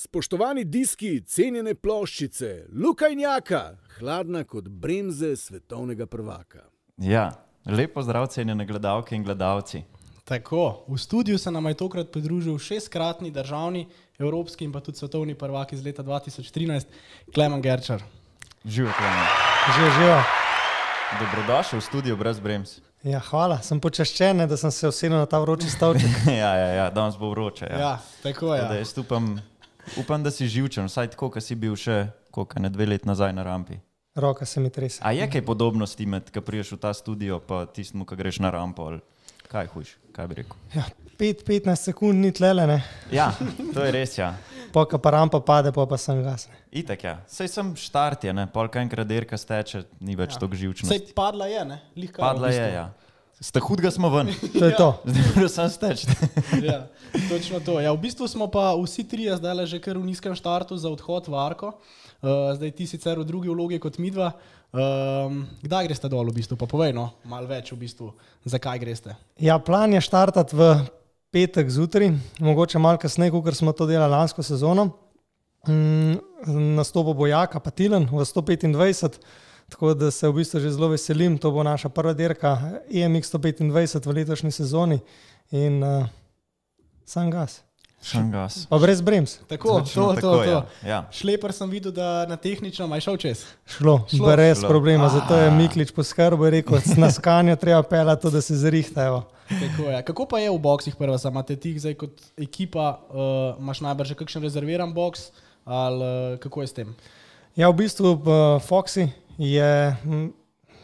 Spoštovani diski, cenjene ploščice, lukajnjaka, hladna kot bremze svetovnega prvaka. Ja, lepo zdrav, cenjene gledalke in gledalci. Tako, v studiu se nam je tokrat pridružil šestkratni državni, evropski in pa tudi svetovni prvak iz leta 2013, Klemen Gerčar. Živijo, Klemen. Že živijo. Dobrodošel v studio brez brems. Ja, hvala, sem počaščen, da sem se usedel na ta vroči stolček. ja, ja, ja, danes bo vroče. Ja. Ja, tako je. Tako Da jaz upam, upam, da si živčen, vsaj tako, kot si bil še koliko, ne dve leti nazaj na rampi. Roka se mi trese. A je kaj podobnosti med, ko priješ v ta studio, pa tistemu, ko greš na rampo? Ali kaj huš, kaj bi rekel? Ja, 5-15 sekund ni tlele, ne. Ja, to je res, ja. Poka pa rampa pade, pa pa sem gasne. Itak, ja. Sej sem štart, je, ne, polka enkrat derka steče, ni več ja. tako živčno. Sej padla je, ne? Lih kar v Padla je, bistvu. ja. Sta hudga smo ven, To je to. zdaj sem steč. ja, točno to. Ja, v bistvu smo pa vsi trije zdaj že kar v nizkem štartu za odhod v Arko. Uh, zdaj ti sicer v drugi vlogi kot midva. Um, kdaj greste dol v bistvu? Pa povej, no, malo več v bistvu, zakaj greste. Ja, plan je štartati v petek zjutraj, mogoče malo kasneje, kot smo to delali lansko sezono. Mm, Nastopo bo Jaka, pa Tilen v 125, tako da se v bistvu že zelo veselim. To bo naša prva dirka EMX 125 v letošnji sezoni in uh, sam gas. Šangas. Pa brez brems. Tako, Točno to, tako, to, to. ja. Ja. Šleper sem videl, da na tehnično aj šel čez. Šlo, Šlo. Brez Šlo. problema, zato je A. Miklič poskrbel in rekel, na skanju treba pelati to, da se zrihtajo. Tako je. Kako pa je v boksih prva? Imate ti zdaj kot ekipa, uh, imaš najbrž že kakšen rezerviran boks ali uh, kako je s tem? Ja, v bistvu uh, Foxy je m,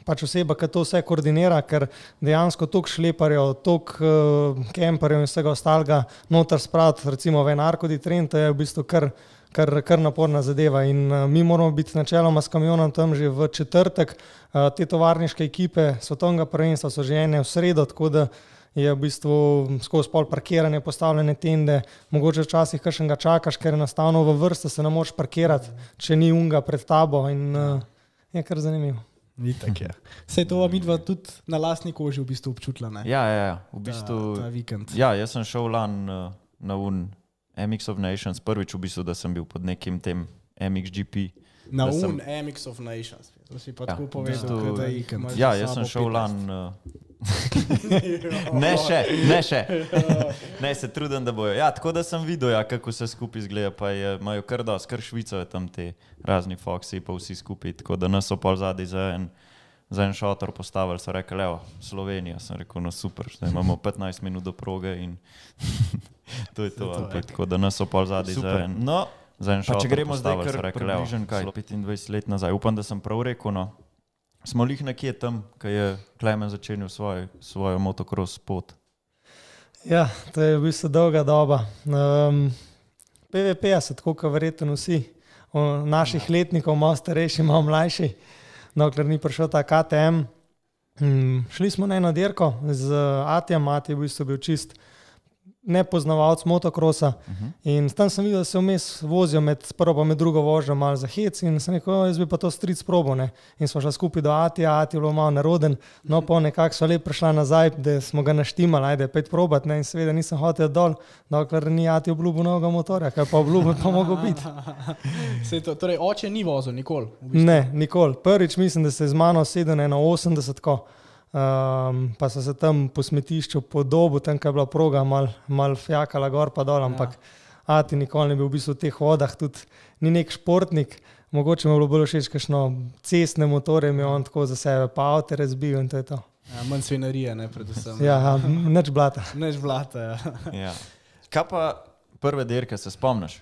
pač oseba, ki to vse koordinira, ker dejansko toliko šleparjev, toliko uh, kemperjev in vsega ostalega noter spraviti, recimo v en arkodi trend, je v bistvu kar, kar, kar naporna zadeva. In uh, mi moramo biti načeloma s kamionom tam že v četrtek. Uh, te tovarniške ekipe svetovnega prvenstva so že ene v sredo, tako da je v bistvu skozi pol parkiranje, postavljene tende, mogoče včasih kakšnega čakaš, ker enostavno v vrsto se ne moreš parkirati, če ni unga pred tabo in uh, je kar zanimivo. Ni tako je. Vse to vam midva tudi na lastni koži v bistvu občutila. Ne? Ja, ja, ja, v Ta- bistvu. ta vikend. Ja, jaz sem šel lan uh, na un MX of Nations, prvič v bistvu, da sem bil pod nekim tem MXGP. Na da sem- un MX of Nations. To si pa Ja, tako v povedal, bistvu- da je vikend. Ja, jaz sem šel lan. Uh, ne še, ne še. Ne, se trudim, da bojo. Ja, tako da sem videl, ja, kako se skupaj izgleda, pa je, imajo kar dosti, kar Švico je tam te razni Foxi, pa vsi skupaj. Tako da nas so pol zadaj za en, za en šotor postavili, so rekli, evo, Slovenija. Sem rekel, no super, zdaj imamo 15 minut do proge in to je to. to, ja. Tako da nas so pol zadaj za en. No, Za en Pa če šotor gremo zdaj rekli, evo, približno kaj? slo- 25 let nazaj. Upam, da sem prav rekel. No. Smo lih nekje tam, ko je Klemen začenil svoj, svojo motocross pot. Ja, to je v bistvu dolga doba. Um, PVP se tako, kot verjetno vsi, o naših letnikov, malo starejši, malo mlajši, dokler ni prišel ta KTM. Um, šli smo na eno dirko z Atijem, Ati je v bistvu bil čist nepoznavalec motokrosa. Uh -huh. In tam sem videl, da se vmes vozijo med prvo in drugo vožnjo, malo za hec. In sem rekel, "O, jaz bi pa to stric probo. Ne? In smo šli skupaj do Atija, Ati je bilo malo neroden, no pa nekako so lepo prišla nazaj, da smo ga naštimali, ajde, pet probat. Ne? In seveda nisem hotel dol, dokler ni Ati obljubil novega motorja, kaj pa obljubil, pa mogo biti. To, torej, oče ni vozil nikoli. V bistvu. Ne, nikoli. Prvič mislim, da se je z mano sedel na eno 80, ko, um, pa so se tam po smetišču podobo, tam kjer je bila proga, mal, mal fjakala gor pa dol, ampak ja. Ati nikoli ni bil v bistvu v teh vodah, tudi ni nek športnik. Mogoče mu je bilo bolj všeč, kakšno cestne motorje je on tako za sebe, pa avto razbil in to je to. Ja, manj svinarije, ne predvsem. Ja, nič blata. Než vlata. Ja. Ja. Kaj pa prve dirke se spomniš?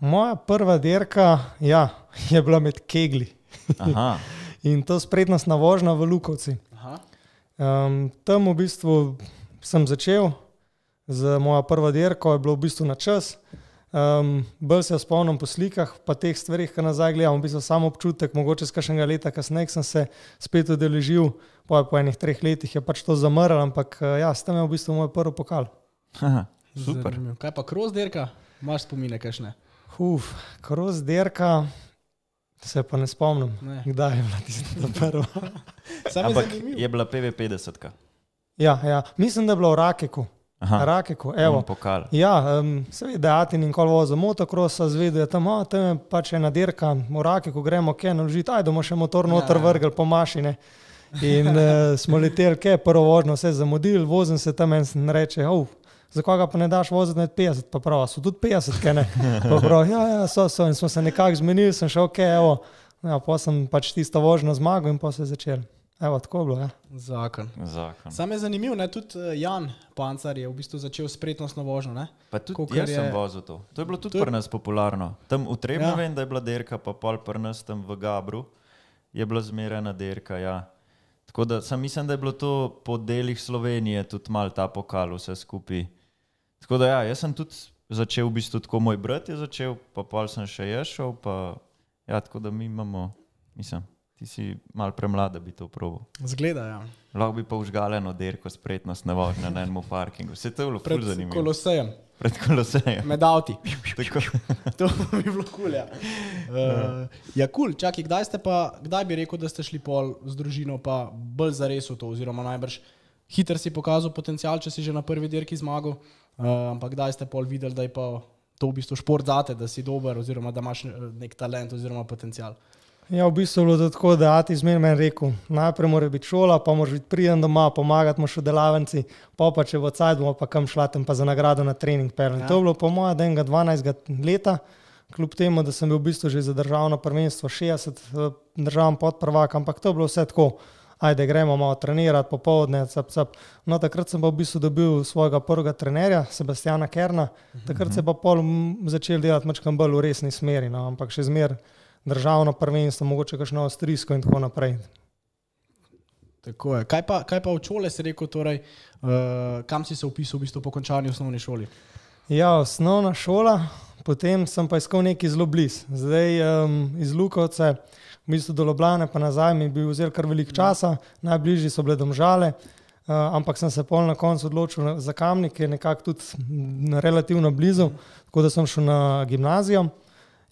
Moja prva dirka ja, je bila med kegli Aha, in to sprednostna vožnja v Lukovci. Aha. Um, tam v bistvu sem začel z mojo prvo dirko, je bilo v bistvu na čas. Um, bolj se spomnim po slikah, pa teh stvarih, ki nazaj gledam, v bistvu samo občutek, mogoče z kakšnega leta kasneje sem se spet udeležil, po, po enih treh letih je pač to zamrl, ampak eh, ja, s tem je v bistvu moj prvi pokal. Aha, super. Zanimivo. Kaj pa kroz dirka? Imaš spomine kakšne? Uf, kroz dirka, se pa ne spomnim, Ne. kdaj je bila tista prva. Je Ampak zanimivo. je bila PV50. -ka. Ja, ja, mislim, da je bila v Rakeku. Aha, Rakeku, evo. evo. Pokal. Ja, um, seveda, Ati nikoli vozil motocross, zvedel je tam, oh, tam je pač ena dirka, morake, ko gremo, kaj naložiti, ajde, bomo še motor noter Ja. vrgel po mašine. In uh, smo leteli, kaj prvo vožnjo, vse zamudili, vozim se tam in sem reče, oh, za koga pa ne daš voziti med 50, pa prav, so tudi 50, kaj ne. Pa prav, ja, ja, so, so in smo se nekako zmenili, sem šel, ok, evo, ja, pa sem pač tisto vožnjo zmagal in pa se je začel. Evo, tako je bilo, ja. Zakon. Zakon. Sam je zanimiv, ne? tudi eh, Jan Pancar je v bistvu začel s spretnostno vožnjo. Ne? Pa tudi Kakor jaz je... sem je- vozil to. To je bilo tudi je- pri nas popularno. Tam v Trebnu Ja. ja. vem, da je bila derka, pa pol pri nas tam v Gabru je bila zmerena derka. Ja. Tako da sem mislim, da je bilo to po delih Slovenije tudi mal ta pokal vse skupaj. Tako da ja, jaz sem tudi začel v bistvu tako, moj brat je začel, pa pol sem še jaz šel, pa ja, tako da mi imamo, mislim, ti si mal premlad, da bi to probil. Zgleda, ja. Lahko bi pa užgaleno derko spretnost na vožnjo na enem parkingu. Vse to je bilo ful zanimivo. kolosejem, Pred kolosejem. med avti. To bi bilo kul. Ja, uh, ja kul, čakaj, kdaj ste pa, kdaj bi rekel, da ste šli pol z družino, pa bolj za res v to, oziroma najbrž hiter si pokazal potencial, če si že na prvi dirki zmagal, uh, ampak kdaj ste pol videli, da je pa to v bistvu šport zate, da si dober, oziroma da imaš eh, nek talent oziroma potencial. Ja, v bistvu je bilo tako, da Ati zmeraj meni rekel, najprej mora biti šola, pa moraš biti prijem doma, pomagati moraš v delavnici, pa pa če bo cajt, bomo pa kam šla tam pa za nagrado na trening. Ja. Ja. To je bilo po mojem, da enega 12 leta, kljub temu, da sem bil v bistvu že za državno prvenstvo 60 eh, državam podprvak, ampak to je bilo vse tako. Ajde, gremo malo trenirati, popovdne, cap, cap. No, takrat sem pa v bistvu dobil svojega prvega trenerja, Sebastiana Kerna. Takrat se pa pol začel delati mačkam bolj v resni smeri, no, ampak še zmeraj državno prvenstvo, mogoče kakšno avstrijsko in tako naprej. Tako je. Kaj pa, kaj pa v šole si rekel, torej, uh, kam si se upisal v bistvu po končani osnovni šoli? Ja, osnovna šola, potem sem pa iskal nekaj zelo blizu. Zdaj um, iz Lukovce, v bistvu do Ljubljana, pa nazaj mi je bil vzel kar veliko časa, najbližji so bile domžale. Uh, ampak sem se pol na koncu odločil na- za kamnik, ki je nekako tudi m, relativno blizu, tako da sem šel na gimnazijo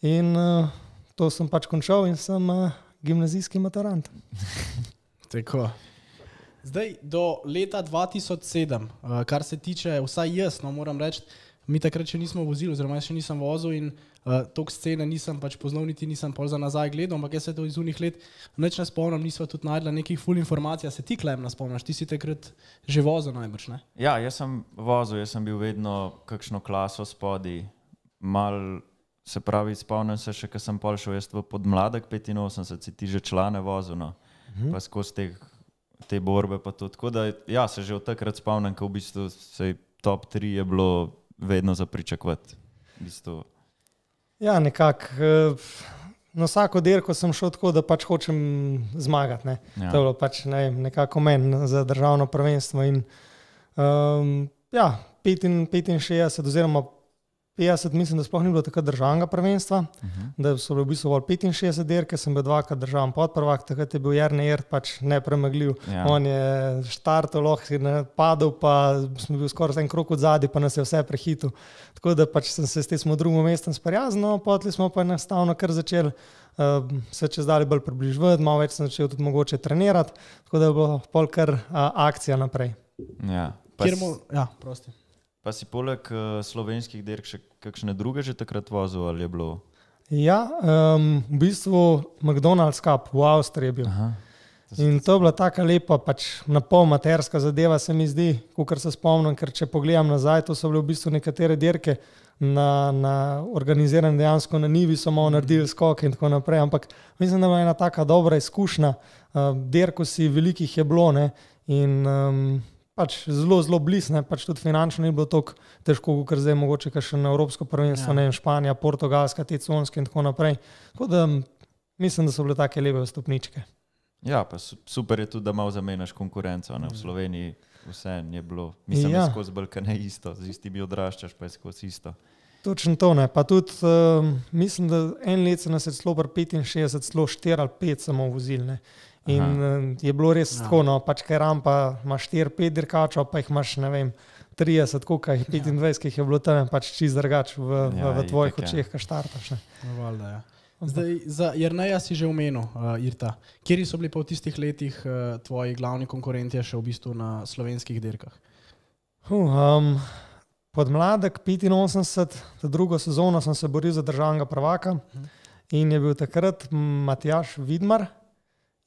in uh, to sem pač končal in sem uh, gimnazijski maturant. Tako. Zdaj, do leta 2007, uh, kar se tiče, vsaj jaz, no, moram reči, mi takrat še nismo vozili, oziroma jaz še nisem vozil in uh, tok scene nisem pač poznal, niti nisem pol za nazaj gledal, ampak jaz se to iz unih let neč ne spomnim, nisva tudi najdla nekih full informacij, se ti klem spomniš, ti si takrat že vozil najbrž, ne? Ja, jaz sem vozil, jaz sem bil vedno kakšno klaso spodaj, mal se pravi, spomnim se še, ko sem pol šel jaz v podmladek 85, si ti že člane vozil, no. Mhm. pa skozi te, te borbe pa to. Tako da ja, se že od takrat spomnim, ko v bistvu se top 3 je bilo vedno za pričakovati. V bistvu, Ja, nekako. eh, Na vsako dirko sem šel tako, da pač hočem zmagati. Ne. ja. To je bilo pač ne, nekako meni za državno prvenstvo. In, um, ja, 65, 65, oziroma 50, mislim, da sploh ni bilo takrat državnega prvenstva, uh Mhm. -huh. da so bile v bistvu bolj 65 dirke, sem bil dvakrat državen podprvak, takrat je bil Jarni Jert pač nepremagljiv. Ja. On je štartal, lahko je padel, pa smo bili skoraj en krok od zadaj, pa nas je vse prehitil. Tako da pač sem se s tem drugim mestom sprijaznil, no, potli smo pa enostavno kar začeli. Uh, se čez dalje bolj približati, malo več sem začel tudi mogoče trenirati, tako da je bilo pol kar uh, akcija naprej. Ja. Pa, Kjer s- mu, ja, prosti. Pa si poleg uh, slovenskih dirk še kakšne druge že takrat vozil ali je bilo? Ja, um, v bistvu McDonald's Cup v Avstriji bil. Aha. In to je bila tako lepa, pač na pol materska zadeva, se mi zdi, kot se spomnim, ker če pogledam nazaj, to so bile v bistvu nekatere dirke. Na, na organiziran dejansko na Nivi so malo naredili skoke in tako naprej. Ampak mislim, da je ena taka dobra izkušnja. Uh, Derko si velikih je bilo ne, in um, pač zelo, zelo blizu, pač tudi finančno ni bilo tako težko, kot zdaj mogoče še na Evropsko prvenstvo, Ja. ja. ne vem, Španija, Portugalska, te conske in tako naprej. Tako da mislim, da so bile take lepe stopničke. Ja, pa su- super je tudi, da malo zamenjaš konkurenco. Ne? V Sloveniji vse je bilo, mislim, ja. Ja. skozi Balkane isto, z istimi odraščaš, pa je skozi isto. Točno to ne. Pa tudi um, mislim, da en let se nas je celo pri 65, celo 4 ali 5 samo vozil. Ne. In Aha. um, je bilo res Ja. ja. tako, no, pač kaj rampa, imaš 4-5 dirkačev, pa jih imaš, ne vem, 30, koliko jih 25, ki jih je bilo tam, je pač čist drugač v, Ja, ja, v, v tvojih itak, ja. očeh, ki štartaš. Ne. No, valjda, ja. Zdaj, za Jrneja si že omenil, uh, Irta. Kje so bili pa v tistih letih uh, tvoji glavni konkurenti še v bistvu na slovenskih dirkah? Uh, um, podmladek 85, ta drugo sezono sem se boril za državnega prvaka in je bil takrat Matjaš Vidmar.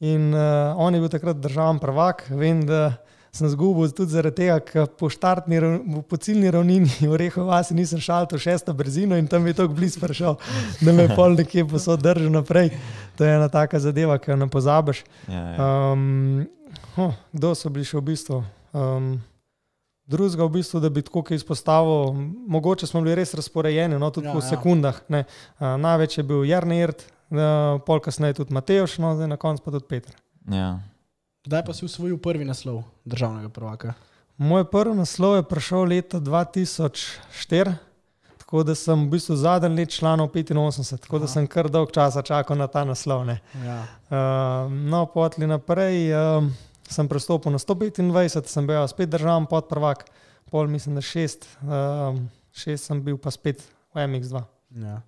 In uh, on je bil takrat državni prvak. Vem, da sem zgubil tudi zaradi tega, ker po štartni, po ciljni ravnini v Rehu vasi nisem šel to šesto brzino in tam je tako blizu prišel, da me je pol nekje posod držal naprej. To je ena taka zadeva, ki jo ne pozabiš. Ja, ja. Um, oh, kdo so bili še v bistvu? Um, Drugega, v bistvu, da bi tako kaj izpostavil, mogoče smo bili res razporejeni, no, tudi Ja, ja, po ja. sekundah. ne. Uh, največ je bil Jarnert, uh, pol kasneje tudi Mateoš, no, zdaj na koncu pa tudi Petr. ja. Kdaj pa si usvojil prvi naslov državnega prvaka? Moj prvi naslov je prišel leta 2004, tako da sem v bistvu zadnji let članov 85, tako da Aha. sem kar dolg časa čakal na ta naslov. Ne. Ja. Uh, no, potli naprej uh, sem prestopil na 125, sem bil spet državen podprvak, pol mislim, da šest, uh, šest sem bil pa spet v MX2. Ja.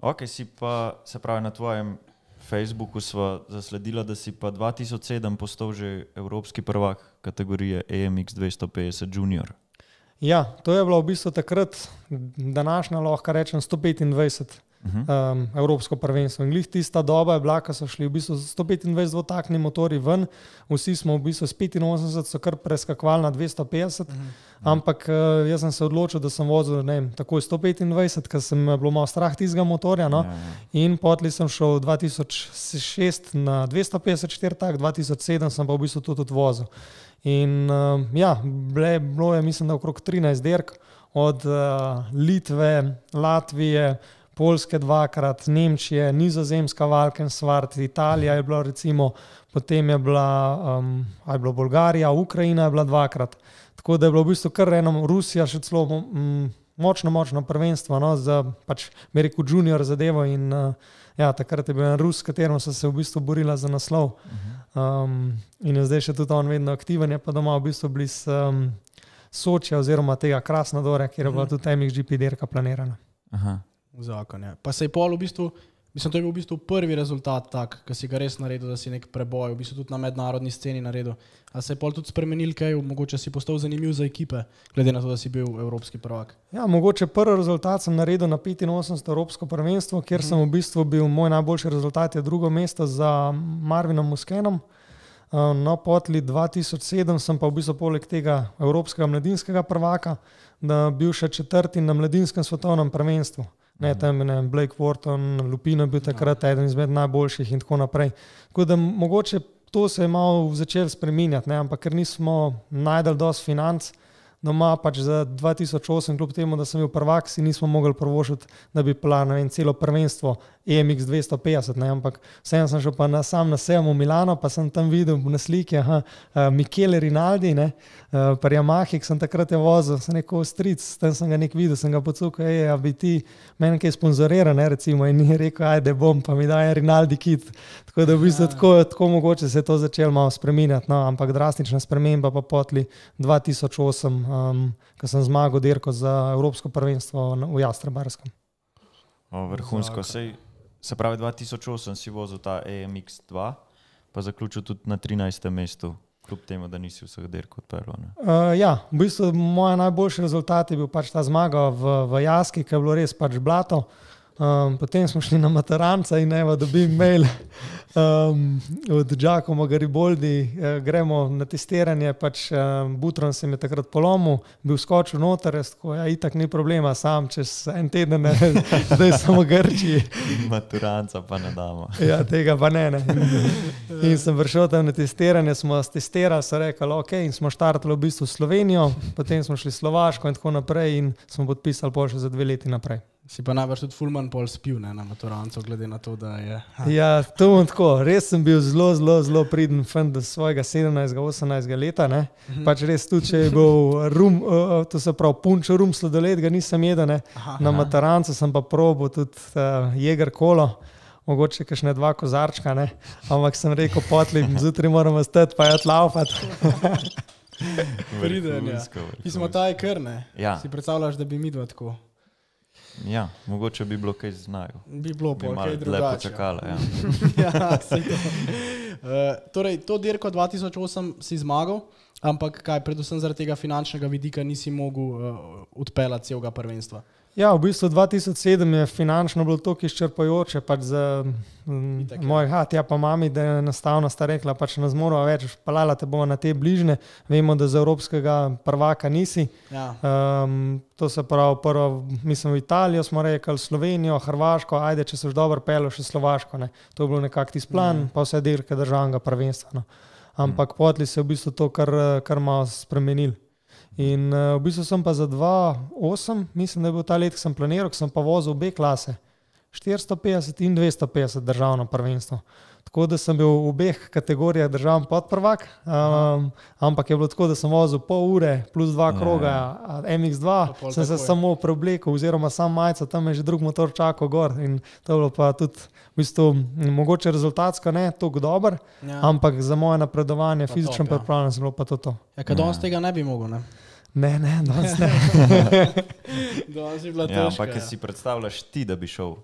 Ok, si pa, se pravi, na tvojem Facebooku smo zasledili, da si pa 2007 postal že evropski prvak kategorije EMX 250 Junior. Ja, to je bilo v bistvu takrat, današnja lahko rečem 125. Uh -huh. um, Evropsko prvenstvo. In glih tista doba je bila, ko so šli v bistvu z 125 dvotakni motori ven, vsi smo v bistvu s 85, so kar preskakovali na 250, Mhm. ampak uh, jaz sem se odločil, da sem vozil ne vem, takoj 125, ker sem bilo malo strah tistega motorja. No? Ja, ja. In potli sem šel 2006 na 254 tak, 2007 sem pa v bistvu tudi vozil. In uh, ja, bile, bilo je mislim, da okrog 13 dirk od uh, Litve, Latvije, Poljske dvakrat, Nemčije, Nizozemska, Valkensvart, Italija je bila recimo, potem je bila, um, je bila Bolgarija, Ukrajina je bila dvakrat. Tako da je bilo v bistvu kar eno, Rusija še celo mm, močno, močno prvenstvo no, za, pač, rekel, junior zadevo. In, uh, ja, takrat je bil en Rus, s katerim so se v bistvu borila za naslov. Um, in je zdaj še tudi on vedno aktiven, je pa doma v bistvu blizu um, Sočja oziroma tega Krasnodora, kjer je bila tudi MXGP dirka planirana. Aha. Zakon je. Pa se je pol v bistvu, mislim, to je bil v bistvu prvi rezultat tak, ki si ga res naredil, da si nek preboj, v bistvu tudi na mednarodni sceni naredil. A se je pol tudi spremenil kaj, mogoče si postal zanimiv za ekipe, glede na to, da si bil evropski prvak. Ja, mogoče prvi rezultat sem naredil na 85. Evropsko prvenstvo, kjer sem v bistvu bil, moj najboljši rezultat je drugo mesto za Marvinom Muskenom. Uh, No, potli 2007 sem pa v bistvu poleg tega Evropskega mladinskega prvaka, da bil še četrti na mladinskem svetovnem prvenstvu. Ne, tam je Blake Wharton, Lupino je bil takrat eden izmed najboljših in tako naprej. Tako da mogoče to se je malo začelo spreminjati, ne, ampak ker nismo najdel dosti financ, doma pač za 2008, kljub temu, da sem bil prvak, si nismo mogli prvošiti, da bi plano in celo prvenstvo EMX 250, ne, ampak vseeno sem šel pa na sam na sejem v Milano, pa sem tam videl na sliki, aha, uh, Michele Rinaldi, ne, uh, pa Yamaha, ki sem takrat je vozil, sem rekel, stric, tam sem ga nek videl, sem ga pocukal, ej, a bi ti meni kaj sponzoriral, ne, recimo, in ni rekel, ajde bom, pa mi daje Rinaldi kit. Tako da v bistvu tako, tako mogoče se je to začelo malo spreminjati, no, ampak drastična sprememba pa potli 2008, um, ko sem zmagal dirko za Evropsko prvenstvo v Jastrebarskem. O, vrhunsko. Sej, se pravi, 2008 si vozil ta E EMX2, pa zaključil tudi na 13. mestu, kljub temu, da nisi vseh dirk odprl. Uh, ja, v bistvu moj najboljši rezultat je bil pač ta zmaga v, v Jaski, ki je bilo res pač blato. Um, potem smo šli na Mataranca in evo, dobim mail um, od Giacomo Gariboldi, eh, gremo na testiranje, pač um, Butron se mi je takrat polomil, bil skočil noter, tako, ja, itak ni problema, sam čez en teden, ne, zdaj samo Grčiji. Maturanca pa ne damo. Ja, tega pa ne. ne. In sem prišel tam na testiranje, smo testirali, so rekli, ok, in smo štartali v bistvu Slovenijo, potem smo šli Slovaško in tako naprej in smo podpisali pol še za dve leti naprej. Si pa najbrž tudi Fulman pol spil ne, na maturancu, glede na to, da je. Ha. Ja, to bom tako, res sem bil zelo, zelo, zelo priden fan do svojega 17-18 leta. Ne. Pač res tudi, če je bil rum, uh, to se pravi punč, rum sladoled, ga nisem jedel, ne. Aha, na Matarancu sem pa probo tudi uh, jeger kolo. Mogoče kakšne dva kozarčka, ne? ampak sem rekel, potli, zjutraj moramo stati, pa je tlaufati. Priden, ja. Mi smo vrhunsko. ta je krne. Ja. Si predstavljaš, da bi mi dva tako? Ja, mogoče bi bilo kaj znajo. Bi bilo Bi kaj drugače. počakala. Ja. ja, to. Uh, torej, to dirko 2008 si zmagal, ampak kaj, predvsem zaradi tega finančnega vidika nisi mogel uh, odpeljati celega prvenstva. Ja, v bistvu 2007 je finančno bilo tako izčrpajoče, pač za mm, Itak je. moj hat, ja pa mami, da je enostavno sta rekla, pač ne zmoremo več, pelala te bomo na te bližnje, vemo, da za evropskega prvaka nisi. Ja. Um, to se pravi, prvo, mislim, v Italijo smo rekli, Slovenijo, Hrvaško, ajde, če se že dobro pelo, še Slovaško. Ne. To je bil nekak tisti plan, mm. pa vse dirke državnega prvenstva. No. Ampak mm. potli se je v bistvu to, kar, kar malo spremenil. In uh, v bistvu sem pa za 2-8, mislim, da je bil ta let, ki sem planiral, sem pa vozil obe klase, 450 in 250 državno prvenstvo. Tako da sem bil v obeh kategorijah državni podprvak, um, ampak je bilo tako, da sem vozil pol ure plus dva kroga, a MX2, Pa pol sem se takoj. samo preoblekel, oziroma sam majca, tam je že drug motor čakal gor. In to je bilo pa tudi, v bistvu, mogoče rezultatsko ne tako dober, Ja. ampak za moje napredovanje, Pa fizično ja. pripravljeno, je bilo pa to. to. Ja, kad danes tega ne bi mogel. Ne? Ne, ne, danes ne. Danes je bila Ja, težka. ampak, če si predstavljaš ti, da bi šel,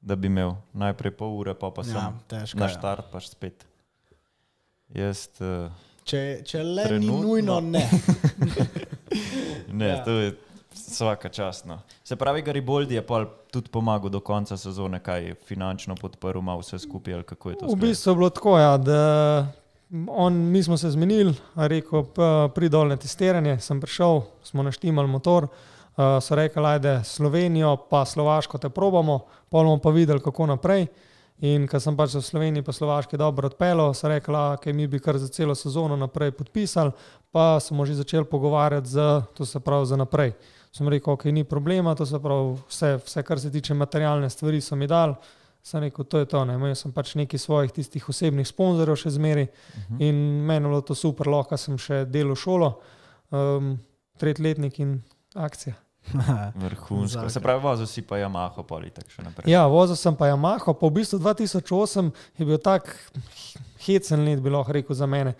da bi imel najprej pol ure, pa pa ja, sem težko. na je. štart, pa spet. Jaz, uh, Če, če le Trenutno. ni nujno, ne. ne, Ja. ja. to je vsaka časno. Se pravi, Gariboldi je pa tudi pomagal do konca sezone, kaj je finančno podprl, malo vse skupaj, ali kako je to. V bistvu je bilo tako, ja, da on, mi smo se zmenili, rekel, "P- pri dol na testiranje, sem prišel, smo naštimali motor. Uh, so rekli, ajde Slovenijo, pa Slovaško te probamo, pol bomo pa videli, kako naprej. In ker sem pač v Sloveniji, pa Slovaški dobro odpeljal, so rekli, da mi bi kar za celo sezono naprej podpisali, pa smo že začeli pogovarjati z, to se pravi, za naprej. Sem rekel, ok, ni problema, to se pravi, vse, vse kar se tiče materialne stvari, so mi dali. Sem rekel, to je to. Ne. Imel sem pač nekaj svojih tistih osebnih sponzorjev še zmeri uh -huh. in meni je bilo to super, lahko sem še delal šolo, um, tretjletnik in akcija. Vrhunsko. Se pravi, vozil si pa Yamaha, poli tako še naprej. Ja, vozil sem pa Yamaha, pa v bistvu 2008 je bil tak hecen let, bi lahko rekel za mene.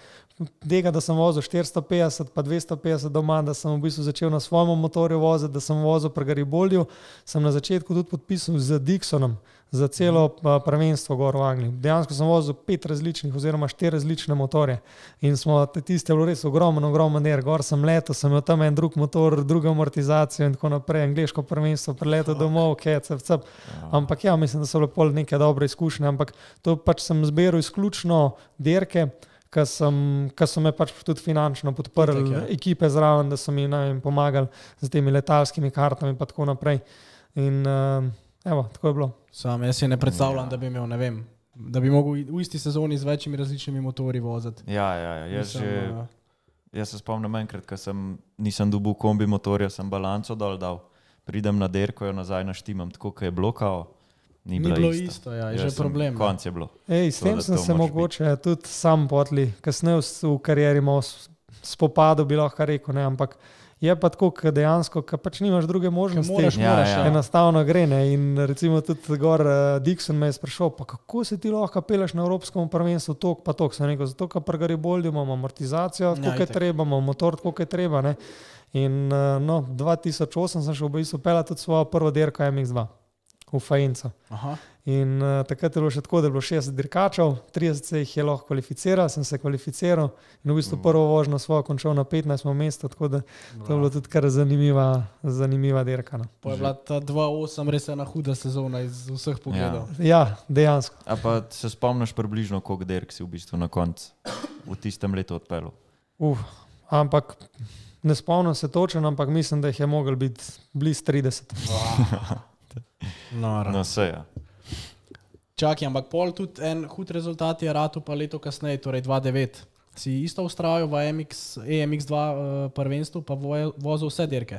Tega, da sem vozil 450, pa 250 doma, da sem v bistvu začel na svojem motorju voziti, da sem vozil pri Gariboldiju, sem na začetku tudi podpisal z Dixonom za celo a, prvenstvo gor v Angliji. Dejansko sem vozil pet različnih oziroma štiri različne motorje in smo te tiste bilo res ogromen, ogromen der. Gor sem letel, sem imel tam en drug motor, drugo amortizacijo in tako naprej, angliško prvenstvo, preletel domov, kecep, cep. Ampak ja, mislim, da so bile pol neke dobre izkušnje, ampak to pač sem zbiral izključno dirke. Ker so me pač tudi finančno podprli, Itak, ja. ekipe zraven, da so mi vem, pomagali z temi letalskimi kartami in tako naprej. In uh, evo, tako je bilo. Sam jaz si ne predstavljam, Ja. da bi imel, ne vem, da bi mogel v isti sezoni z večjimi različnimi motorji voziti. Ja, ja, ja. Jaz, Mislim, že, eh, jaz se spomnim enkrat, ko sem, nisem dobil kombi motorja, sem balanco dol dal, pridem na derko, jo nazaj naštimam, tako kot je blokal. Ni, Ni bilo ista. isto, ja, je Jaz že sem- problem. ne. Konc je bilo. Ej, s To, tem sem se mogoče tudi sam potli, kasneje v, v karieri malo s- spopadal, bi lahko rekel. Ne, ampak je pa tako, ker dejansko, ker pač nimaš druge možnosti. moraš, Ja, moraš, ja. Enostavno gre. Ne? In recimo tudi gor uh, Dixon me je sprašal, kako se ti lahko peleš na Evropskem prvenstvu, tok pa tok. Sem rekel, zato ker pri Gariboldi imamo amortizacijo, Ja, ja, je treba, imamo motor, tako je treba. Ne? In uh, no, 2008 sem šel v bistvu pelati tudi svojo prvo dirko MX2 v Fajencu. Aha. In uh, takrat je bilo še tako, da je bilo 60 dirkačev, 30 se jih je lahko kvalificiral, sem se kvalificiral in v bistvu prvo vožnjo svojo končal na 15. mestu, tako da to je bilo tudi kar zanimiva, zanimiva dirka. No. Je bila ta 2-8 res ena huda sezona iz vseh pogledov. Ja, dejansko. A pa se spomniš približno, koliko derk si v bistvu na koncu v tistem letu odpeljal? Uf, ampak ne spomnim se točno, ampak mislim, da jih je mogel biti blizu 30. No, No, vse ja. Čakaj, ampak pol tudi en hud rezultat je ratu pa leto kasneje, torej 2-9. Si isto ustrajal v MX, EMX2 uh, prvenstvu, pa vozil vse dirke.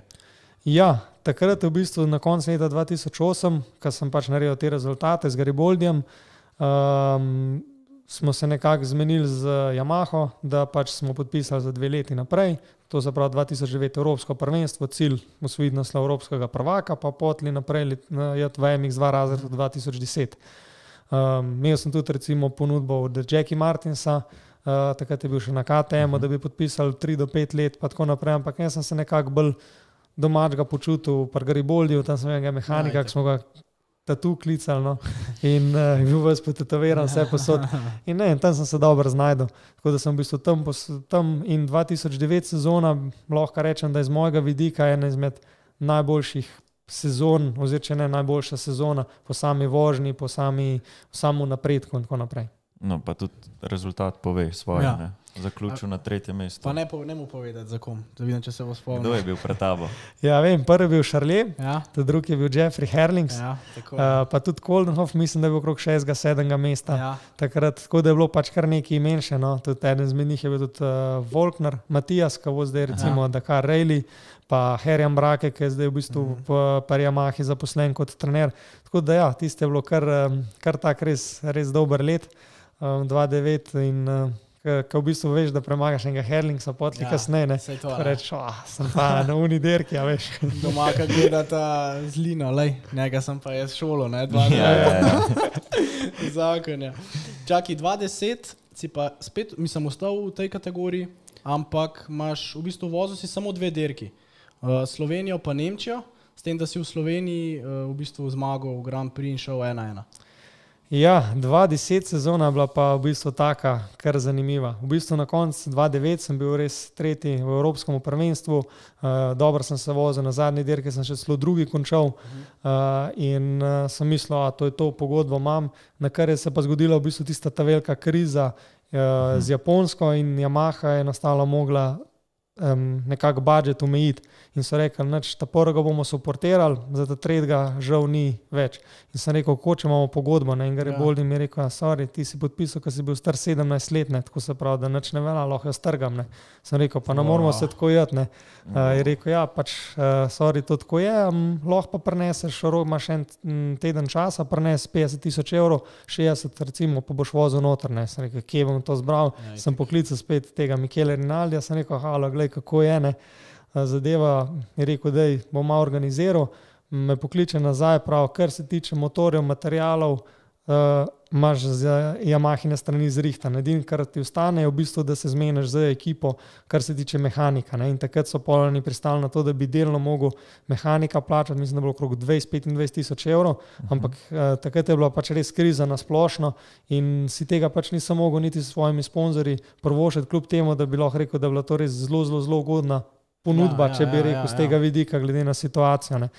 Ja, takrat je v bistvu na koncu leta 2008, ko sem pač naredil te rezultate z Gariboldijem, um, smo se nekako zmenili z Yamaho, da pač smo podpisali za dve leti naprej. To se pravi 2009 Evropsko prvenstvo, cilj usvojiti naslov Evropskega prvaka, pa potli naprej iti v MX2 razred v 2010. Um, imel sem tudi recimo ponudbo od Jackie Martinsa, uh, takrat je bil še na KTM, da bi podpisal 3 do 5 let, pa tako naprej, ampak jaz sem se nekako bolj domač ga počutil, pa Gariboldiju, tam sem enega mehanika, ki smo ga tatu klicali no? in uh, bil ves potetoviran, vse posod. In, ne, in tam sem se dobro znašel. Tako da sem v bistvu tam, tam in 2009 sezona, lahko rečem, da je z mojega vidika ena izmed najboljših sezon, oziroma če ne najboljša sezona po sami vožnji, po sami, samem napredku in tako naprej. No, pa tudi rezultat pove svoje. Ja. Zaključil na tretje mesto. Pa ne, po, ne mu povedati, za kom, da vidim, če se bo spomnil. Kdo je bil pred tabo? ja, vem, prvi je bil Šarlje, ja. drugi je bil Jeffrey Herlings, ja, uh, pa tudi Koldenhof, mislim, da je bil okrog 6-7 mesta. Ja. Takrat, tako da je bilo pač kar nekaj menše. No? Tudi eden izmed njih je bil tudi uh, Volkner, Matijas, ki bo zdaj recimo ja. Dakar Rejli. Pa Herjam Brake, ki je zdaj v bistvu mm -hmm. v Pariamahi zaposlen kot trener. Tako da, ja, tiste je bilo kar, kar tak res, res dober let, um, 2-9 in uh, ko v bistvu veš, da premagaš enega Herlingsa, potli ja, kasneje. Ne rečeš, oh, sem pa na uniderki, ja veš. Doma, ki gleda ta zlino, lej, njega sem pa jaz šolo, ne dva dni. Ja, ja, ja. Zakon je. Čakaj, 20, si pa spet, mislim, ostal v tej kategoriji, ampak imaš v bistvu vozil si samo dve derki. Uh, Slovenijo pa Nemčijo, s tem, da si v Sloveniji uh, v bistvu zmagal v Grand Prix in šel 1-1. Ja, 2010 sezona je bila pa v bistvu taka, kar zanimiva. V bistvu na koncu 2009 sem bil res tretji v Evropskem prvenstvu, uh, dobro sem se vozil na zadnji dirki, sem še celo drugi končal uh, in uh, sem mislil, da to je to pogodbo imam, na kar je se pa zgodila v bistvu tista ta velika kriza uh, z Japonsko in Yamaha je nastala mogla um, nekako budžet omejiti. In so rekli, da ta prvega bomo suportirali, za ta tretjega žal ni več. In sem rekel, hoče imamo pogodbo. Ne? In gre ja. bolj in mi rekel, sorry, ti si podpisal, ker si bil star 17 let, ne? tako se pravi, da neč ne vela, lahko jo strgam. Ne? Sem rekel, pa ne moramo se tako jeti. Uh, je rekel, ja, pač, uh, sorry, to tako je, um, lahko pa preneseš, rok imaš en teden časa, preneseš 50 tisoč evrov, 60, recimo, pa boš vozil noter. Ne? Sem rekel, kje bom to zbral. Ja, sem poklical spet tega Mikela Rinaldija, sem rekel, halo, gledaj, kako je. Ne? Zadeva je rekel, da bo malo organiziral, me pokliče nazaj, prav, kar se tiče motorjev, materijalov, uh, imaš za Yamahine strani zrihtan. Edino, kar ti ostane, je v bistvu, da se zmeniš z ekipo, kar se tiče mehanika. Ne? In takrat so polni pristali na to, da bi delno mogel mehanika plačati, mislim, da bo okrog 20-25 tisoč evrov, uh -huh. ampak uh, takrat je bila pač res kriza na splošno in si tega pač nisem mogel niti s svojimi sponzorji prvošiti, kljub temu, da bi lahko rekel, da je bila to res zelo, zelo, zelo ugodna ponudba, ja, ja, če bi ja, rekel, ja, z tega ja. vidika, glede na situacijo. Ne.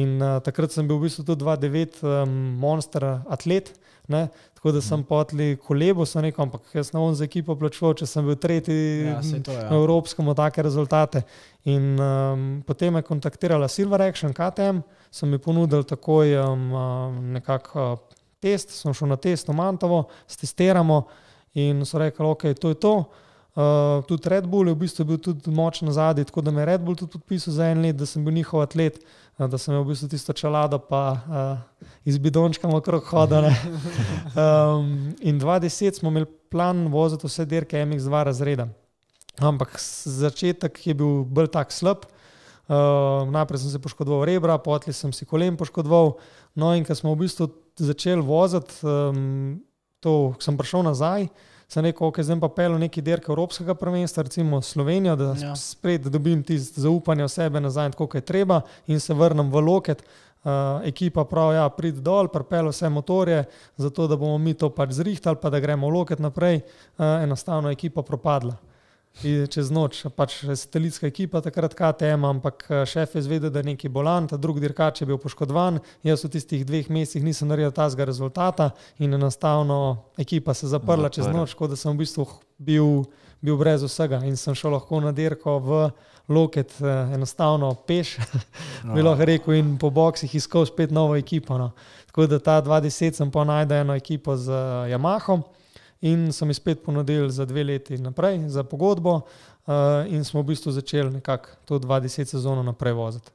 In uh, takrat sem bil v bistvu tudi 2-9 um, monster atlet. Ne, tako da sem potli kolebo, sem rekel, ampak jaz ne bom za ekipo plačal, če sem bil tretji ja, to, ja. na evropskem, take rezultate. In um, potem je kontaktirala Silver Action, KTM, sem mi ponudil takoj um, nekako uh, test, sem šel na test v Mantovo, testiramo in so rekli, ok, to je to. Uh, tudi Red Bull je v bistvu bil tudi močen zadnji, tako da me je Red Bull tudi podpisal za en let, da sem bil njihov atlet, uh, da sem imel v bistvu tisto čelado, pa uh, iz bidončka okrog hodane. Um, in 2010 smo imeli plan voziti vse dirke MX2 razreda. Ampak začetek je bil bolj tak slab. Uh, najprej sem se poškodoval rebra, potem sem si kolen poškodoval. No, in ko smo v bistvu začeli voziti, um, to sem prišel nazaj sem rekel, ok, zdaj pa pelo neki dirke Evropskega prvenstva, recimo Slovenijo, da ja. spet dobim tisto zaupanje v sebe nazaj, kot je treba in se vrnem v loket. Uh, ekipa pravi, ja, prid dol, prepelo vse motorje, zato da bomo mi to pač zrihtali, pa da gremo v loket naprej, uh, enostavno ekipa propadla čez noč. Pač satelitska ekipa, takrat KTM, ampak eh, šef je zvedel, da je neki bolan, ta drugi dirkač je bil poškodovan. Jaz v tistih dveh mesecih nisem naredil tazga rezultata in enostavno ekipa se zaprla čez noč, tako da sem v bistvu bil, bil brez vsega in sem šel lahko na dirko v loket, eh, enostavno peš, no. bi lahko rekel, in po boksih iskal spet novo ekipo. No. Tako da ta 20 sem pa najdel eno ekipo z eh, Yamahom in so mi spet ponudili za dve leti naprej, za pogodbo, uh, in smo v bistvu začeli nekako to 20 sezono naprej voziti.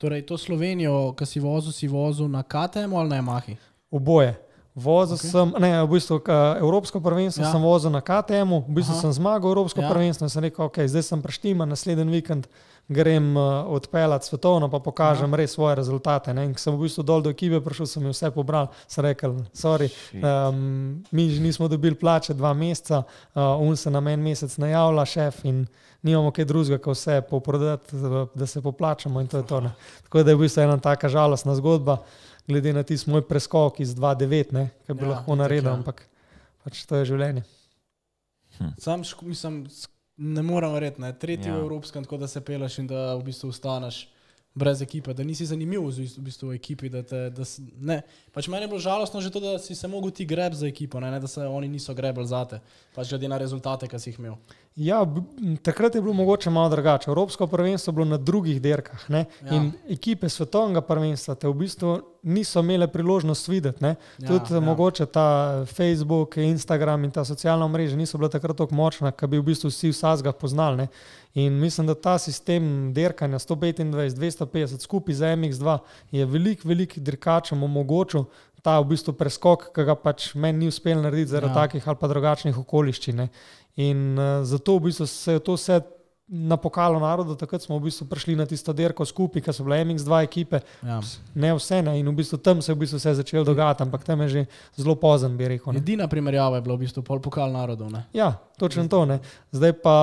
Torej, to Slovenijo, ki si vozil, si vozil na KTM ali na Mahi? Oboje. Vozil Ok. okay. sem, ne, v bistvu ka, Evropsko prvenstvo Ja. sem vozil na KTM-u, v bistvu Aha. Sem zmagal Evropsko Ja. ja. prvenstvo in sem rekel, ok, zdaj sem preštima, naslednji vikend grem uh, odpeljati svetovno, pa pokažem. Aha. res svoje rezultate. Ne. In ko sem v bistvu dol do ekipe prišel, sem jim vse pobral, sem rekel, sorry, um, mi že nismo dobili plače dva meseca, uh, un se nam en mesec najavlja, šef in nimamo kaj drugega, kot vse poprodati, da se poplačamo in to je to. Ne. Tako da je v bistvu ena taka žalostna zgodba, glede na tisti moj preskok iz 2-9, ki bi Ja, lahko naredil, ampak pač to je življenje. Sam ško, mislim, ne morem verjeti, ne. tretji ja. V Evropskem, tako da se peleš in da v bistvu ostaneš brez ekipe, da nisi zanimiv v bistvu- v bistvu v ekipi. Da te, da s, ne. Pač meni je bilo žalostno že to, da si se mogel ti greb za ekipo, ne, ne da se oni niso grebali zate, pač glede na rezultate, ki si jih imel. Ja, takrat je bilo mogoče malo drugače. Evropsko prvenstvo je bilo na drugih dirkah ne? Ja. in ekipe svetovnega prvenstva te v bistvu niso imele priložnost videti. Ne? Ja, Tudi ja. mogoče ta Facebook, Instagram in ta socialna mreža niso bila takrat tako močna, da bi v bistvu vsi vsega poznali. Ne? In mislim, da ta sistem dirkanja 125, 250 skupaj za MX2 je velik, velik dirkačem omogočil ta v bistvu preskok, ki ga pač meni ni uspel narediti zaradi ja. takih ali pa drugačnih okoliščin. ne. In uh, zato v bistvu se je to vse napokalo narodu, takrat smo v bistvu prišli na tisto dirko skupaj, ker so bile MX2 ekipe, Ja. ne vse, ne? in v bistvu tam se je v bistvu vse začelo dogajati, ampak tam je že zelo pozen, bi rekel. Ne? Edina primerjava je bila v bistvu pol pokal narodov. Ne. Ja, točno to. Ne? Zdaj pa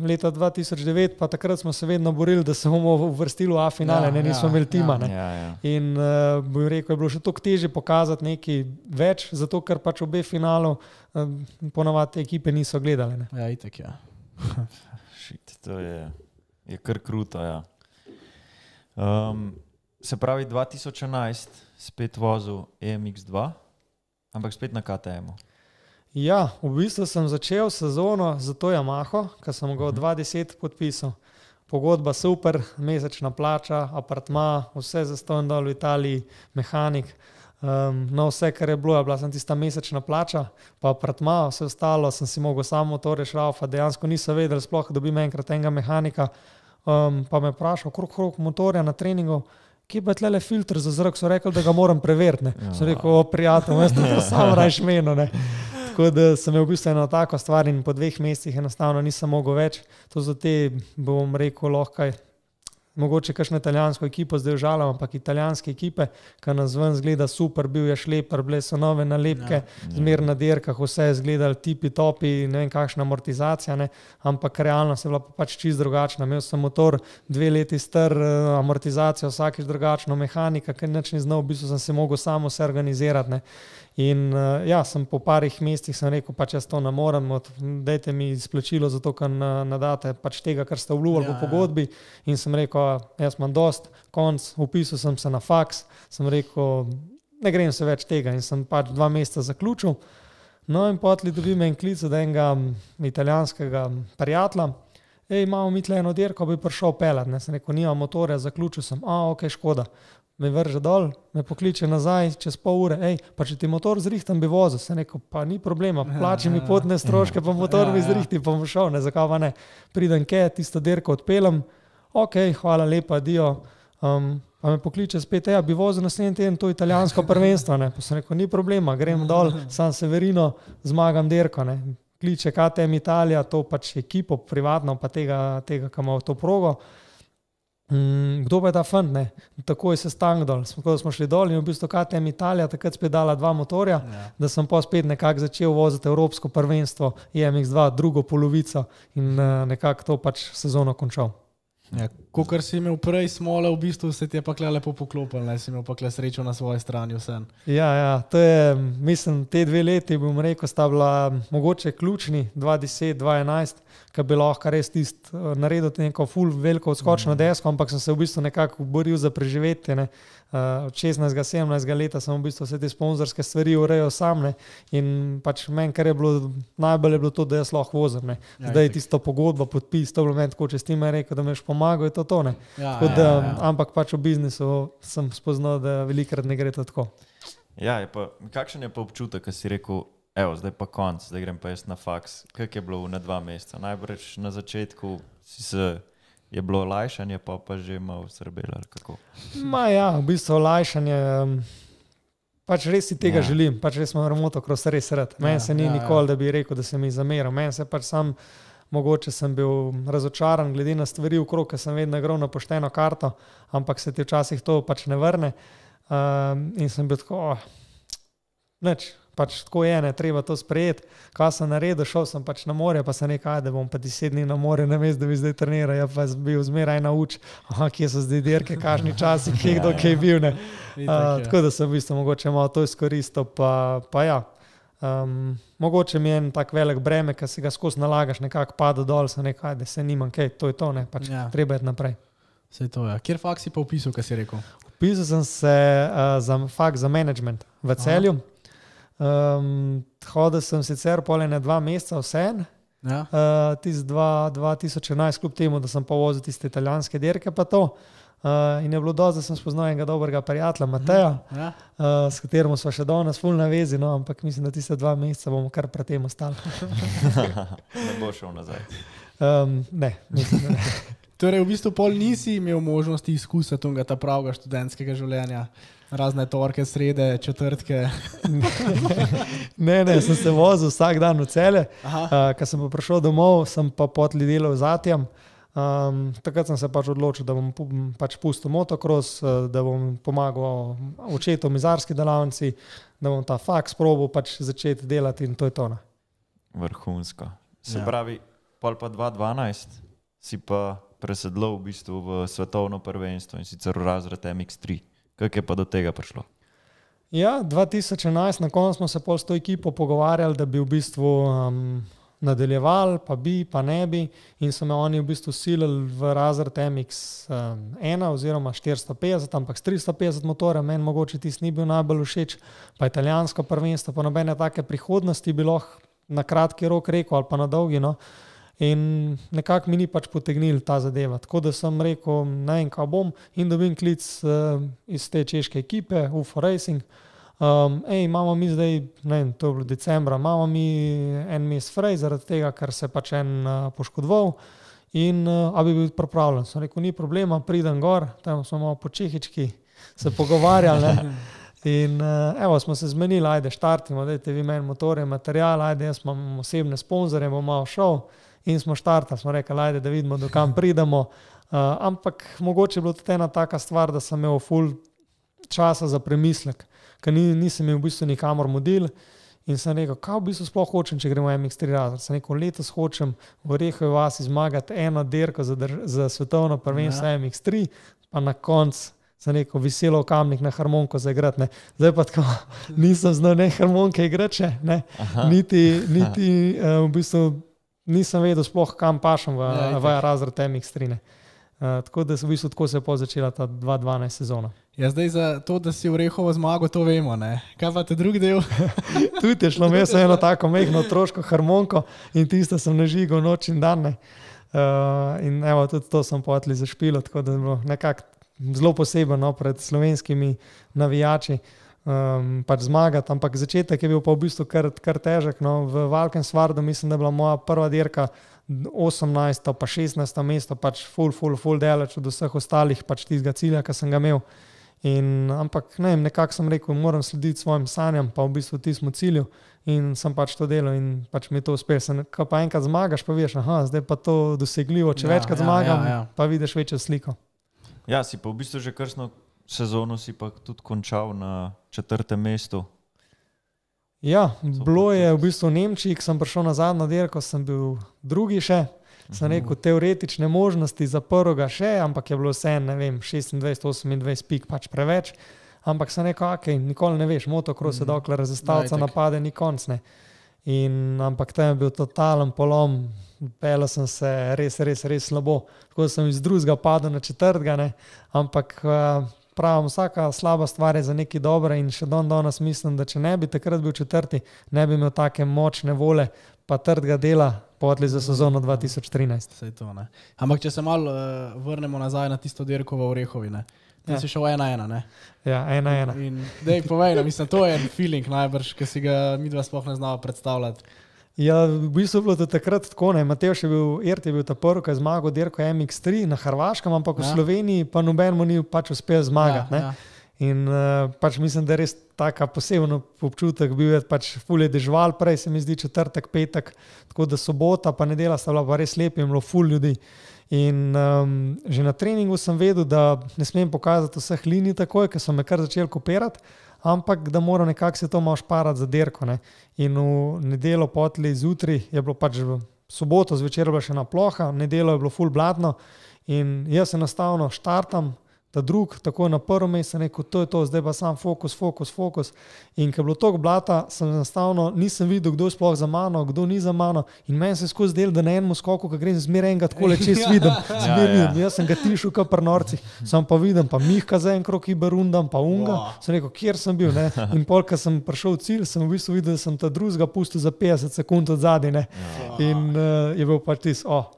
leta 2009, pa takrat smo se vedno borili, da se bomo uvrstili v A-finale, Ja, ja, ne nismo ja, imeli tima. ja. ne. Ja, ja. In uh, bi rekel, je bilo še toliko težje pokazati nekaj več, zato ker pač obe finalu uh, ponavadi ekipe niso gledale. Ne. Ja, itek, ja. To je, je kar kruto. Ja. Um, se pravi, 2011 spet vozil EMX2, ampak spet na KTM-u. Ja, v bistvu sem začel sezono za to Yamaho, ki sem ga v 2010 podpisal. Pogodba super, mesečna plača, apartma, vse za ston dol v Italiji, mehanik. Um, no, vse, kar je bilo, je bila sem tista mesečna plača, pa apartma, vse ostalo sem si mogel samo motorje šraufa, dejansko nisem vedel, sploh da dobim enkrat enega mehanika. Um, pa me vprašal, krok, krok motorja na treningu, kje pa je tle filter za zrak, so rekli, da ga moram preveriti. ne. Sem rekel, o prijatelj, jaz to sam rajš meno. ne." Tako da sem imel v bistvu eno tako stvar in po dveh mesecih enostavno nisem mogel več. To so te, bom rekel, lahko. Mogoče kakšno italijansko ekipo zdaj užalam, ampak italijanske ekipe, ki nas ven zgleda super, bil je šleper, bile so nove nalepke, ja, zmer na dirkah, vse je zgledal tipi topi, ne vem kakšna amortizacija, ne, ampak realnost je bila pa pač čist drugačna. Imel sem motor dve leti star, eh, amortizacijo vsakeč drugačno, mehanika, ker nič ni znal, v bistvu sem se mogel samo se organizirati. Ne. In uh, ja, sem po parih mestih rekel, pač jaz to ne morem, dajte mi izplačilo za to, kar na- nadate pač tega, kar ste obljubili Ja, ja, v pogodbi. In sem rekel, jaz imam dost, konc, upisal sem se na faks, sem rekel, ne grem se več tega in sem pač dva meseca zaključil. No in potli dobim en klic od enega italijanskega prijatelja. Ej, imamo mi tle eno dirko, bi prišel pelat. Ne, sem rekel, nimam motorja, zaključil sem, a ok, škoda. Me vrže dol, me pokliče nazaj čez pol ure, ej, pa če ti motor zrihtam, bi vozil. Sem rekel, pa ni problema, plači mi potne stroške, pa motor Ja, mi ja. zrihti, pa bom šel, ne, zakaj pa ne. Pridem ke, tisto dirko odpeljem, ok, hvala lepa, dio. Um, pa me pokliče spet, ja, bi vozil naslednji teden to italijansko prvenstvo. Ne. Pa sem rekel, ni problema, grem dol, San Severino, zmagam dirko. Ne. Kliče KTM Italija, to pač ekipo, privatno, pa tega, tega ki ima to progo. Mm, kdo pa je ta fant? Ne? Takoj se stank dol. Smo, ko smo šli dol in v bistvu KTM Italija takrat spet dala dva motorja, Ja. da sem pa spet nekako začel voziti Evropsko prvenstvo, IMX2, drugo polovico in uh, nekako to pač sezono končal. Ja, Ko si imel prej smole, v bistvu se ti je pa kle lepo poklopil, ne si imel pa kle srečo na svoji strani vse. Ja, ja, to je, mislim, te dve leti, bom rekel, sta bila mogoče ključni, 2010-2011, ki bi lahko res tist eh, naredil neko full veliko odskočno desko, ampak sem se v bistvu nekako boril za preživetje. Ne. Uh, Od 16-17 leta sem v bistvu vse te sponzorske stvari urejal sam ne. in pač meni, kar je bilo najbolj, je bilo to, da jaz lahko vozim. Ne. Ja, Zdaj je tisto pogodba, podpis, to je bilo meni tako, če s tem rekel, da mi boš pomagal, je to to. Ne. Ja, Tako ja, Da, ja, ja. Ampak pač v biznisu sem spoznal, da velikrat ne gre to tako. Ja, je pa, kakšen je pa občutek, ko si rekel, evo, zdaj pa konc, zdaj grem pa jaz na faks. Kaj je bilo na dva meseca? Najbrž na začetku si se, je bilo olajšanje, pa pa že malo srbelo ali kako. Ma ja, v bistvu olajšanje. Pač res si tega Ja. ja. želim, pač res imam motocross res rad. Meni Ja, ja, se ni ja, ja, ja. nikoli, da bi rekel, da se mi zameram. Meni se pač sam, mogoče sem bil razočaran glede na stvari okrog, ker sem vedno igral na pošteno karto, ampak se ti včasih to pač ne vrne. Um, in sem bil tako, oh, neč, pač tako je, ne, treba to sprejeti. Kaj sem naredil, šel sem pač na more, pa sem rekel, "Ajde, da bom pa deset dni na more, ne vem, da bi zdaj treniral, ja pa sem bil zmeraj na uč, aha, kje so zdaj dirke, kažni časi, kje kdo kaj je bil. Ne. Uh, tako da sem v bistvu mogoče malo to izkoristil, pa, pa ja. Um, mogoče mi je en tak velik breme, ki si ga skozi nalagaš, nekako pada dol, se nekaj, da se nimam kaj, to je to, ne, pač Ja. ja. treba je naprej. Vse to je. Kjer fakt si pa upisal, kaj si rekel? Pisal sem se uh, za fakt za management v celju. Um, hodil sem sicer pol ene dva meseca, vse en. Ja. Uh, Tisti 2011, kljub temu, da sem pa vozil tiste italijanske dirke, pa to. Uh, in je bilo dosti, da sem spoznal enega dobrega prijatelja, Mateja, Ja. uh, s katerim smo še danes fulno vezi, no, ampak mislim, da tiste dva meseca bomo kar pred tem ostali. ne bo šel nazaj. Um, ne, mislim, da ne. Torej, v bistvu pol nisi imel možnosti izkusiti tega ta pravega študentskega življenja, razne torke, srede, četrtke. ne, ne, sem se vozil vsak dan v cele. Uh, Ko sem pa prišel domov, sem pa potli delal z Atjem. Um, takrat sem se pač odločil, da bom pač pustil motocross, uh, da bom pomagal očetu v mizarski delavnici, da bom ta faks probo pač začeti delati in to je to. ne. Vrhunsko. Se Ja. ja. pravi, pol pa 2012 si pa presedlal v bistvu v svetovno prvenstvo in sicer v razred MX3. Kako je pa do tega prišlo? Ja, 2011, na koncu smo se pol s to ekipo pogovarjali, da bi v bistvu um, nadaljevali, pa bi, pa ne bi. In so me oni v bistvu silili v razred MX1 oziroma 450, ampak s 350 motorjem, meni mogoče tisti ni bil najbolj všeč, pa italijansko prvenstvo, pa nobene take prihodnosti bi lahko na kratki rok rekel ali pa na dolgi. No. In nekako mi ni pač potegnil ta zadeva. Tako da sem rekel, ne vem, kaj bom, in dobim klic uh, iz te češke ekipe, UFO Racing. Um, ej, imamo mi zdaj, ne vem, to je bilo decembra, imamo mi en mesec fraj, zaradi tega, ker se je pač en uh, poškodoval. In uh, a bi bil pripravljen. Sem rekel, ni problema, pridem gor, tam smo malo po čehički se pogovarjali. Ne? In uh, evo, smo se zmenili, ajde, štartimo, dajte vi meni motorje, material, ajde, jaz imam osebne sponzorje, bom malo šel. In smo štartali, smo rekli, ajde, da vidimo, do kam pridemo. Uh, ampak mogoče je bila tudi ena taka stvar, da sem imel ful časa za premislek, ker ni, nisem imel v bistvu nikamor modil. In sem rekel, kaj v bistvu sploh hočem, če gremo v MX3 razred. Sem rekel, letos hočem v Rehovi vasi zmagati eno dirko za, za svetovno prvenstvo Ja. ja. MX3, pa na koncu sem rekel, veselo kamnik na harmoniko zaigrati. ne. Zdaj pa tako, nisem znal ne harmonike igrati, niti, niti uh, v bistvu nisem vedel sploh, kam pašem v, Ja, v razred MX3. ne. Uh, tako da se v bistvu tako se je začela ta 2012 sezona. Ja, zdaj za to, da si v Rehovo zmagal, to vemo. Ne? Kaj pa te drugi del? Tudi je šlo, imel sem eno tako mehko otroško harmoniko in tisto sem nažigal noč in dan. ne. Uh, in evo, tudi to sem potli za špilo, tako da je bilo nekako zelo posebno no, pred slovenskimi navijači. Um, pač zmagati, ampak začetek je bil pa v bistvu kar, kar težek. No. V Valken Svardu mislim, da je bila moja prva dirka 18. pa 16. mesto, pač full, full, full deleč od vseh ostalih, pač tistega cilja, ki sem ga imel. In, ampak ne, vem, nekako sem rekel, moram slediti svojim sanjam, pa v bistvu tismu cilju. In sem pač to delal in pač mi je to uspelo. Sem- Ko pa enkrat zmagaš, pa veš, da zdaj pa to dosegljivo. Če Ja, večkrat ja, zmagam, ja. ja. pa vidiš večjo sliko. Ja, si pa v bistvu že krsno sezono si pa tudi končal na četrtem mestu. Ja, Super, bilo je v bistvu v Nemčiji, ko sem prišel na zadnjo dirko, sem bil drugi še. Sem rekel, teoretične možnosti za prvega še, ampak je bilo vse, ne vem, 26-28 pik pač preveč. Ampak sem rekel, ok, nikoli ne veš, motocross je Mhm. dokler razistavca Ja, itak. napade, ni konc. Ne. In, ampak tam je bil totalen polom, pel sem se res, res, res slabo. Tako sem iz drugega padel na četrtega, ne. ampak eh, pravim, vsaka slaba stvar je za nekaj dobra in še don danes mislim, da če ne bi takrat bil četrti, ne bi imel take močne vole, pa trdega dela, potli za sezono 2013. Saj to, ne. Ampak če se malo uh, vrnemo nazaj na tisto dirko v Orehovi, ne. Ti Ja. si šel ena ena, ne? Ja, ena, ena. In dej, povej, no, mislim, to je en feeling najbrž, ki si ga mi dva sploh ne znamo predstavljati. Ja, v bistvu je bilo to takrat tako. Ne. Matej je bil, Ert je bil ta prvi, ki je zmagal dirko MX3 na Hrvaškem, ampak v Ja. Sloveniji pa nobenemu ni pač uspel zmagati. Ja, Ja, ja. In uh, pač mislim, da je res tako poseben občutek bil, da pač fulje dežval, prej se mi zdi četrtek, petek, tako da sobota, pa nedela sta bila pa res lepa in bilo ful ljudi. In um, že na treningu sem vedel, da ne smem pokazati vseh linij takoj, ker so me kar začeli kopirati, ampak da moram nekako se to malo šparati za derko. Ne. In v nedelo potli zjutraj je bilo pač v soboto zvečer bila še ena ploha, v nedelo je bilo ful blatno in jaz enostavno štartam ta drug, tako na prvo mesto, rekel, to je to, zdaj pa sam fokus, fokus, fokus. In ker je bilo toliko blata, sem enostavno nisem videl, kdo je sploh za mano, kdo ni za mano. In meni se je skozi del, da na enem skoku, ki grem zmeraj enega tako leče, jaz vidim, zmeraj vidim. Ja, ja. Jaz sem ga tišel, kot pri norcih, sem pa videl, pa Mihka za en krok, Iberundam, pa Unga. Wow. Sem rekel, kjer sem bil. Ne? In pol, ko sem prišel v cilj, sem v bistvu videl, da sem ta drugega pustil za 50 sekund od zadaj. In uh, je bil pač tisto. Oh.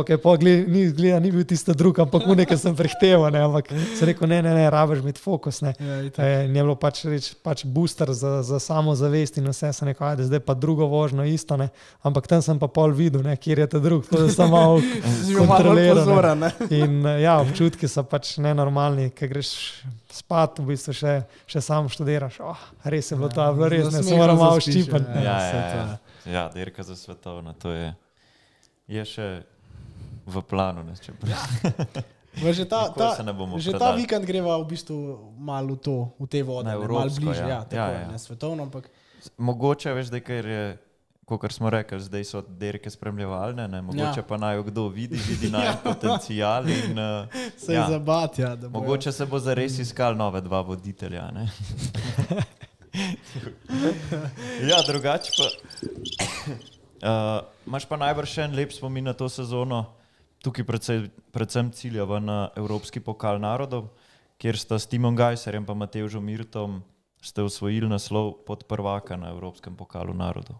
Okay, gled, ni, gleda, ni bil tisti drug, ampak nekaj sem prehteval. Ne, ampak sem rekel, ne, ne, ne rabiš imeti fokus. Ne. Ja, e, je bilo pač, reč, pač booster za, za samozavest in vse sem rekel, ajde, zdaj pa drugo vožnjo isto. Ne. Ampak tam sem pa pol videl, ne, kjer je ta drug, to je samo kontroliran. In e, ja, občutki so pač nenormalni, ker greš spat, v bistvu še, še samo študiraš. Oh, res je bilo ja, to, bilo res, ne, samo malo ščipati. Ja, ja, ja, ja. ja dirka za svetovno, to je. Je še v planu. Ne, ja. že ta, ta, že ta vikend greva v bistvu malo v, to, v te vode, malo bližje, ja. Ja, tako, ja, ja. ne svetovno. Ampak... Mogoče veš, da je. Kot smo rekli, zdaj so derke spremljevalne, ne? mogoče ja. pa naj kdo vidi, vidi naj potencijal. In, uh, se ja. zabati. Ja, mogoče se bo zares iskal nove dva voditelja. ja, drugače pa. Uh, Máš pa najbrž še en lep spomin na to sezono, tukaj predvsej, predvsem ciljava na Evropski pokal narodov, kjer sta s Timom Gajserjem in Matežom Mirtom osvojili naslov pod prvaka na Evropskem pokalu narodov.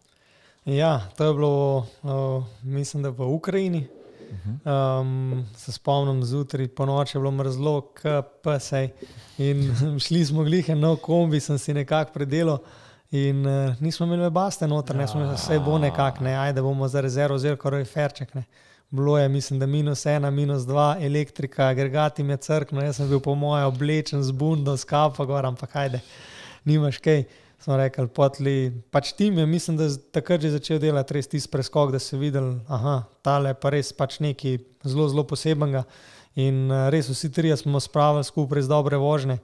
Ja, to je bilo, uh, mislim, da v Ukrajini. Um, se spomnim, zjutraj po noči je bilo mrzlo, KPS. In šli smo glihe, no, kombi sem si nekako predelal. In uh, nismo imeli baste noter, ne smo imeli vse bo nekako, ne, ajde bomo za rezervo vzeli, kar je ferček. Ne bilo je, mislim, da minus ena, minus dva, elektrika, agregati mi je crkno, jaz sem bil po mojem oblečen z bundo, skapa gor, ampak hajde, nimaš kaj. Smo rekli, potli, pač tim je, mislim, da je takrat že začel delati res tisti preskok, da si videl, da tale pa res pač nekaj zelo, zelo posebenega. In uh, res vsi trije smo spravili skupaj z dobre vožnje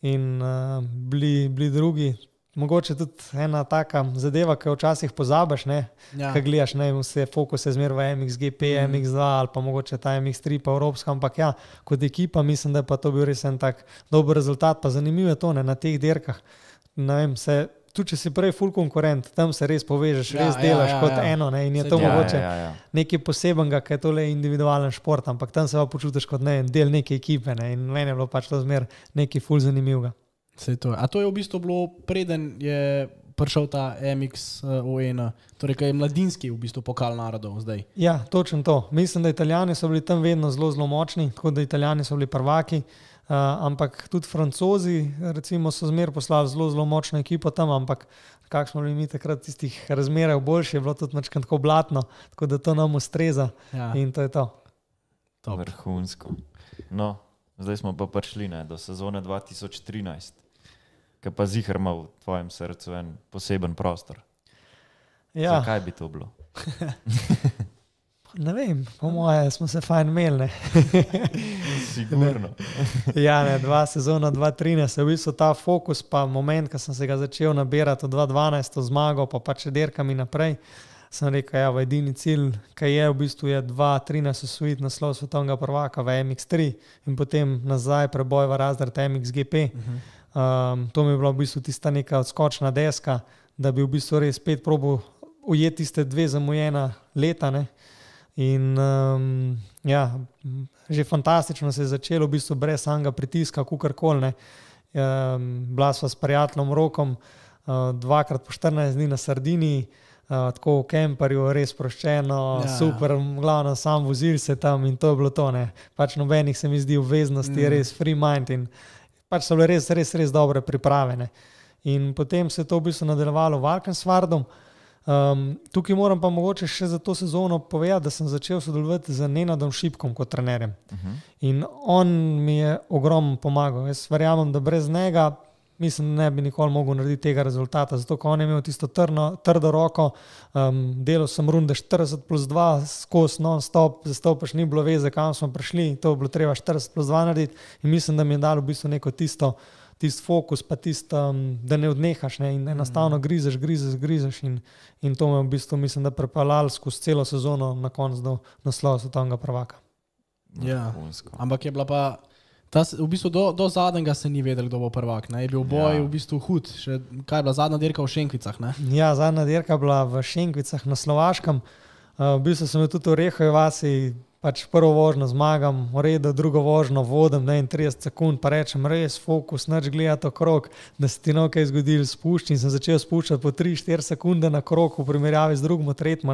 in uh, bili, bili drugi, Mogoče tudi ena taka zadeva, ki jo včasih pozabiš, ja. ki gledaš ne, vse fokuse zmer v MXGP, mm. MX2 ali pa mogoče ta MX3, pa Evropska. Ampak ja, kot ekipa mislim, da je to bil res en tak dober rezultat. Pa zanimivo je to ne, na teh dirkah. Vem, se, tudi če si prej full konkurent, tam se res povežeš, ja, res ja, delaš ja, ja, kot ja. eno ne, in je to ja, mogoče ja, ja, ja. nekaj posebenega, ker je to le individualen šport, ampak tam se pa počutiš kot ne, del neke ekipe ne, in meni je bilo pač to zmer nekaj full zanimivega. To A to je v bistvu bilo preden je prišel ta MX-ON, torej kaj je mladinski v bistvu pokal narodov zdaj. Ja, točno to. Mislim, da Italijani so bili tam vedno zelo, zelo močni, tako da Italijani so bili prvaki. Uh, ampak tudi francozi, recimo, so zmeraj poslali zelo, zelo močno ekipo tam, ampak kakšno smo bili mi takrat v tistih razmerah boljši, je bilo tudi nekaj tako blatno, tako da to nam ustreza. Ja. In to je to. To je vrhunsko. No, zdaj smo pa prišli ne, do sezone 2013 ki pa zihar ima v tvojem srcu en poseben prostor. Ja. Kaj bi to bilo? ne vem, po mojem, smo se fajn imeli. Sigurno. ja, ne, dva sezona, 2013, je v bistvu ta fokus, pa moment, ko sem se ga začel nabirati, 2012, zmago, pa pa če derkami naprej. Sem rekel, da ja, je edini cilj, ki je v bistvu 2-13 osvojiti naslov svetovnega prvaka v MX3 in potem nazaj preboj v razred MXGP. Uh -huh. Um, to mi je bila v bistvu tista neka odskočna deska, da bi v bistvu res spet probil ujeti tiste dve zamujena leta. Ne? In um, ja, že fantastično se je začelo, v bistvu brez samega pritiska, kukar koli. Um, bila sva s prijateljem Rokom, uh, dvakrat po 14 dni na Sardini, uh, tako v Kemperju, res proščeno, ja, super, glavno sam vozil se tam in to je bilo to. Ne. Pač nobenih se mi zdi obveznosti, mm. res free mind. In, pač so bile res, res, res dobre priprave. Ne. In potem se je to v bistvu nadaljevalo v Arkensvardu. Um, tukaj moram pa mogoče še za to sezono povedati, da sem začel sodelovati z Nenadom Šipkom kot trenerjem. Uh -huh. In on mi je ogromno pomagal. Jaz verjamem, da brez njega mislim, ne bi nikoli mogel narediti tega rezultata. Zato, on je imel tisto trno, trdo roko, um, delal sem runde 40 plus 2, skozi non-stop, zato pač ni bilo veze, kam smo prišli, to je bilo treba 40 plus 2 narediti. In mislim, da mi je dalo v bistvu neko tisto tisti fokus, pa tisti, um, da ne odnehaš ne, in enostavno mm. grizeš, grizeš, grizeš. In, in to me v bistvu, mislim, da prepeljal skozi celo sezono na koncu do naslova svetovnega prvaka. Ja. Ampak je bila pa. Ta, v bistvu do, do zadnjega se ni vedel, kdo bo prvak. Ne? Je bil boj ja. v bistvu hud. Še, kaj je bila zadnja dirka v Šenkvicah? Ne? Ja, zadnja dirka je bila v Šenkvicah na Slovaškem. Uh, v bistvu sem tudi v Rehovi vasi pač prvo vožnjo zmagam, v redu, drugo vožnjo vodim, ne 30 sekund, pa rečem, res fokus, noč gledati okrog, da se ti nekaj zgodilo, spuščam in sem začel spuščati po 3-4 sekunde na krog v primerjavi z drugim, tretjim.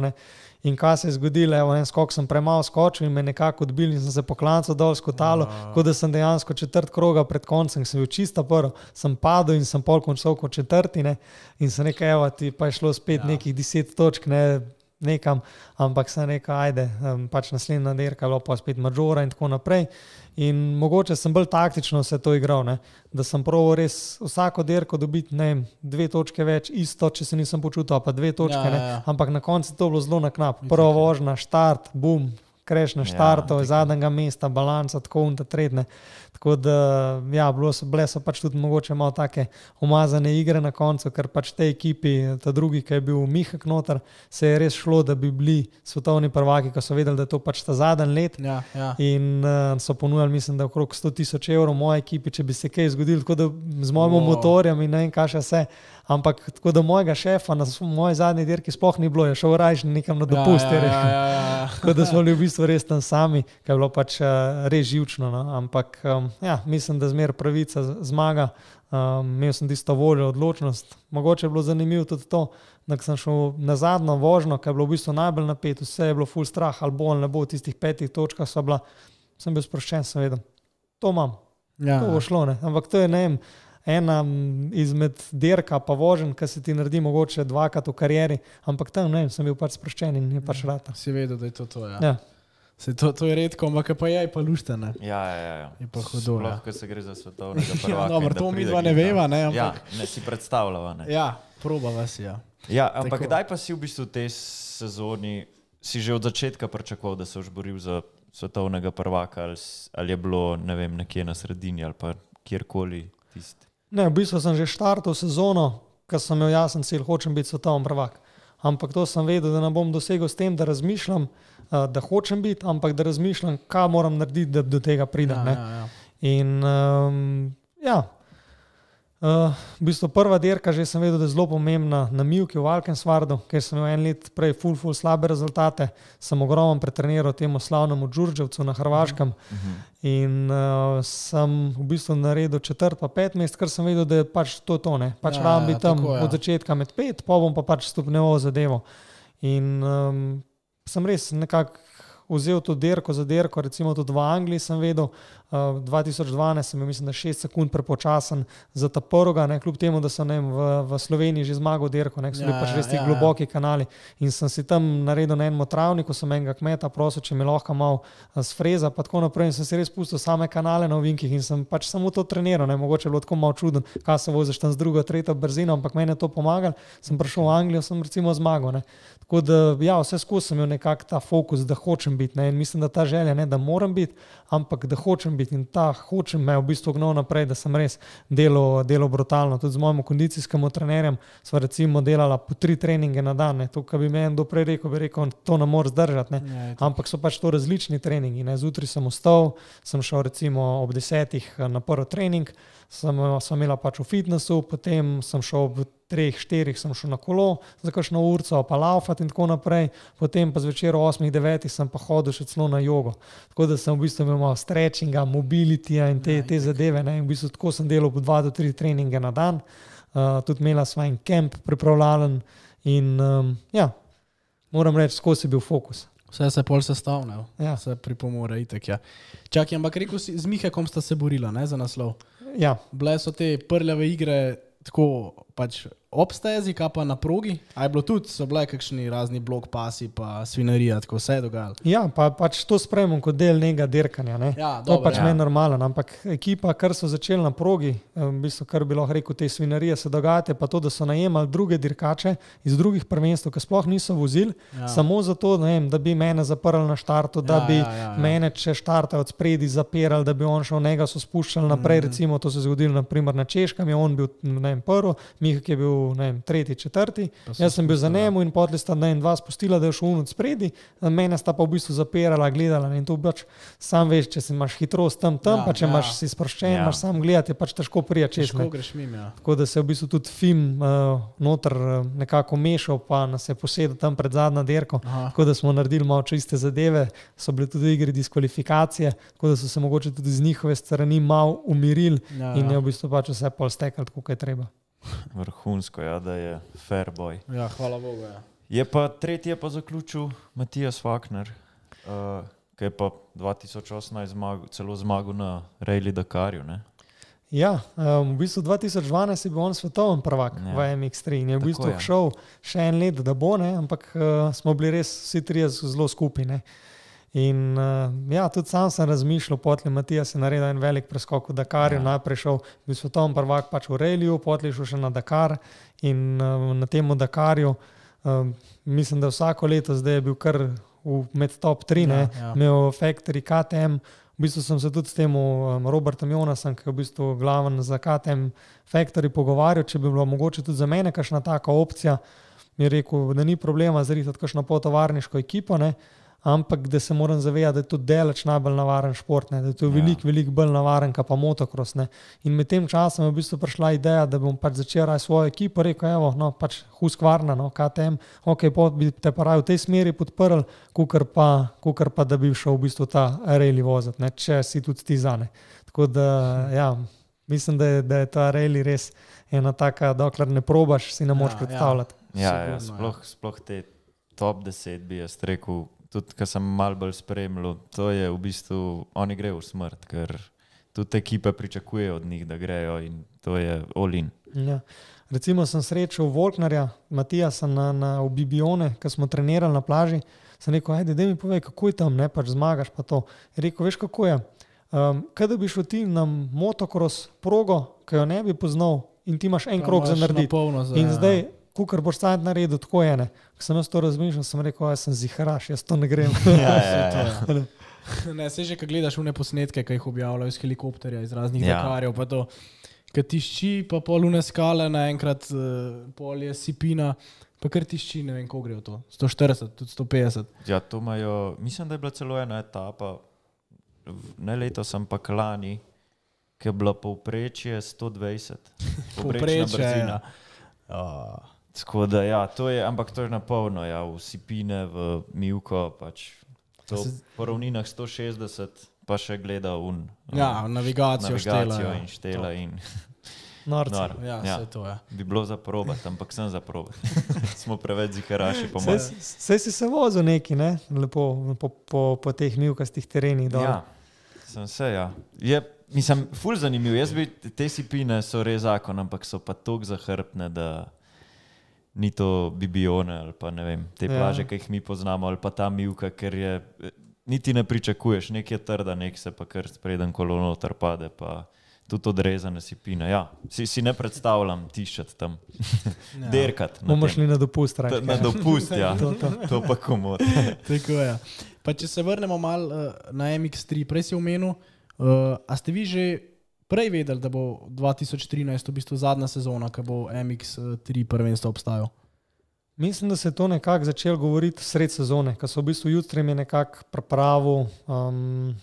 In kaj se je zgodilo, evo, en skok sem premalo skočil in me nekako odbil in sem se poklancal dol skotalo, kot da sem dejansko četrt kroga pred koncem, sem bil čista prvo, sem padel in sem pol končal kot četrtine in se nekaj, evo, ti pa je šlo spet ja. nekih 10 točk, ne nekam, ampak sem rekel, ajde, pač naslednja dirka, pa spet Mažora in tako naprej. In mogoče sem bolj taktično se to igral, ne? da sem pravil res vsako dirko dobiti ne, dve točke več, isto, če se nisem počutil, pa dve točke, ja, ja, ja. ampak na koncu to bilo zelo na knap. Prvo vožnja, štart, bum, kreš na štartu, ja, zadnjega mesta, balanca, tako in tako naprej. Tako da, ja, bilo so, bile so pač tudi mogoče malo take umazane igre na koncu, ker pač te ekipi, ta drugi, ki je bil Mihak noter, se je res šlo, da bi bili svetovni prvaki, ko so vedeli, da je to pač ta zadnji let. Ja, ja. In uh, so ponujali, mislim, da okrog 100 tisoč evrov moje ekipi, če bi se kaj zgodilo, tako da z mojim wow. motorjem in ne vem, kaj še vse. Ampak tako da mojega šefa na moji zadnji dirki sploh ni bilo, je šel rajš nekam na dopust. Ja, ja, ja, ja, ja. tako da smo bili v bistvu res tam sami, ker je bilo pač uh, res živčno. No? Ampak um, ja, mislim, da zmer pravica zmaga. Um, imel sem tisto voljo, odločnost. Mogoče je bilo zanimivo tudi to, da sem šel na zadnjo vožnjo, ki je bilo v bistvu najbolj napet, vse je bilo full strah, ali bo ali ne bo v tistih petih točkah. Bila, sem bil sproščen, sem vedel, to imam. Ja. To bo šlo. Ne? Ampak to je ne vem. Ena izmed dirka, pa vožen, ki se ti naredi, mogoče dvakrat v karieri, ampak tam ne, sem bil pač sproščen in je pač rata. Si vedel, da je to to. Ja. Ja. Se to, to je redko, ampak pa je pa luštene. Ja, ja, ja, ja. Je pa hudo. Ja. Lahko se gre za svetovne prvake. ja, dobro, to mi dva ne veva, ne? Ampak... Ja, ne si predstavljava, ne? Ja, proba vas, ja. Ja, ampak Tako. kdaj pa si v bistvu v tej sezoni, si že od začetka pričakoval, da se boš boril za svetovnega prvaka ali, ali je bilo, ne vem, nekje na sredini ali pa kjerkoli tisti? Ne, v bistvu sem že štartal sezono, ker sem imel jasen cilj, hočem biti svetovni prvak. Ampak to sem vedel, da ne bom dosegel s tem, da razmišljam. Eh, da hočem biti, ampak da razmišljam, kaj moram narediti, da do tega pridem. Ja, ja, ja. In um, ja, Uh, v bistvu prva dirka, že sem vedel, da je zelo pomembna na Milki v Alkensvardu, ker sem imel en let prej full, full slabe rezultate. Sem ogromno pretreniral temu slavnemu Đurđevcu na Hrvaškem uh -huh. in uh, sem v bistvu naredil četrt pa pet mest, ker sem vedel, da je pač to to. Ne. Pač ja, rabim ja, biti tam tako, ja. od začetka med pet, pa bom pa pač stopneval zadevo. In um, sem res nekako vzel to dirko za dirko, recimo tudi v Angliji sem vedel, 2012 sem imel, mislim, da 6 sekund prepočasen za ta prvoga, ne, kljub temu, da sem vem, v, v Sloveniji že zmagal dirko, ne, so bili ja, pač res ti ja, ja, globoki ja. kanali in sem si tam naredil na enem travniku, sem enega kmeta prosil, če mi lahko mal sfreza, pa tako naprej in sem si res pustil same kanale na ovinkih in sem pač samo to treniral, ne, mogoče je bilo tako malo čudno, kaj se voziš tam z drugo, tretjo brzino, ampak meni je to pomagalo, sem prišel v Anglijo, sem recimo zmagal. Ne. Tako da, ja, vse skozi sem imel nekako ta fokus, da hočem biti. Ne? In mislim, da ta želja ne, da moram biti, ampak da hočem biti. In ta hočem me v bistvu gnal naprej, da sem res delal, delal brutalno. Tudi z mojim kondicijskim trenerjem smo recimo delali po tri treninge na dan. Ne? To, kar bi meni doprej rekel, bi rekel, to ne moreš zdržati. Ne? Ja, ampak so pač to različni treningi. Zjutraj sem vstal, sem šel recimo ob desetih na prvi trening sem, sem imela pač v fitnessu, potem sem šel v treh, štirih, sem šel na kolo, za kakšno urco, pa laufati in tako naprej, potem pa zvečer v osmih, devetih sem pa hodil še celo na jogo. Tako da sem v bistvu imel stretchinga, mobilitija in te, te zadeve. Ne? In v bistvu tako sem delal po dva do tri treninge na dan, uh, tudi imela svoj kamp pripravljalen in um, ja, moram reči, skozi je bil fokus. Vse se pol sestavlja, ja. vse pripomore. Itek, ja. Čakaj, ampak rekel si, z Mihakom sta se borila ne, za naslov. Ja. Bile so te prljave igre, tako pač obstezi, kaj pa na progi. A je bilo tudi, so bile kakšni razni blok pasi, pa svinarija, tako vse je dogajalo. Ja, pa pač to sprejmem kot del nekega dirkanja. Ne? Ja, to dobro, pač ja. meni normalno. Ampak ekipa, kar so začeli na progi, eh, v bistvu, kar bi lahko rekel, te svinarije se dogaja, pa to, da so najemali druge dirkače iz drugih prvenstv, ki sploh niso vozili, Ja. samo zato, vem, da bi mene zaprli na štartu, da Ja, bi ja, ja, ja. mene, če štarte od spredi, zapirali, da bi on šel njega so spuščali naprej. Mm. Recimo, to se je zgodilo naprimer, na Češkem, je on bil vem, prvi, Mihak je bil ne vem, tretji, četrti. Jaz sem bil za ja. njemu in potli sta ne, en dva spustila, da je šel od spredi, mene sta pa v bistvu zapirala, gledala. ne, In to pač sam veš, če imaš hitrost tam, tam Ja, ja, pa če ja. ja. imaš si sproščen, Ja. ja. imaš sam gledati, je pač težko prijeti čez Težko me. greš mimo. Ja. Tako da se je v bistvu tudi film uh, noter uh, nekako mešal, pa nas je posedel tam pred zadnjo dirko. Aha. Tako da smo naredili malo čiste zadeve, so bile tudi igre diskvalifikacije, tako da so se mogoče tudi z njihove strani malo umirili Ja, in je ja. v bistvu pač vse pol stekalo, kot je treba. Vrhunsko, ja, da je fair boy. ja, hvala Bogu. Ja. Je pa tretji je pa zaključil Matijas Wagner, uh, ki je pa 2018 zmagal, celo zmagal na Rejli Dakarju. Ne? Ja, um, v bistvu 2012 je bil on svetovni prvak Ja. ja. v MX3 in je v Tako bistvu je. šel še en let, da bo, ne, ampak uh, smo bili res vsi trije zelo skupaj. Ne. In uh, ja, tudi sam sem razmišljal, potlej Matijas je naredil en velik preskok v Dakarju, Ja. najprej šel, bil svetovni prvak pač v Reliju, potlej šel še na Dakar in uh, na tem Dakarju. Um, mislim, da vsako leto zdaj je bil kar v, med top 3, Ja, ja, ja. ja. imel Factory KTM. V bistvu sem se tudi s tem um, Robertom Jonasom, ki je v bistvu glaven za KTM Factory, pogovarjal, če bi bilo mogoče tudi za mene kakšna taka opcija. Mi je rekel, da ni problema zrihtati kakšno potovarniško ekipo, ne? Ampak da se moram zavedati, da je to delač najbolj navaren šport, ne? da je to Ja. veliko, veliko bolj navaren, kot pa motocross. Ne? In med tem časom je v bistvu prišla ideja, da bom pač začel raj svojo ekipo, rekel, evo, no, pač Huskvarna, no, KTM, ok, pot bi te pa raj v tej smeri podprl, kukar pa, kukar pa da bi šel v bistvu ta reli voziti, ne? če si tudi ti zane. Tako da, ja, mislim, da je, da je ta reli res ena taka, dokler ne probaš, si ne moreš Ja, ja. predstavljati. Ja, ja, Sigurno, sploh, sploh te top 10 bi jaz rekel, tudi kar sem mal bolj spremljal, to je v bistvu, oni grejo v smrt, ker tudi ekipe pričakujejo od njih, da grejo in to je olin. Ja. Recimo sem srečal Volknarja, Matija na, na v Bibione, ki smo trenirali na plaži. Sem rekel, ajde, da mi povej, kako je tam, ne pač zmagaš pa to. Je rekel, veš kako je. Um, kaj da bi šel ti na motocross progo, ki jo ne bi poznal in ti imaš en krok za narediti. Polno za, In zdaj, kukar boš sam naredil, tako je ne. Ko sem jaz to razmišljal, sem rekel, jaz sem ziharaš, jaz to ne grem. Ja, ja, ja. Ne, se že, ko gledaš une posnetke, ki jih objavljajo iz helikopterja, iz raznih Ja. ja. Dakarjev, pa to, ki tišči, pa polune skale, naenkrat uh, pol je sipina, pa kar tišči, ne vem, koliko gre to. 140, tudi 150. ja, to imajo, mislim, da je bila celo ena etapa, ne letos, ampak lani, ki je bila povprečje 120. Povprečna Povprečje, brzina. ja. Uh, Tako da, ja, to je, ampak to je na polno, ja, v Sipine, v Mivko, pač to se- po ravninah 160, pa še gleda un. ja, navigacijo, navigacijo štela, ja. in štela. In, Norci. nor, Ja, ja. ja. to je. Bi bilo za probat, ampak sem za probat. Smo preveč ziharaši, po mojem. saj si se vozil neki, ne? lepo po, po, po teh milkastih terenih. dol. Ja, sem se, ja. Je, mislim, ful zanimiv. Jaz bi te sipine so res zakon, ampak so pa tako zahrbtne, da ni to bibione ali pa ne vem, te Ja. plaže, ki jih mi poznamo, ali pa ta milka, ker je, niti ne pričakuješ, nek je trda, nek se pa kar spreden kolo noter pade, pa tudi odrezane sipine. Ja, si, si ne predstavljam tišati tam, Ja. derkat. na Bomo šli na dopust, reči. Na dopust, ja. To, to. To pa komod. Tako je. Pa če se vrnemo malo uh, na MX3, prej si omenil, uh, a ste vi že prej vedeli, da bo 2013 v bistvu zadnja sezona, ko bo MX3 prvenstvo obstajal? Mislim, da se je to nekako začelo govoriti sred sezone, ko so v bistvu jutri mi nekako pripravil um,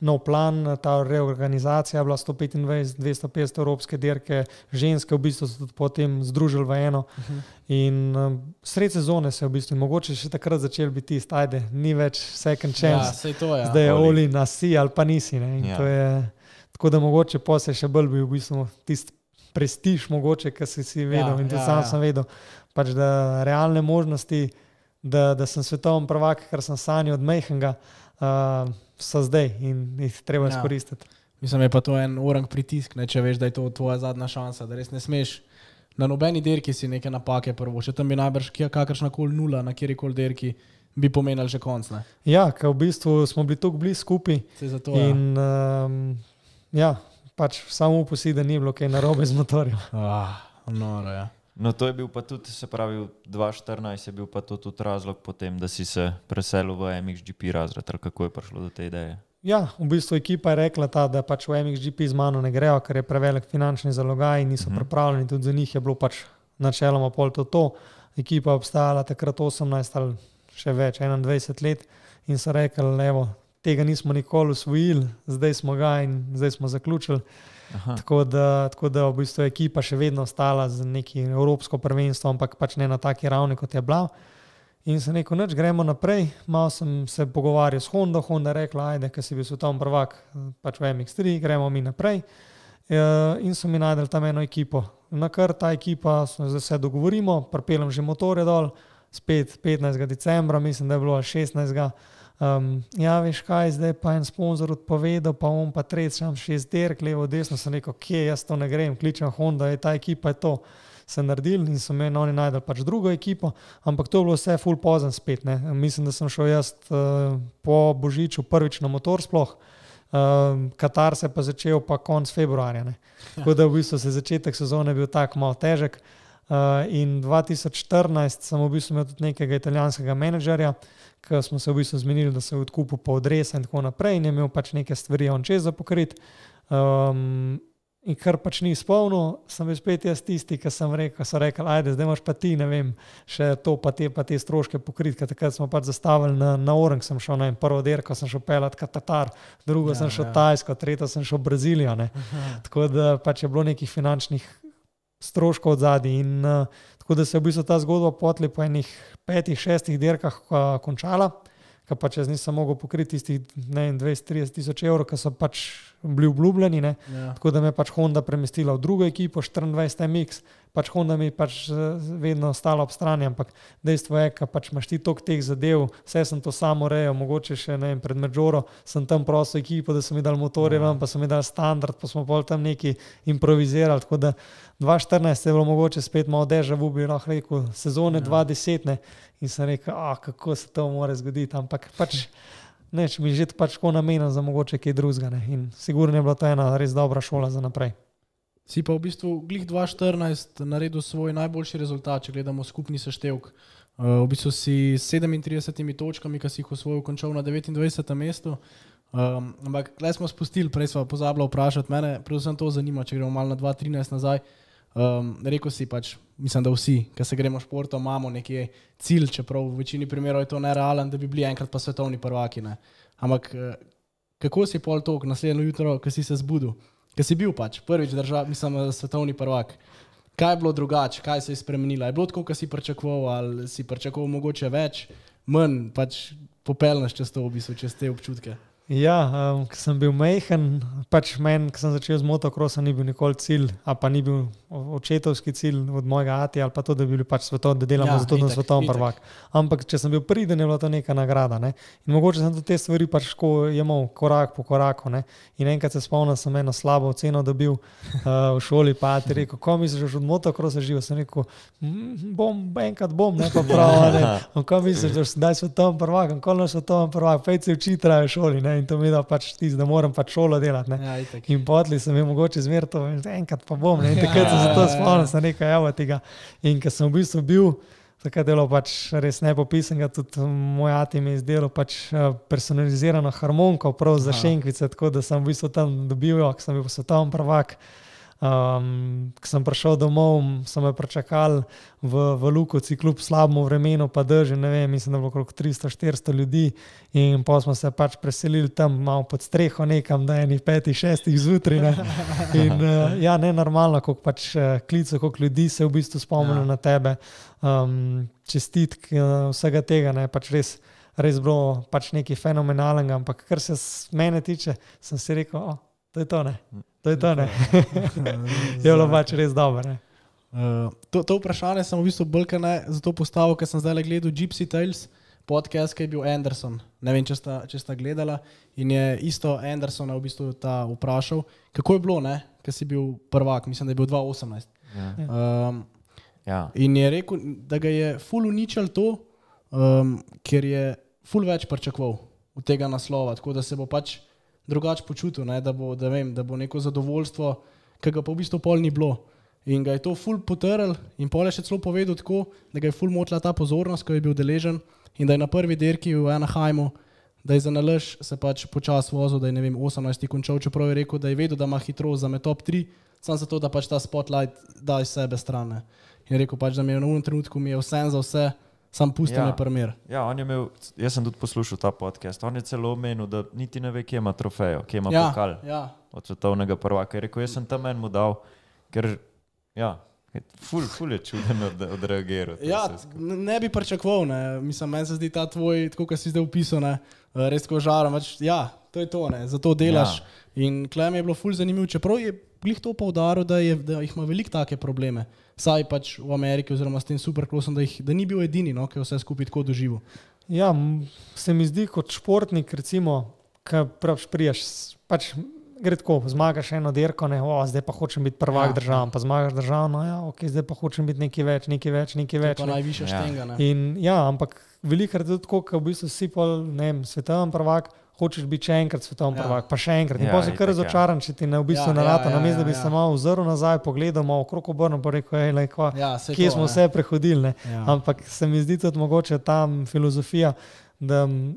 nov plan, ta reorganizacija je bila 125, 250 evropske dirke, ženske v bistvu so tudi potem združili v eno. Uh -huh. In um, sred sezone se je v bistvu, mogoče še takrat začel biti tisti, ajde, ni več second Ja, chance, sej to je. zdaj je Oli. oli na si ali pa nisi. Ne? In Ja. to je Tako da mogoče se še bolj bi v bistvu tisti prestiž, mogoče, ki si, si vedel. Ja, in tudi ja, sam ja. sem vedel, pač, da realne možnosti, da, da sem svetovni prvak, kar sem sanjal od Mejhenga, uh, so zdaj in jih treba Ja. izkoristiti. Mislim, je pa to en orang pritisk, ne, če veš, da je to tvoja zadnja šansa, da res ne smeš na nobeni dirki si neke napake prvo, če tam bi najbrž kakršna koli nula na kjer koli dirki, bi pomenil že konc. Ne? Ja, ker v bistvu smo bili tako blizu skupaj. Se zato, ja. In um, ja, pač samo uposi, da ni bilo kaj narobe z motorjem. ah, noro, ja. No, to je bil pa tudi, se pravi, 2014 je bil pa to tudi razlog potem, da si se preselil v MXGP razred, ali kako je prišlo do te ideje. Ja, v bistvu ekipa je rekla, ta, da pač v MXGP z mano ne grejo, ker je prevelik finančni zalogaj in niso Mhm. pripravljeni. Tudi za njih je bilo pač načeloma pol to. to. Ekipa je obstajala takrat 18 ali še več, 21 let in so rekli, evo, tega nismo nikoli usvojili, zdaj smo ga in zdaj smo zaključili. Aha. Tako da, tako da v bistvu je ekipa še vedno ostala z nekim evropsko prvenstvom, ampak pač ne na taki ravni, kot je bila. In se rekel, noč gremo naprej. Malo sem se pogovarjal s Honda, Honda je rekla, ajde, ker si bil svetovni prvak, pač v MX3, gremo mi naprej. E, In so mi najdel tam eno ekipo. Na kar ta ekipa, zdaj se dogovorimo, pripeljem že motore dol, spet 15. decembra, mislim, da je bilo ali 16. Um, ja, veš kaj, zdaj pa en sponzor odpovedal, pa on pa tretji, tam šest dirk, levo, desno, sem rekel, kje jaz to ne grem, kličem Honda, je ta ekipa je to. Se naredili in so meni oni najdel pač drugo ekipo, ampak to je bilo vse full pozen spet. Ne. Mislim, da sem šel jaz uh, po Božiču prvič na motor sploh. Uh, Katar se je pa začel pa konc februarja. Ne. Tako da v bistvu se začetek sezone bil tako malo težek. Uh, in 2014 sem v bistvu imel tudi nekega italijanskega menedžerja, ki smo se v bistvu zmenili, da se je odkupil po odrese in tako naprej, in je imel pač neke stvari on čez za pokrit. Um, in kar pač ni izpolnil, sem bil spet jaz tisti, ki sem rekel, so rekli, ajde, zdaj imaš pa ti, ne vem, še to, pa te, pa te stroške pokrit, ker takrat smo pač zastavili na, na Orang, sem šel na en prvo dirko, sem šel pelat Katar, drugo ja, sem šel ja. Tajsko, tretjo sem šel Brazilijo. Ne. Tako da pač je bilo nekih finančnih stroškov od zadaj. In uh, tako da se je v bistvu ta zgodba potli po enih petih, šestih dirkah uh, končala, ker pač jaz nisem mogel pokriti tistih ne vem, 20-30 tisoč evrov, ki so pač bili obljubljeni. Ne. Ja. Tako da me je pač Honda premestila v drugo ekipo, 24 MX, pač Honda mi pač eh, vedno ostala ob strani, ampak dejstvo je, da pač imaš ti toliko teh zadev, vse sem to samo urejal, mogoče še ne vem, pred Međoro sem tam prosil ekipo, da so mi dali motorje, Ja. vam pa so mi dali standard, pa smo pol tam neki improvizirali. Tako da 2014 je bilo mogoče spet malo deža, v bi lahko rekel, sezone Ja. 2010 ne, in sem rekel, ah, kako se to more zgoditi, ampak pač. Neč mi je že pač tako namenjen za mogoče kaj drugega. In sigurno je bila to ena res dobra šola za naprej. Si pa v bistvu glih 2014 naredil svoj najboljši rezultat, če gledamo skupni seštevek. Uh, v bistvu si s 37 točkami, ki si jih osvojil, končal na 29. mestu. Um, ampak le smo spustili, prej smo pozabili vprašati mene, predvsem to zanima, če gremo malo na 2013 nazaj. Um, rekel si pač, mislim, da vsi, ki se gremo športom, imamo neki cilj, čeprav v večini primerov je to nerealen, da bi bili enkrat pa svetovni prvaki. Ne. Ampak eh, kako si pol tok naslednjo jutro, ko si se zbudil, ko si bil pač prvič držav, mislim, eh, svetovni prvak. Kaj je bilo drugače, kaj se je spremenilo? Je bilo tako, kot si pričakoval, ali si pričakoval mogoče več, manj, pač popelnaš čez to, v bistvu, čez te občutke. Ja, um, ko sem bil majhen, pač meni, ko sem začel z motokrosom, ni bil nikoli cilj, a pa ni bil očetovski cilj od mojega ati ali pa to, da bi bili pač svetov, da delamo Ja, za to, da sem svetovni prvak. Ampak če sem bil priden, je bila to neka nagrada. Ne? In mogoče sem tudi te stvari pač tako jemal korak po koraku. Ne? In enkrat se spomnim, sem eno slabo oceno dobil uh, v šoli, pa ti rekel, ko misliš, boš od motokrosa živel, sem rekel, "Mm, bom, enkrat bom, ne pa prav. Ne? "On, Ko misliš, da boš zdaj svetovni prvak, ko boš svetovni prvak, pej se učiti v šoli. Ne? In to mi da pač tisto, da moram pač šolo delati. Ne? Ja, itak. In potli sem jim mogoče zmer to, enkrat pa bom. Ne? In takrat sem se to spomnil, sem rekel, evo tega. In ker sem v bistvu bil, takrat je bilo pač res nepopisanega, tudi moj ati mi je izdelal pač eh, personalizirano harmoniko, prav za Aha. šenkvice, tako da sem v bistvu tam dobil, jo, sem bil svetovni prvak. Um, ko sem prišel domov, so me pričakali v, v Lukovci, kljub slabemu vremenu, pa drži, ne vem, mislim, da je bilo okrog 300-400 ljudi. In pa smo se pač preselili tam malo pod streho, nekam, je enih petih, šestih zjutraj. Ne. In uh, ja, ne normalno, koliko pač uh, klicev, koliko ljudi se v bistvu spomnijo Ja. na tebe. Um, čestitk uh, vsega tega, ne pač res. Res bilo pač nekaj fenomenalnega, ampak kar se mene tiče, sem si rekel, oh, to je to, ne. To je to, ne. je bilo pač res dobro. ne. Uh, to, to vprašanje sem v bistvu bolj kot ne zato postavil, ker sem zdaj gledal Gypsy Tales, podcast, ki je bil Anderson. Ne vem, če sta, če sta gledala. In je isto Andersona v bistvu ta vprašal, kako je bilo, ker si bil prvak, mislim, da je bil 2018. Um, Ja. in je rekel, da ga je ful uničil to, um, ker je ful več pričakoval od tega naslova, tako da se bo pač drugače počutil, ne, da, bo, da, vem, da bo neko zadovoljstvo, ki ga pa v bistvu pol ni bilo. In ga je to ful potrl in pol je še celo povedal tako, da ga je ful motila ta pozornost, ko je bil deležen in da je na prvi dirki v Anaheimu, da je za nalož se pač počasi vozil, da je vem, 18 končal, čeprav je rekel, da je vedel, da ima hitrost za me top 3, samo zato, da pač ta spotlight da iz sebe strane. In je rekel pač, da mi je v enem trenutku mi je vse za vse, sam pusti Ja. me primer. Ja, imel, jaz sem tudi poslušal ta podcast. On je celo omenil, da niti ne ve, kje ima trofejo, kje ima Ja, pokal ja, od svetovnega prvaka. Je rekel, jaz sem tam en mu dal, ker ja, ful, ful je čuden od, odreagiral. ja, ne bi pričakoval, mislim, meni se zdi ta tvoj, tako kot si zdaj opisal, ne, eh, res tako žarom. Pač, ja, to je to, ne. zato delaš. Ja. In klem je bilo ful zanimivo, čeprav je glih to poudaril, da, je, da jih ima veliko take probleme. Saj pač v Ameriki, oziroma s tem superklosom, da, jih- da ni bil edini, no, ki je vse skupaj tako doživel. Ja, se mi zdi kot športnik, recimo, ki praviš, priješ, pač gre tako, zmagaš eno dirko, ne, o, zdaj pa hočem biti prvak Ja, ja, državam, pa zmagaš državno, ja, ok, zdaj pa hočem biti nekaj več, nekaj več, nekaj To je več. pa Ne. najvišja Ja. štenga. Ne. In, ja, ampak velikokrat je tudi tako, da v bistvu si pol, ne vem, svetovni prvak, hočeš biti še enkrat svetovni Ja. ja. prvak, pa še enkrat. In Ja, ja, pa si kar ja. razočaran, če ti ne v bistvu Ja, ja, ja, narata, ja, ja, namesto ja, da bi ja. se malo ozrl nazaj, pogledal, malo okrog obrnil, pa rekel, hej, lej, kva, Ja, kje to, smo ne. vse prehodili. Ne. Ja. Ampak se mi zdi tudi mogoče ta m, filozofija, da m,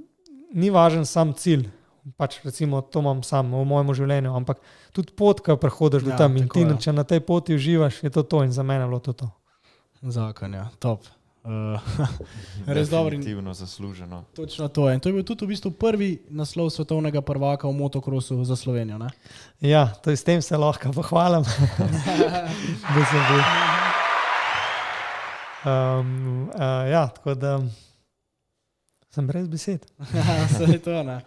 ni važen sam cilj. Pač recimo, to imam sam v mojem življenju, ampak tudi pot, ki jo prehodiš do Ja, tam. In ti, je. če na tej poti uživaš, je to to. In za mene je bilo to. to. Zakon, ja, top. Uh, res dobro. in- Definitivno zasluženo. Točno to je. In to je bil tudi v bistvu prvi naslov svetovnega prvaka v motokrosu za Slovenijo. Ne? Ja, to je s tem se lahko pohvalim. da sem bil. Um, uh, ja, tako da sem brez besed. Vse je to. ne.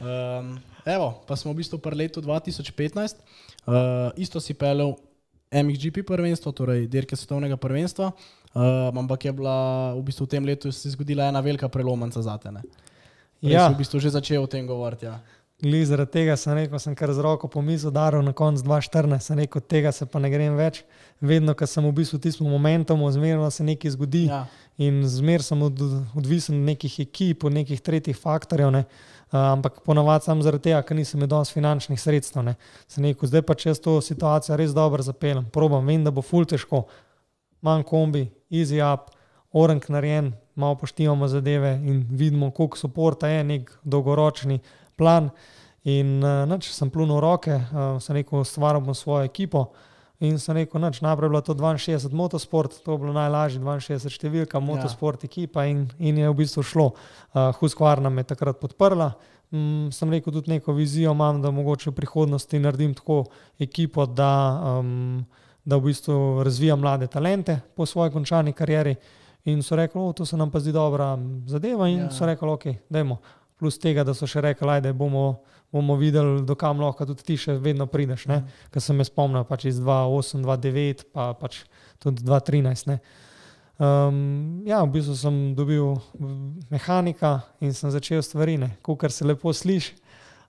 Um, evo, pa smo v bistvu pri letu 2015, uh, isto si pelil MXGP prvenstvo, torej dirke svetovnega prvenstva, uh, ampak je bila v bistvu v tem letu se zgodila ena velika prelomnica za te. Ja, v bistvu že začel o tem govoriti. Ja. glede zaradi tega sem rekel, sem kar z roko po mizu udaril na koncu 2014, sem rekel, tega se pa ne grem več. Vedno, ko sem v bistvu v tistem momentu, zmerno se nekaj zgodi. Ja. in zmer sem od, odvisen od nekih ekip, od nekih tretjih faktorjev. Ne. Uh, ampak ponovadi samo zaradi tega, ker nisem imel dovolj finančnih sredstev. Ne. Sem rekel, zdaj pa če jaz to situacijo res dobro zapeljem, probam, vem, da bo ful težko. Manj kombi, easy up, orang narejen, malo poštivamo zadeve in vidimo, koliko suporta je nek dolgoročni plan. In uh, nič, sem plunil roke, uh, sem rekel, stvaramo svojo ekipo. In sem rekel, nič, najprej je bilo to 62 motosport, to je bilo najlažje, 62 številka, motosport ekipa in, in je v bistvu šlo. Uh, Huskvarna me je takrat podprla. Mm, sem rekel, tudi neko vizijo imam, da mogoče v prihodnosti naredim tako ekipo, da, um, da v bistvu razvijam mlade talente po svoji končani karieri. In so rekli, to se nam pa zdi dobra zadeva. In Ja. ja. so rekli, ok, dajmo. Plus tega, da so še rekli, da bomo, bomo videli, do kam lahko tudi ti še vedno prideš. Mm. Ker sem jaz spomnil pač iz 2008, 2009, pa pač tudi 2013. Ne. Um, ja, v bistvu sem dobil mehanika in sem začel stvari, kar se lepo sliši,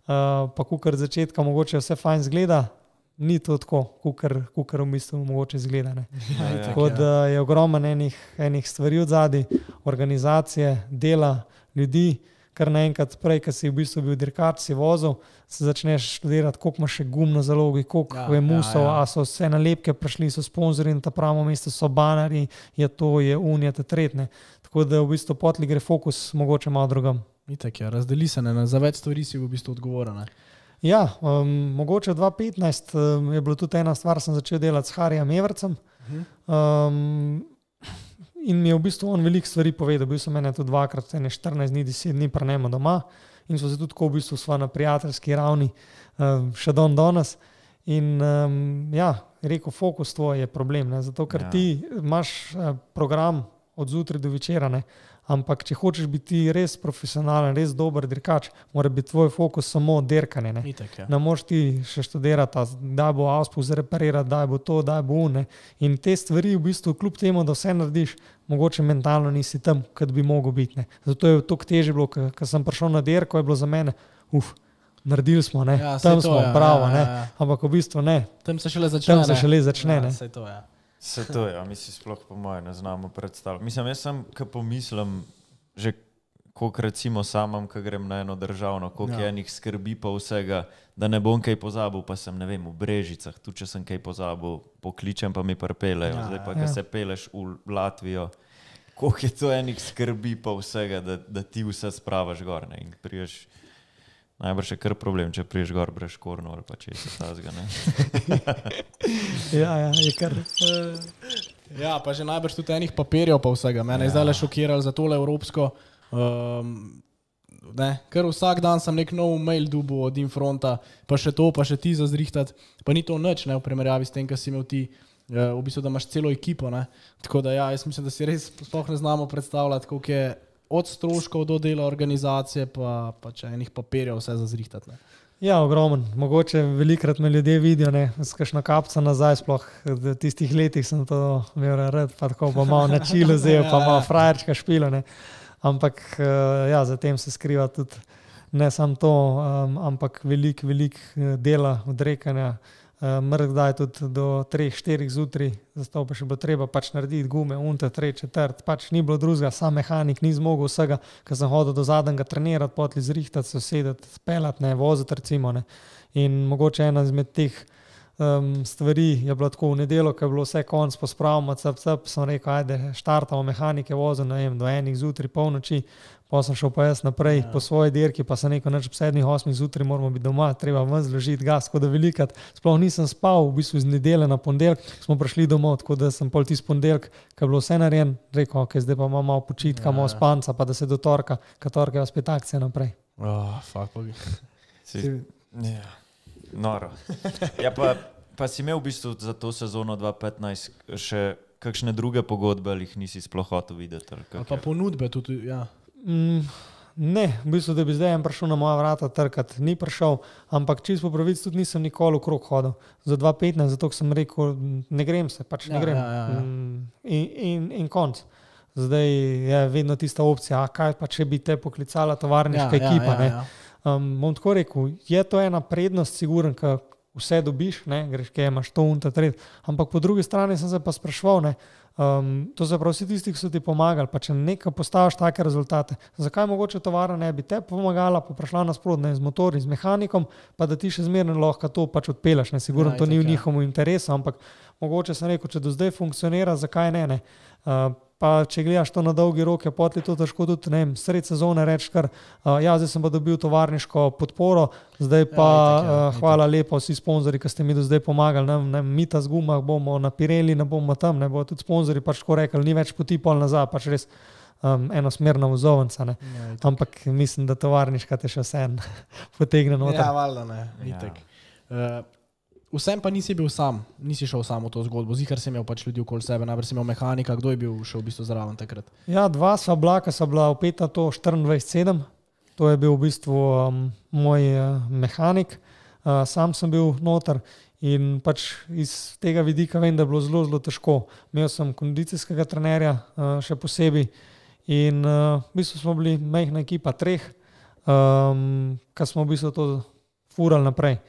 uh, pa kar od začetka mogoče vse fajn zgleda, ni to tako, kar v bistvu mogoče zgleda. Ne. Ja, ja. Tako da je ogromno enih, enih stvari od zadaj, organizacije, dela, ljudi. Kar naenkrat, prej, ki si v bistvu bil dirkač, si vozil, se začneš študirati, koliko imaš še gumno zalogi, koliko Ja, ja, je ja, musov, ja. ja, ja. a so vse nalepke prišli, so sponzorji na ta pravo mesto, so banari, je to, je unija, te tretne. Tako da v bistvu potli gre fokus mogoče malo drugam. Itak je, razdeli se, ne, za več stvari si v bistvu odgovoren. ne. Ja, um, mogoče 2015 um, je bila tudi ena stvar, sem začel delati s Harijem Evrcem. Um, in mi je v bistvu on veliko stvari povedal. Bil sem ene tudi dvakrat, ene 14 dni, 10 dni prenemo doma in so se tudi tako v bistvu sva na prijateljski ravni um, še don danes. In um, ja, rekel, fokus tvoj je problem, ne? zato ker Ja. ti imaš uh, program od zjutraj do večera. Ne? Ampak, če hočeš biti res profesionalen, res dober dirkač, mora biti tvoj fokus samo dirkanje. Ne, Itak je. ne moš ti še študirati, da bo avspus reparirati, da bo to, da bo une. In te stvari, v bistvu, kljub temu, da vse narediš, mogoče mentalno nisi tam, kot bi mogel biti. Ne. Zato je to teže bilo, ker sem prišel na dirko, je bilo za mene, uf, naredili smo, ne, Ja, tam to, smo, ja, bravo, ja, ja, ja. Ampak v bistvu ne, Tam se šele začne. tam se šele začne. Ja, je. Se to je, ja, mi si sploh po mojem ne znamo predstavljati. Mislim, jaz sem, ki pomislim, že koliko recimo samem, ko grem na eno državno, koliko Ja. ja. enih skrbi pa vsega, da ne bom kaj pozabil, pa sem ne vem, v Brežicah, tu če sem kaj pozabil, pokličem pa mi prepelejo. Ja, Ja, Zdaj pa, ja. ko se peleš v Latvijo, koliko je to enih skrbi pa vsega, da, da ti vse spravaš gor. Ne? In priješ, najbrž je kar problem, če priješ gor brez škorno ali pa če se tazga. Ne? Ja, ja, je kar. Ja, pa že najbrž tudi enih papirjev, pa vsega. Mene je Ja. zdaj le šokiralo za tole evropsko. Um, ne, ker vsak dan sem nek nov mail dubu od Infronta, pa še to, pa še ti za zrihtati. Pa ni to nič, ne, v primerjavi s tem, kar si imel ti. eh, V bistvu, da imaš celo ekipo. Ne. Tako da, ja, jaz mislim, da si res sploh ne znamo predstavljati, koliko je od stroškov do dela organizacije, pa, pa če enih papirjev vse za zrihtati. ne. Ja, ogromen. Mogoče velikrat me ljudje vidijo, ne, s kakšno kapco nazaj, sploh v tistih letih sem to imel rad, pa tako pa malo na čilu zel, pa malo frajerčka špilo. Ne. Ampak eh, ja, za tem se skriva tudi ne samo to, um, ampak veliko, veliko eh, dela, odrekanja. Uh, Mrk je tudi do 3-4 zjutraj, zato pa še bilo treba pač narediti gume, unte, 3, četrt, pač ni bilo drugega, sam mehanik ni zmogel vsega, ker sem hodil do zadnjega trenirati, potli zrihtati, se sedeti, spelati, ne voziti recimo. Ne. In mogoče ena izmed teh um, stvari je bilo tako v nedelo, ko je bilo vse konc, pospravimo, cep, cep, sem rekel, ajde, štartamo mehanike, vozim, ne vem, do enih zjutraj, polnoči, pa sem šel pa jaz naprej ja. po svoji dirki, pa sem rekel, neč ob sedmih, osmih zjutraj moramo biti doma, treba ven zložiti gas, tako da velikrat, sploh nisem spal, v bistvu iz nedele na ponedeljek smo prišli domov, tako da sem pol tisti ponedeljek, ko je bilo vse narejeno, rekel, ok, zdaj pa imamo malo počitka, Ja. malo spanca, pa da se do torka, ka torka je spet akcija naprej. Oh, fuck, bi. Si, ja, noro. Ja, pa, pa si imel v bistvu za to sezono 2015 še kakšne druge pogodbe ali jih nisi sploh hotel videti? ali Ali kako pa ponudbe tudi. Ja. Mm, ne, v bistvu, da bi zdaj en prišel na moja vrata trkati, ni prišel, ampak čisto po pravici tudi nisem nikoli v krog hodil. Za 2-15, zato sem rekel, ne grem se, pač ne Ja, grem. ja, ja, ja. Mm, In, in, in konc. Zdaj je vedno tista opcija, a kaj pa če bi te poklicala tovarniška ja, ekipa. Ja, ne. ja, ja. Um, bom tako rekel, je to ena prednost, siguren, ker vse dobiš, ne, greš, kaj imaš to un ta tret. Ampak po drugi strani sem se pa sprašval, ne, um, to se pravi, vsi tisti, ki so ti pomagali, pa če nekaj postaviš take rezultate, zakaj mogoče tovarna ne bi te pomagala, pa prišla nasprotno z motorjem, z mehanikom, pa da ti še zmerno lahko to pač odpeleš. Ne, sigurno Ja, to ni v ja. njihovem interesu, ampak mogoče sem rekel, če do zdaj funkcionira, zakaj ne. ne. Uh, Pa če gledaš to na dolgi rok, je potli to težko tudi ne vem, sred sezone reči, kar uh, ja, zdaj sem pa dobil tovarniško podporo, zdaj pa Ja, ja, itak, ja, uh, itak. hvala lepa vsi sponzorji, ki ste mi do zdaj pomagali. Ne, ne, mi ta z gumah bomo na Pirelli, ne bomo tam, ne bodo tudi sponzorji pač tako rekli, ni več poti pol nazaj, pač res um, enosmerna vozovnica. Ne. Ja, itak. Ampak mislim, da tovarniška te še vse potegne noter. Ja, valjda ne. Ja. itak. Uh, vsem pa nisi bil sam, nisi šel sam v to zgodbo, zikar si imel pač ljudi okoli sebe, najprej si imel mehanika, kdo je bil šel v bistvu zraven takrat. Ja, dva sva bila, ki sta bila upeta to 24-7, to je bil v bistvu um, moj uh, mehanik, uh, sam sem bil noter in pač iz tega vidika vem, da je bilo zelo, zelo težko. Imel sem kondicijskega trenerja, uh, še posebej in uh, v bistvu smo bili majhna ekipa treh, um, ki smo v bistvu to furali naprej.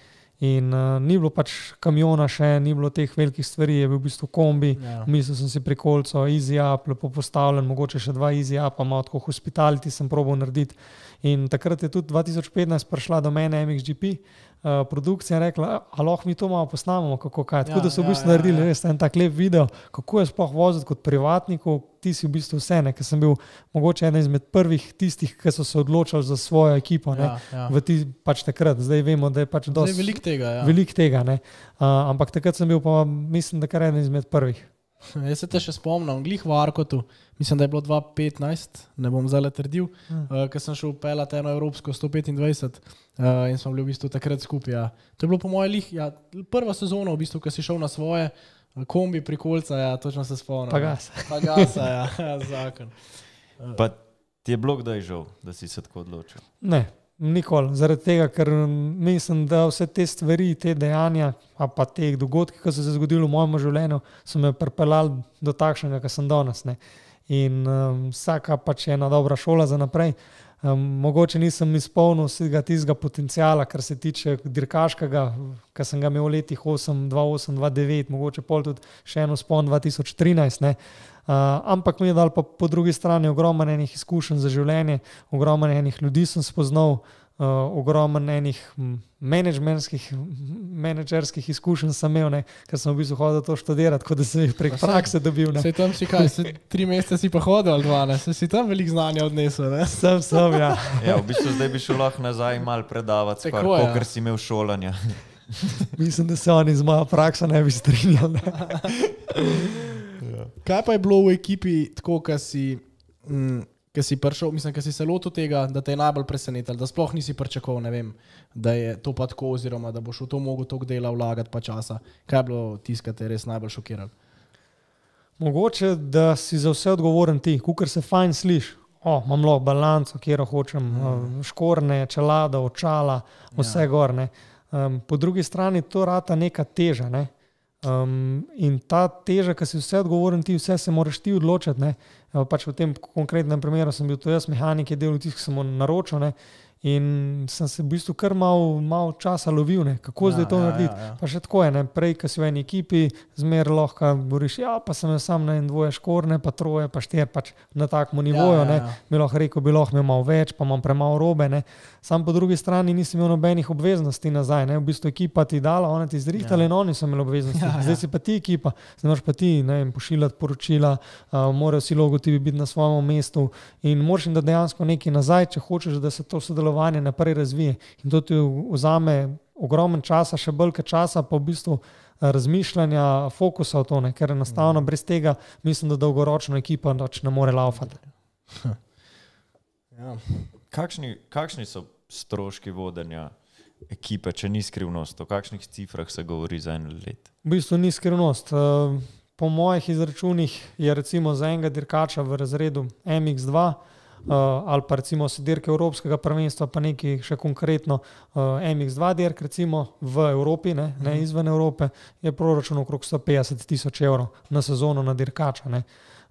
In uh, ni bilo pač kamiona, še ni bilo teh velikih stvari, je bil v bistvu kombi. Ja. Mislil sem si pri kolcu, easy up, lepo postavljen, mogoče še dva easy up, malo tako hospitality sem probil narediti. In takrat je tudi 2015 prišla do mene MXGP. Uh, produkcija je rekla, ali lahko mi to malo posnamemo, kako kaj. Tako Ja, da so v ja, bistvu ja, naredili ja. res en tak lep video, kako je sploh voziti kot privatniku, ti si v bistvu vse, ne, ker sem bil mogoče eden izmed prvih tistih, ki so se odločili za svojo ekipo. Ne, Ja, ja. V ti pač takrat, zdaj vemo, da je pač dosti veliko tega. Ja. veliko tega. ne. Uh, ampak takrat sem bil pa, mislim, da kar eden izmed prvih. Jaz se te še spomnim, glih v Arkotu, mislim, da je bilo 2015, ne bom zdaj le trdil, Ja. uh, ker sem šel pelati eno evropsko 125 uh, in smo bili v bistvu takrat skupaj. Ja. To je bilo po mojem lih, ja, prva sezona, v bistvu, ko si šel na svoje, eh, kombi pri kolca, ja, točno se spomnim. Pa gas. Pa gasa, ja, zakon. Pa ti je bilo kdaj žal, da si se tako odločil? Ne, nikoli. Zaradi tega, ker mm, mislim, da vse te stvari, te dejanja, a pa te dogodke, ki so se zgodili v mojem življenju, so me pripeljali do takšnega, kar sem danes. Ne. In um, vsaka pač je ena dobra šola za naprej. Um, mogoče nisem izpolnil vsega tistega potencijala, kar se tiče dirkaškega, ki sem ga imel v letih 8, 2008, 2009, mogoče pol tudi še eno spon 2013. Ne. Uh, ampak mi je dal pa po drugi strani ogromno enih izkušenj za življenje, ogromno enih ljudi sem spoznal, uh, ogromno enih menedžerskih, menedžerskih izkušenj sem imel, ne, ker sem v bistvu hodil to študirati, kot da sem jih prek prakse dobil. Ne. Sej tam si kaj, se, tri mesece si pa hodil ali dva, ne? se si tam veliko znanja odnesel. Ne? Sem, sem, ja. Ja, v bistvu zdaj bi šel lahko nazaj in mal predavati, Tako, ja. ker si imel šolanja. Mislim, da se oni z mojo prakso ne bi strinjali. Ne. Kaj pa je bilo v ekipi tako, ki si, mm, ki si prišel, mislim, ki si se lotil tega, da te je najbolj presenetilo, da sploh nisi pričakoval, vem, da je to pa tako, oziroma da boš v to mogel toliko dela vlagati pa časa. Kaj je bilo tisto, kar te je res najbolj šokiralo? Mogoče, da si za vse odgovoren ti, kukar se fajn sliši. O, imam lahko balanco, kjer hočem, mm. škorne, čelada, očala, vse ja. gorne. Um, po drugi strani to rata neka teža. Ne? Um, in ta teža, ki si vse odgovoren, ti vse se moraš ti odločiti. Ne? Pač v tem konkretnem primeru sem bil to jaz, mehanik je del tistih, ki sem mu naročil. Ne? In sem se v bistvu kar malo mal časa lovil, ne? kako ja, zdaj to ja, narediti. ja, ja. Pa še tako je, ne? prej, ko si v eni ekipi, zmeraj lahko boriš, ja, pa sem sam na en dvoje škorne, pa troje, pa štir, pač na takem nivoju. ja, Ja, ja. Mi lahko rekel, bi lahko imel več, pa imam premalo robe. Ne? Sam po drugi strani nisem imel nobenih obveznosti nazaj. Ne? V bistvu ekipa ti dala, ona ti zrihtala ja. in oni so imeli obveznosti. Ja, ja. Zdaj si pa ti ekipa, zdaj moraš pa ti ne pošiljati poročila, uh, morajo si logotipi biti na svojem mestu in moraš jim dati dejansko nekaj nazaj, če hočeš, da se to sodelovanje naprej razvije. In to ti vzame ogromen časa, še bolj kot časa, pa v bistvu eh, razmišljanja, fokusa v to, ne? ker enostavno brez tega mislim, da dolgoročno ekipa pač ne more laufati. Ja. Kakšni, kakšni so stroški vodenja ekipe, če ni skrivnost? O kakšnih cifrah se govori za en let? V bistvu ni skrivnost. Eh, Po mojih izračunih je recimo za enega dirkača v razredu MX2 uh, ali pa recimo se dirke Evropskega prvenstva, pa nekaj še konkretno uh, MX2 dirk recimo v Evropi, ne, ne izven Evrope, je proračun okrog 150 tisoč evrov na sezono na dirkača. Ne.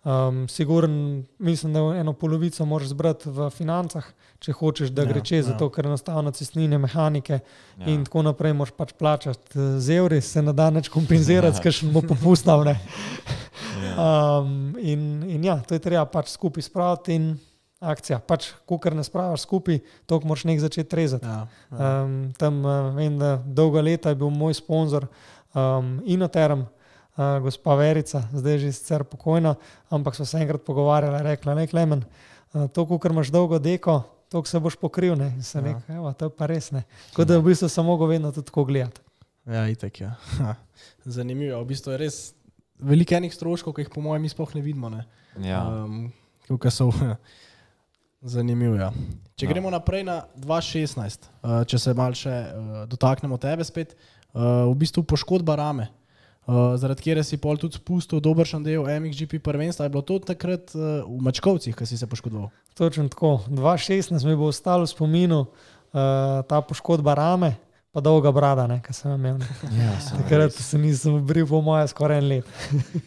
Um, Siguren, mislim, da eno polovico moraš zbrati v financah, če hočeš, da Ja, ja, gre čez, ja. ja. zato ker enostavno cestnine, mehanike Ja. ja. in tako naprej moraš pač plačati eh, z evri, se na dan več kompenzirati, s kakšnim bo popustal. Ne. Ja. Um, in, in ja, to je treba pač skupaj spraviti in akcija. Pač, ko kar ne spravaš skupaj, toliko moraš nekaj začeti rezati. Ja, ja. Um, tam uh, vem, da dolga leta je bil moj sponzor um, Inoterm, uh, gospa Verica, zdaj je že sicer pokojna, ampak so se enkrat pogovarjali, rekla, ne, Klemen, uh, to, kar imaš dolgo deko, to se boš pokril. Ne? In sem Ja. rekel, evo, to je pa res ne. Tako da v bistvu sem mogel vedno tudi tako gledati. Ja, itek, ja. Ha, Zanimivo. V bistvu je res veliko enih stroškov, ki jih po mojem mi sploh ne vidimo. Ne? Ja. Um, Tukaj so zanimivo. Ja. Če ja. gremo naprej na 2016, uh, če se mal še uh, dotaknemo tebe spet, uh, v bistvu poškodba rame. Uh, zaradi kjer si pol tudi spustil dobršen del MXGP prvenstva, je bilo to takrat uh, v Mačkovcih, ki si se poškodoval. Točno tako. 2016 mi bo ostalo v spominu uh, ta poškodba rame, pa dolga brada, ki sem imel. Ja, Takrat se nisem bril, po moje, skoraj en let.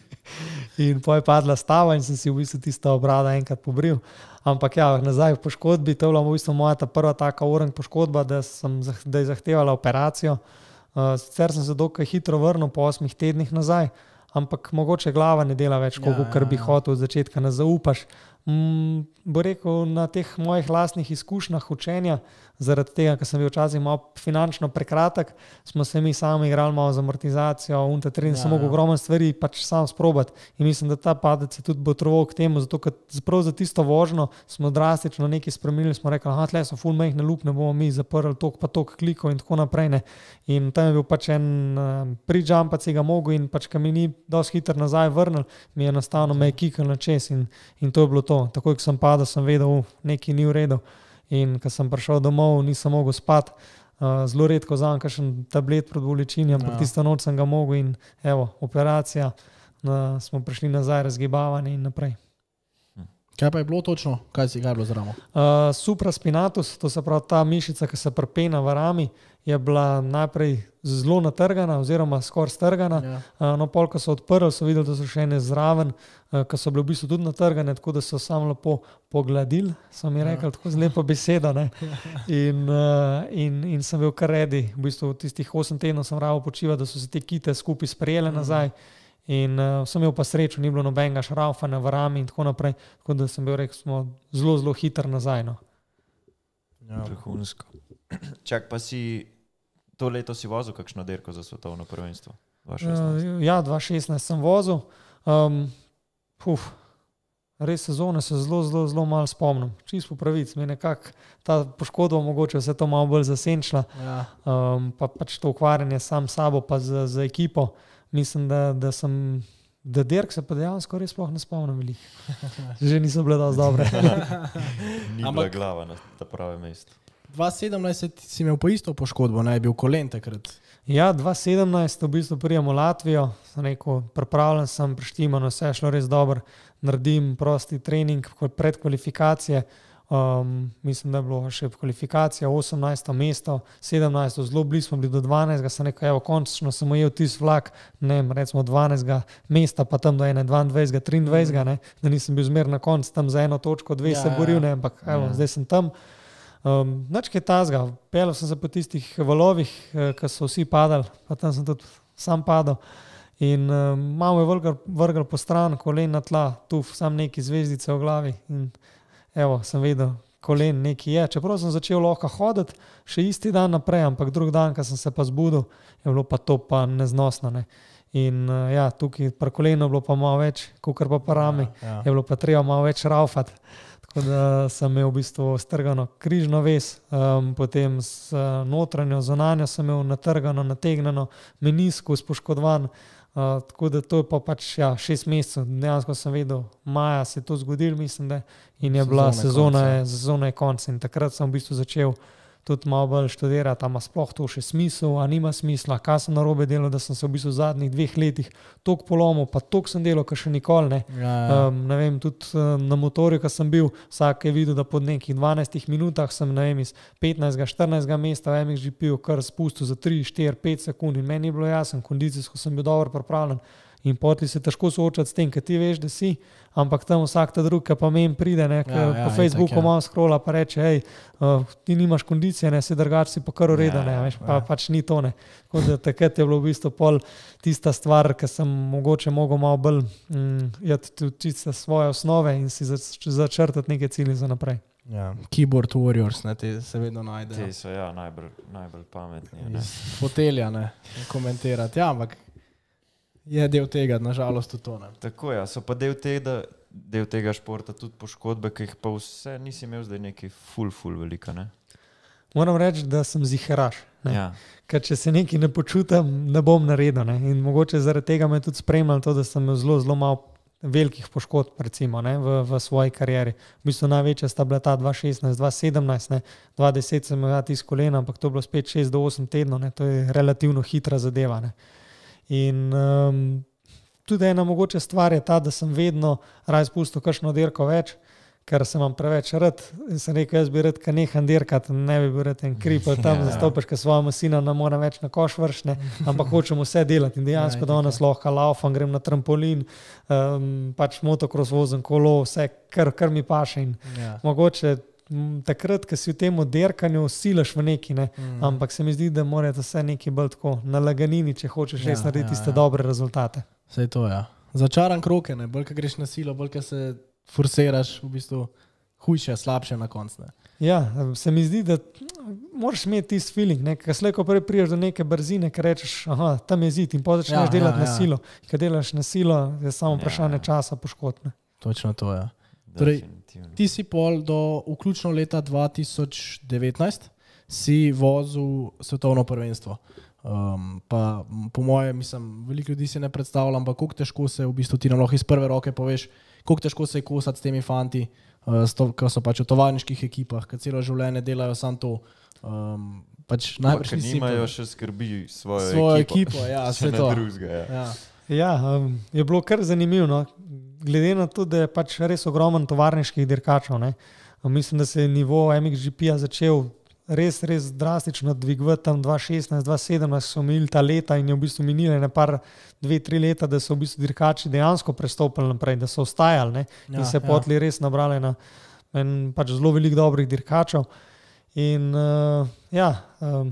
in po je padla stava in sem si v bistvu tista obrada enkrat pobril. Ampak ja, nazaj v poškodbi, to je bila v bistvu moja ta prva taka uren poškodba, da, sem, da je zahtevala operacijo. Uh, sicer sem se dokaj hitro vrnil po osmih tednih nazaj, ampak mogoče glava ne dela več, Ja, kot ja, bi ja. hotel od začetka, ne zaupaš. Mm, bo rekel na teh mojih lastnih izkušnjah učenja, zaradi tega, ker sem bil včasih malo finančno prekratek, smo se mi sami igrali malo z amortizacijo, unta teren, Ja, samo ja. ogromno stvari pač sam sprobati. In mislim, da ta padec je tudi botroval k temu, zato ker prav za tisto vožnjo smo drastično nekaj spremenili, smo rekli, da tle so full mehne luknje, bomo mi zaprli tok pa tok klikov in tako naprej. Ne. In tam je bil pač en uh, prijump, si ga mogel in pač, ki mi ni dosti hitro nazaj vrnil, mi je enostavno me je kikal na čez in, in to je bilo to. Takoj, ko sem padel, sem vedel, da nekaj ni v redu. In ko sem prišel domov, nisem mogel spati. Uh, zelo redko vzamem kakšen tablet proti bolečini, ampak Ja. ja. tisto noč sem ga mogel in evo, operacija, uh, smo prišli nazaj, razgibavanje in naprej. Kaj pa je bilo točno, kaj si kaj bilo z ramo? Uh, supraspinatus, to se pravi ta mišica, ki se prepena v rami, je bila najprej zelo natrgana, oziroma skoraj strgana. Ja. Uh, no, pol, ko so odprli, so videli, da so še ene zraven, uh, ki so bile v bistvu tudi natrgane, tako da so samo lepo pogladili, so mi rekli, tako z lepo besedo. ne. In, uh, in, in sem bil kar redi, v bistvu tistih 8 tednov sem ravo počival, da so se te kite skupaj sprejele nazaj. In uh, sem imel pa srečo, ni bilo nobenega šrafanja v rami in tako naprej. Tako da sem bil rekel, smo zelo, zelo hitro nazaj. No. Ja. Vrhunsko. Čak pa si to leto si vozil kakšno dirko za svetovno prvenstvo? 2016? Uh, ja, 2016 sem vozil. Um, uf, res sezone se zelo, zelo, zelo malo spomnim. Čist po pravici, mi je nekako ta poškodba mogoče vse to malo bolj zasenčila. Ja. Um, pa pač to ukvarjanje sam s sabo, pa z, z ekipo. Mislim, da, da sem. Da dirk se pa dejansko res ne spomnim veliko. Že niso bile dovolj dobre. Ni bila glava na ta pravem mestu. 2017 si imel po isto poškodbo, naj bi bil kolen takrat. Ja, 2017, v bistvu prijemo Latvijo, sem rekel, pripravljen sem, preštiman, vse je šlo res dobro, naredim prosti trening kot predkvalifikacije. Um, mislim, da je bilo še kvalifikacija 18. mesto, 17. zelo blizu smo bili do 12. sem rekel, evo, končno sem ujel tisti vlak, ne vem, recimo 12. mesta, pa tam do 21. 23. Ne, da nisem bil zmer na koncu tam za eno točko, dve Ja, ja, se ja. boril, ne, ampak evo, Ja. zdaj sem tam. Um, Nač kaj tazga, pelil sem se po tistih valovih, eh, ki so vsi padali, pa tam sem tudi sam padal. In um, malo je vrgel po stran, kolen na tla, tu sam neki zvezdice v glavi. In evo, sem vedel, kolen neki je. Čeprav sem začel lahko hoditi, še isti dan naprej, ampak drug dan, ko sem se pa zbudil, je bilo pa to pa neznosno. Ne. In uh, ja, tukaj pri kolenu je bilo pa malo več, kot pa parami, Ja. je bilo pa treba malo več raufati. Tako da sem imel v bistvu strgano križno vez, um, potem s uh, notranjo, zonanjo sem imel natrgano, nategnjeno, meniskus poškodovan. Uh, tako da to je pa pač ja, šest mesecev, dejansko sem vedel, maja se je to zgodilo, mislim, da in je bila Sezone sezona, ja. je, sezona je konec. In takrat sem v bistvu začel tudi malo bolj študirati, ali ima sploh to še smisel, ali nima smisla, kaj sem narobe delal, da sem se v bistvu v zadnjih dveh letih toliko polomil, pa toliko sem delal, kar še nikoli ne. Ja, ja. Um, ne vem, tudi uh, na motorju, ki sem bil, vsak je videl, da po nekih 12 minutah sem vem, iz 15-14 mesta v MXGP-ju kar spustil za 3, 4, 5 sekund in meni je bilo jasno, kondicijsko sem bil dobro pripravljen. In potli se težko soočati s tem, ker ti veš, da si, ampak tam vsak ta drug, ki pa meni pride, ne, ja, Ja, po Facebooku ja. malo skrola, pa reče, hej, uh, ti nimaš kondicije, ne, si drugače si pa kar ureda, Ja, ne, veš, pa ja. pač ni to. Ne. Tako da takrat je bilo v bistvu pol tista stvar, ki sem mogoče mogel malo bolj mm, jati svoje osnove in si zač- začrtati neke cilje za naprej. Ja. Keyboard warriors, ne, te se vedno najdejo. Ti so ja, najbolj, najbolj pametni. a Ne? Iz fotelja, ne, komentirati. Ja, ampak je del tega, nažalost, tudi to. Ne. Tako je, ja, so pa del tega, del tega športa tudi poškodbe, ki jih pa vse nisi imel zdaj neki full, full velika. Ne? Moram reči, da sem ziharaš. Ne. Ja. Ker če se nekaj ne počutim, ne bom naredil. Ne. In mogoče zaradi tega me tudi spremljalo to, da sem imel zelo, zelo malo velikih poškodb recimo, ne, v, v svoji karieri. V bistvu največja sta bila ta 2016, 2017, ne. 2010 sem imel ja tisto koleno, ampak to je bilo spet 6 do 8 tednov, ne. to je relativno hitra zadeva. Ne. In um, tudi ena mogoče stvar je ta, da sem vedno raje spustil kakšno dirko več. Ker sem vam preveč rad in sem rekel, jaz bi rad, kar neham dirkati, ne bi bil rad en kripel tam, Ja. zastopiš, ker svojemu sinu ne morem več na koš vršne, ampak hočem vse delati in dejansko Ja, danes lahko laufam, grem na trampolin, um, pač motokros vozim kolo, vse, kar, kar mi paše. In Ja. mogoče takrat, ko si v tem dirkanju, silaš v neki, ne, Mm. ampak se mi zdi, da mora vse neki bolj tako na laganini, če hočeš Ja, res narediti ja, tiste ja. dobre rezultate. Vse to je. Ja. Začaran krok je, ne, bolj ko greš na silo, bolj ko se forsiraš, v bistvu hujše, slabše na koncu. ne. Ja, se mi zdi, da moraš imeti tisti feeling, ker slej, ko prej priješ do neke brzine, ki rečeš, da tam je zid in potem začneš Ja, ja, delati ja, ja, na ja. silo. Ker delaš na silo, je samo Ja, vprašanje ja. časa poškodne. Točno to je. Ja. Torej, Definitivno. Ti si pol do vključno leta 2019 si vozil svetovno prvenstvo. Um, pa, po mojem, mislim, veliko ljudi si ne predstavlja, ampak kako težko se v bistvu ti nam lahko iz prve roke poveš, kako težko se je kosati s temi fanti, uh, ki so pač v tovarniških ekipah, ki celo življenje delajo samo to. Um, pač nisi nimajo še skrbi svojo, svojo ekipo, ekipo, ja, ne to. drugega. Ja. Ja. Ja, um, je bilo kar zanimivo. No? Glede na to, da je pač res ogromen tovarniških dirkačev. Ne? Mislim, da se je nivo MXGP-ja začel res, res drastično dvigovati. Tam 2016, 2017 so imeli ta leta in je v bistvu minilo ne par, dve, tri leta, da so v bistvu dirkači dejansko prestopili naprej, da so ostajali ne? in Ja, se ja. potli res nabrali na en, pač zelo veliko dobrih dirkačev. In uh, ja, um,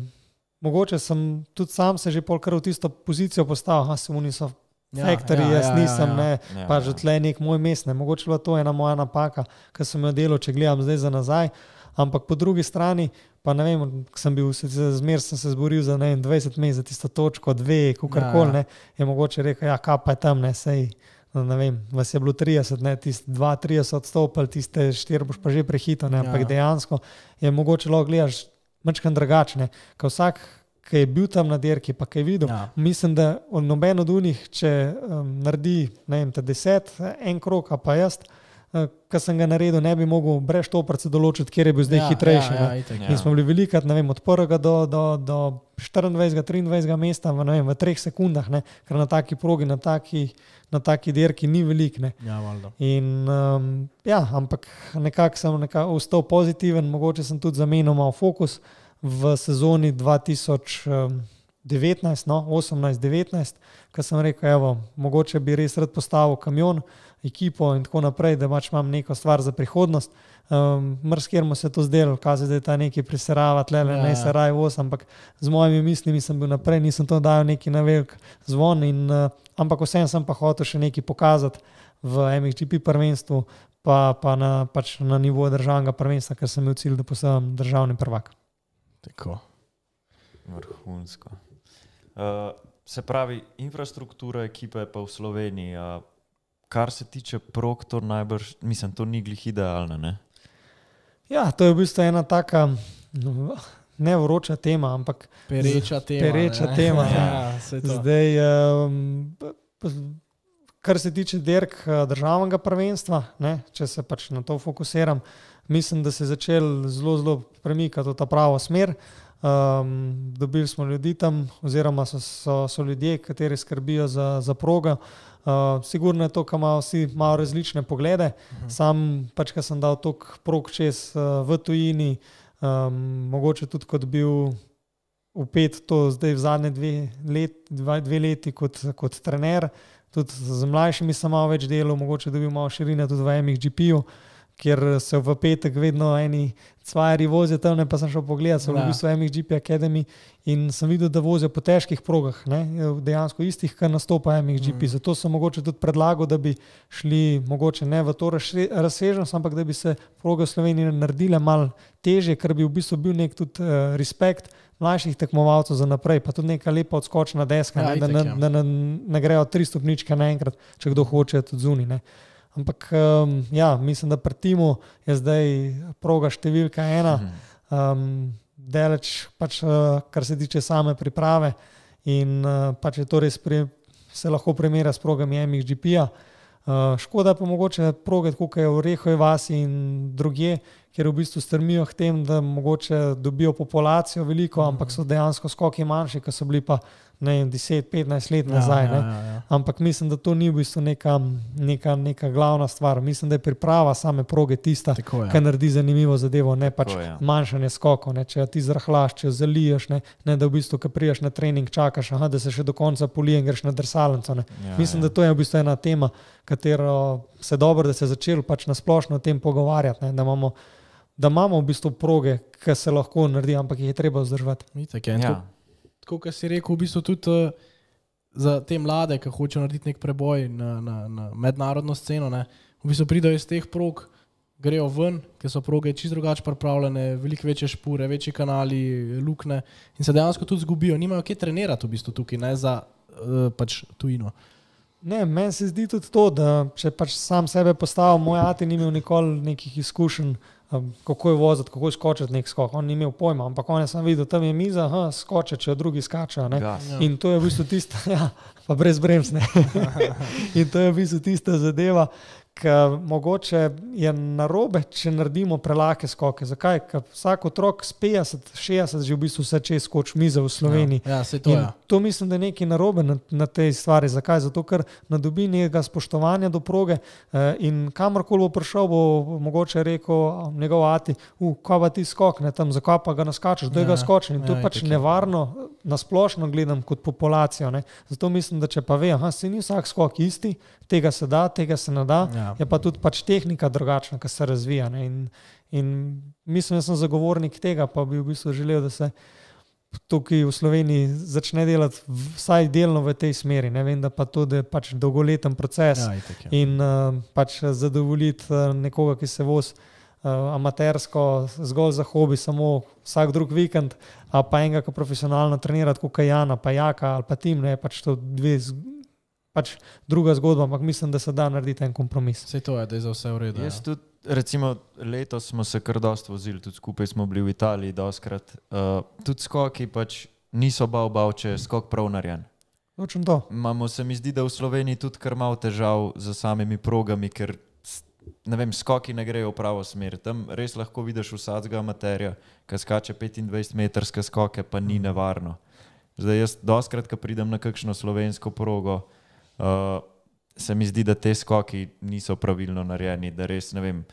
mogoče sem tudi sam se že polkar v tisto pozicijo postavil, da se mu niso Ja, Faktori, ja, jaz ja, nisem, ja, ja. ne, Ja, pač ja. tle je nek moj mest, ne. mogoče je bila to ena moja napaka, ki sem jo delal, če gledam zdaj za nazaj. Ampak po drugi strani, pa ne vem, sem bil zmer, sem se zboril za vem, 20 minut za tisto točko, dve, kakorkoli, Ja, ja. ne, je mogoče rekel, ja, kaj pa je tam, ne, sej. Ne vem, vas je bilo 30, ne, tisti 2-30 odstopili, tiste 4 boš pa že prehitil, ne, ampak Ja. dejansko je mogoče lahko gledaš mačkan drugačne. Ker vsak, ki je bil tam na dirki, pa ki je videl, Ja. Mislim, da noben od unih, če um, naredi ne vem, te deset, en krok, pa jaz, ki sem ga naredil, ne bi mogel brez toprce določiti, kje je bil zdaj Ja, hitrejši. Ja, ja, itak, Ja. In smo bili velikrat, ne vem, od prvega do, do, do 24, 23 mesta v, vem, v treh sekundah, ne, ker na taki progi, na taki, na taki dirki ni velik. Ne. ja, valjda. In, um, ja, ampak nekako sem nekako ostal pozitiven, mogoče sem tudi zamenil malo fokus v sezoni 2019, no, 18-19, ko sem rekel, evo, mogoče bi res rad postavil kamion, ekipo in tako naprej, da pač imam neko stvar za prihodnost. Um, Mrzkemu se je to zdelo, kaj se zdaj ta neki preserava, tle le Ja, ne ja. se raj vos, ampak z mojimi mislimi sem bil naprej, nisem to dal neki na velik zvon, in, uh, ampak vsem sem pa hotel še nekaj pokazati v MXGP prvenstvu, pa, pa na, pač na nivoju državnega prvenstva, ker sem imel cilj, da postanem državni prvak. Tako. Vrhunsko. Uh, se pravi, infrastruktura ekipe je pa v Sloveniji. Uh, kar se tiče prog, to najbrž, mislim, to ni glih idealno. Ne? Ja, to je v bistvu ena taka no, ne vroča tema, ampak Pereča tema. pereča ne. tema, ja. zdaj. Um, Kar se tiče dirk eh, državnega prvenstva, ne, če se pač na to fokusiram, mislim, da se je začel zelo, zelo premikati v ta pravo smer. Um, dobili smo ljudi tam, oziroma so, so, so ljudje, kateri skrbijo za, za progo. Uh, sigurno je to, kar imajo vsi malo različne poglede. Uh -huh. Sam, pač, ker sem dal toliko prog čez uh, v tujini, um, mogoče tudi kot bil upet to zdaj v zadnje dve, let, dva, dve leti kot, kot trener. Tudi z mlajšimi sem malo več delal, mogoče dobil malo širine tudi v MXGP-ju, kjer se v petek vedno eni cvajari vozijo tam, ne pa sem šel pogledat, so Ja. v bistvu MXGP Academy in sem videl, da vozijo po težkih progah, ne, dejansko istih, kar nastopa MXGP. Mm. Zato sem mogoče tudi predlagal, da bi šli mogoče ne v to razsežnost, ampak da bi se proge v Sloveniji naredile malo teže, ker bi v bistvu bil nek tudi uh, respekt mlajših tekmovalcev za naprej, pa tudi neka lepa odskočna deska, Ja, ne, da, itak, ne, ja. da ne, ne grejo tri stopničke naenkrat, če kdo hoče tudi zunaj. ne. Ampak um, ja, mislim, da pri Timu je zdaj proga številka ena, um, deleč, pač, uh, kar se tiče same priprave. In uh, pač je to res, pri, se lahko primerja s progami MXGP-ja. Uh, škoda pa mogoče proge, kot je v Rehovi vasi in druge, ker v bistvu strmijo k tem, da mogoče dobijo populacijo veliko, ampak so dejansko skoki manjši, kot so bili pa 10-15 let nazaj. Ja, ne. ja, ja, ja. Ampak mislim, da to ni v bistvu neka, neka, neka glavna stvar. Mislim, da je priprava same proge tista, Tako je. ki naredi zanimivo zadevo, ne pač Tako je. manjšanje skokov. Ne. Če ti zrahlaš, če zaliješ, ne, ne da v bistvu, ko priješ na trening, čakaš, aha, da se še do konca polije in greš na drsalnico. ne. Ja, Mislim, ja. da to je v bistvu ena tema, katero se dobro, da se je začel pač nasplošno o tem pogovarjati. Ne, da, imamo, da imamo v bistvu proge, ki se lahko naredi, ampak jih je treba vzdrževati. Itak Ja. Tako, kot si rekel, v bistvu tudi uh, za te mlade, ki hočejo narediti nek preboj na, na, na mednarodno sceno, ne, v bistvu pridejo iz teh prog, grejo ven, ker so proge čisto drugače pripravljene, veliko večje špore, večji kanali, lukne in se dejansko tudi zgubijo. Nimajo kje trenirati v bistvu tukaj, ne za uh, pač tujino. Ne, meni se zdi tudi to, da če pač sam sebe postavim, moj ati ni imel nikoli nekih izkušenj, um, kako je voziti, kako je skočiti nek skok. On ni imel pojma, ampak on je sam videl, tam je miza, aha, skoče, če drugi skačejo. Ja. In to je v bistvu tista, ja, pa brez bremsne. In to je v bistvu tista zadeva, ker mogoče je narobe, če naredimo prelake skoke. Zakaj? Ker vsak otrok s 50, 60 že v bistvu vse čez skoč mize v Sloveniji. Ja, se to In je. to mislim, da je nekaj narobe na, na tej stvari. Zakaj? Zato, ker ne dobi nekega spoštovanja do proge eh, in kamorkoli bo prišel, bo mogoče rekel njegov ati, ko pa ti skokne tam, zakaj pa ga naskačeš, da je Ja, ga skočen. In to ja, je pač itak je. nevarno, nasplošno gledam kot populacijo. Ne. Zato mislim, da če pa ve, da se ni vsak skok isti, tega se da, tega se ne da, Ja. Je pa tudi pač tehnika drugačna, ki se razvija. Ne. In, in mislim, da sem zagovornik tega, pa bi v bistvu želel, da se tukaj v Sloveniji začne delati vsaj delno v tej smeri. Ne vem, da pa to da je pač dolgoleten proces Ja, itak je. in uh, pač zadovoljiti uh, nekoga, ki se vozi uh, amatersko, zgolj za hobi, samo vsak drug vikend, a pa enega, ki profesionalno trenira, kot Jana, pa Jaka ali pa Tim, ne, pač to dve, pač druga zgodba, ampak mislim, da se da narediti en kompromis. Vse to je, da je za vse v redu. Jaz Ja. tudi, recimo, letos smo se kar dosta vozili, tudi skupaj smo bili v Italiji, doskrat. Uh, tudi skoki pač niso bav, bav, če je skok prav narejen. Točno to. Imamo se mi zdi, da v Sloveniji tudi kar malo težav z samimi progami, ker ne vem, skoki ne grejo v pravo smer. Tam res lahko vidiš vsakega amaterja, ki skače 25-metrske skoke, pa ni nevarno. Zdaj jaz doskrat, ko pridem na kakšno slovensko progo, uh, se mi zdi, da te skoki niso pravilno narejeni, da res ne vem.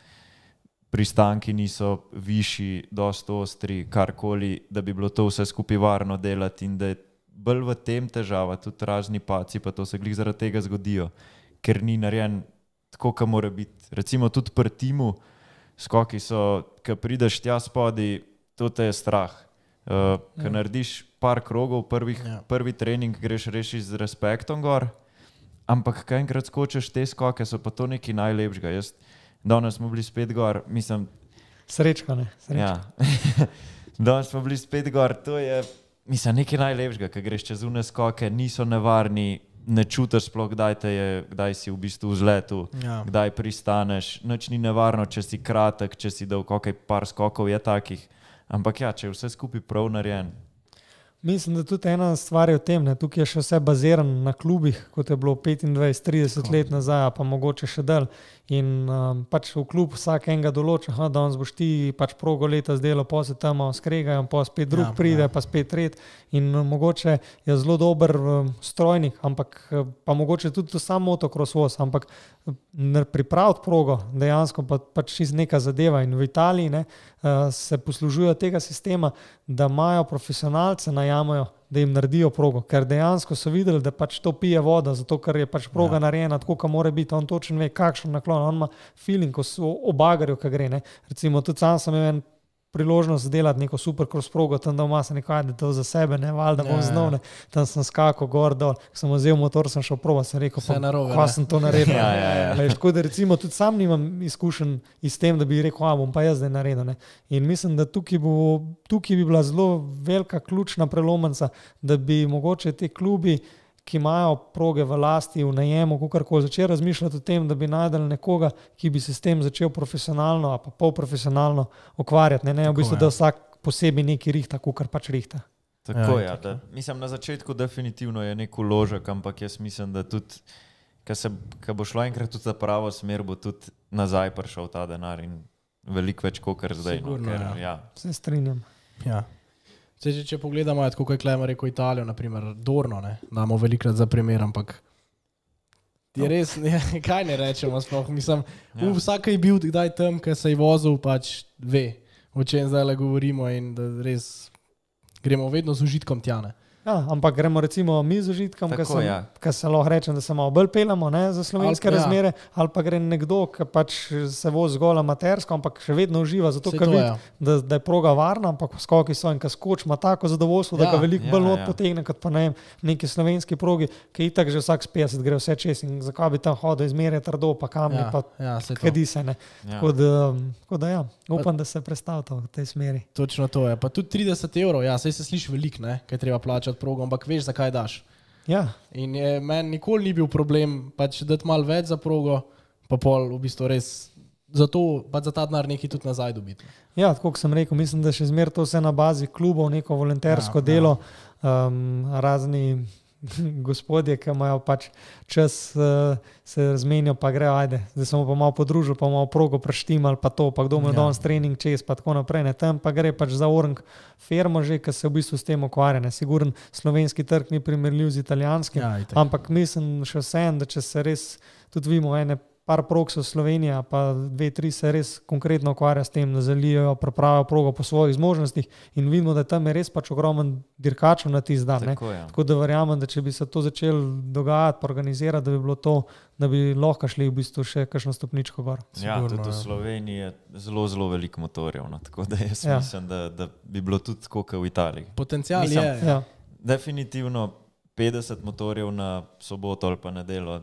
Pristanki niso višji, dosta ostri, karkoli, da bi bilo to vse skupaj varno delati, in da je bolj v tem težava, tudi razni paci, pa to se glih zaradi tega zgodijo, ker ni narejen tako, kot mora biti. Recimo tudi pri timu, skoki so, ki prideš tja spodaj, to te je strah. Uh, Ker Ja. narediš par krogov, prvih, Ja. prvi trening greš reči z respektom gor, ampak kaj enkrat skočiš te skoke, so pa to nekaj najlepšega. Jaz, danes smo bili spet gor, mislim, Srečka, ne. Srečka. Ja. Danes smo bili spet gor, to je mislim, nekaj najlepšega, ker greš čez une skoke, niso nevarni, ne čutiš sploh, kdaj, je, kdaj si v bistvu v zletu, Ja. kdaj pristaneš. Noč ni nevarno, če si kratek, če si dal kakaj par skokov, je takih. Ampak ja, če je vse skupaj prav narejen. Mislim, da tudi ena stvar je v tem, da tukaj je še vse bazirano na klubih, kot je bilo 25-30 let nazaj, pa mogoče še dalj. In um, pač v klub vsak enega določa, da danes boš ti pač progo leta zdelo, pa se tam skregajo, pa spet drug Ja, pride, ja. pa spet tret. In uh, mogoče je zelo dober um, strojnik, ampak uh, pa mogoče tudi to samo motocross voz, ampak pripraviti progo dejansko pa, pač iz neka zadeva. In v Italiji ne, uh, se poslužujejo tega sistema, da imajo profesionalce najamajo, da jim naredijo progo, ker dejansko so videli, da pač to pije voda, zato ker je pač proga ja. narejena tako, kot mora biti. On točno ve, kakšen naklon, on ima feeling, ko so obagarjo, kaj gre. Ne. Recimo, tudi sam sem imel en priložnost delati neko super cross progo, tam doma se nekaj, da to za sebe, ne valjda bom znov, ne. tam sem skakal gor dol, sem vzel motor, sem šel prova, sem rekel, Vse narobe, kva sem to naredil. Ja, ja, ja. Veš, tako da recimo tudi sam nimam izkušenj s tem, da bi rekel, a bom pa jaz zdaj naredil. Ne. In mislim, da tukaj, bo, tukaj bi bila zelo velika ključna prelomnica, da bi mogoče ti klubi, ki imajo proge v lasti, v najemu, kako začeli razmišljati o tem, da bi najdel nekoga, ki bi se s tem začel profesionalno ali pa polprofesionalno ukvarjati. Ne, ne v bistvu, ja. da vsak posebej neki rihta, kar pač rihta. Tako Ja, je. Ja, da, mislim, na začetku definitivno je nek uložek, ampak jaz mislim, da tudi, ko bo šlo enkrat v ta pravo smer, bo tudi nazaj prišel ta denar in veliko več kot kar zdaj. Sigurno, no, ker, ja. ja. Se strinjam. Ja. Sej, če, če pogledamo, je tako kot je Klemer rekel Italijo, naprimer Dorno, ne, damo velikrat za primer, ampak je No. res, ne, kaj ne rečemo, sploh mislim, Ja. vsak je bil kdaj tam, ker se je vozil, pač ve, o čem zdaj le govorimo in da res gremo vedno z užitkom tjane. Ja, ampak gremo recimo mi z užitkom, ki ja. ja. se lahko reče, da se malo bolj pelamo ne, za slovenske Ali ja. razmere, ali pa gre nekdo, ki pač se vozi zgolj amatersko, ampak še vedno uživa, zato ker to vidi, je. da, da je proga varna, ampak skoki so in ki skoč ima tako zadovoljstvo, ja, Ja, da ga veliko ja, bolj not ja. potegne, kot pa ne vem, neki slovenski progi, ki itak že vsak s 50 gre vse čez in zakaj bi tam hodil, izmerje trdo, pa kamni, Ja, pa ja, kadi se ne. Ja. Tako da, tako da ja, upam, da se predstavlja v tej smeri. Točno to je. Pa tudi 30 evrov, ja, sej se sliši veliko, ne, kaj treba plačati progo, ampak veš, zakaj daš. Ja, In je, meni nikoli ni bil problem, pač dati malo več za progo, pa pol v bistvu res. Zato pa za ta denar nekaj tudi nazaj dobiti. Ja, kot sem rekel, mislim, da še zmeraj to vse na bazi klubov, neko volontersko Ja, ja, delo, ja. Um, razni gospodje, ki imajo pač čas, uh, se razmenijo, pa grejo, ajde, zdaj smo pa malo podružili, pa malo progo preštimal, pa to, pa kdo ima Ja. danes trening čez, pa tako naprej. Ne. Tam pa gre pač za orang firmo že, ki se v bistvu s tem ukvarja. ne. Siguren slovenski trg ni primerljiv z italijanskim, Ja, itak. ampak mislim še vsem, da če se res tudi vidimo ene. Par proksov Slovenije, pa dve, tri se res konkretno ukvarja s tem, da zalijo, pripravijo progo po svojih zmožnostih in vidimo, da tam je res pač ogromen dirkačev na tisti dan. ne. Tako je. Tako da verjamem, da če bi se to začelo dogajati, organizirati, da bi bilo to, da bi lahko šli v bistvu še kakšno stopničko gor. Ja, Sigurno, tudi v ja. Sloveniji je zelo, zelo veliko motorjev. No, tako da jaz Ja. ja. mislim, da, da bi bilo tudi tako kot v Italiji. Potencial Mislim, je. Ja. Definitivno 50 motorjev na soboto ali pa nedeljo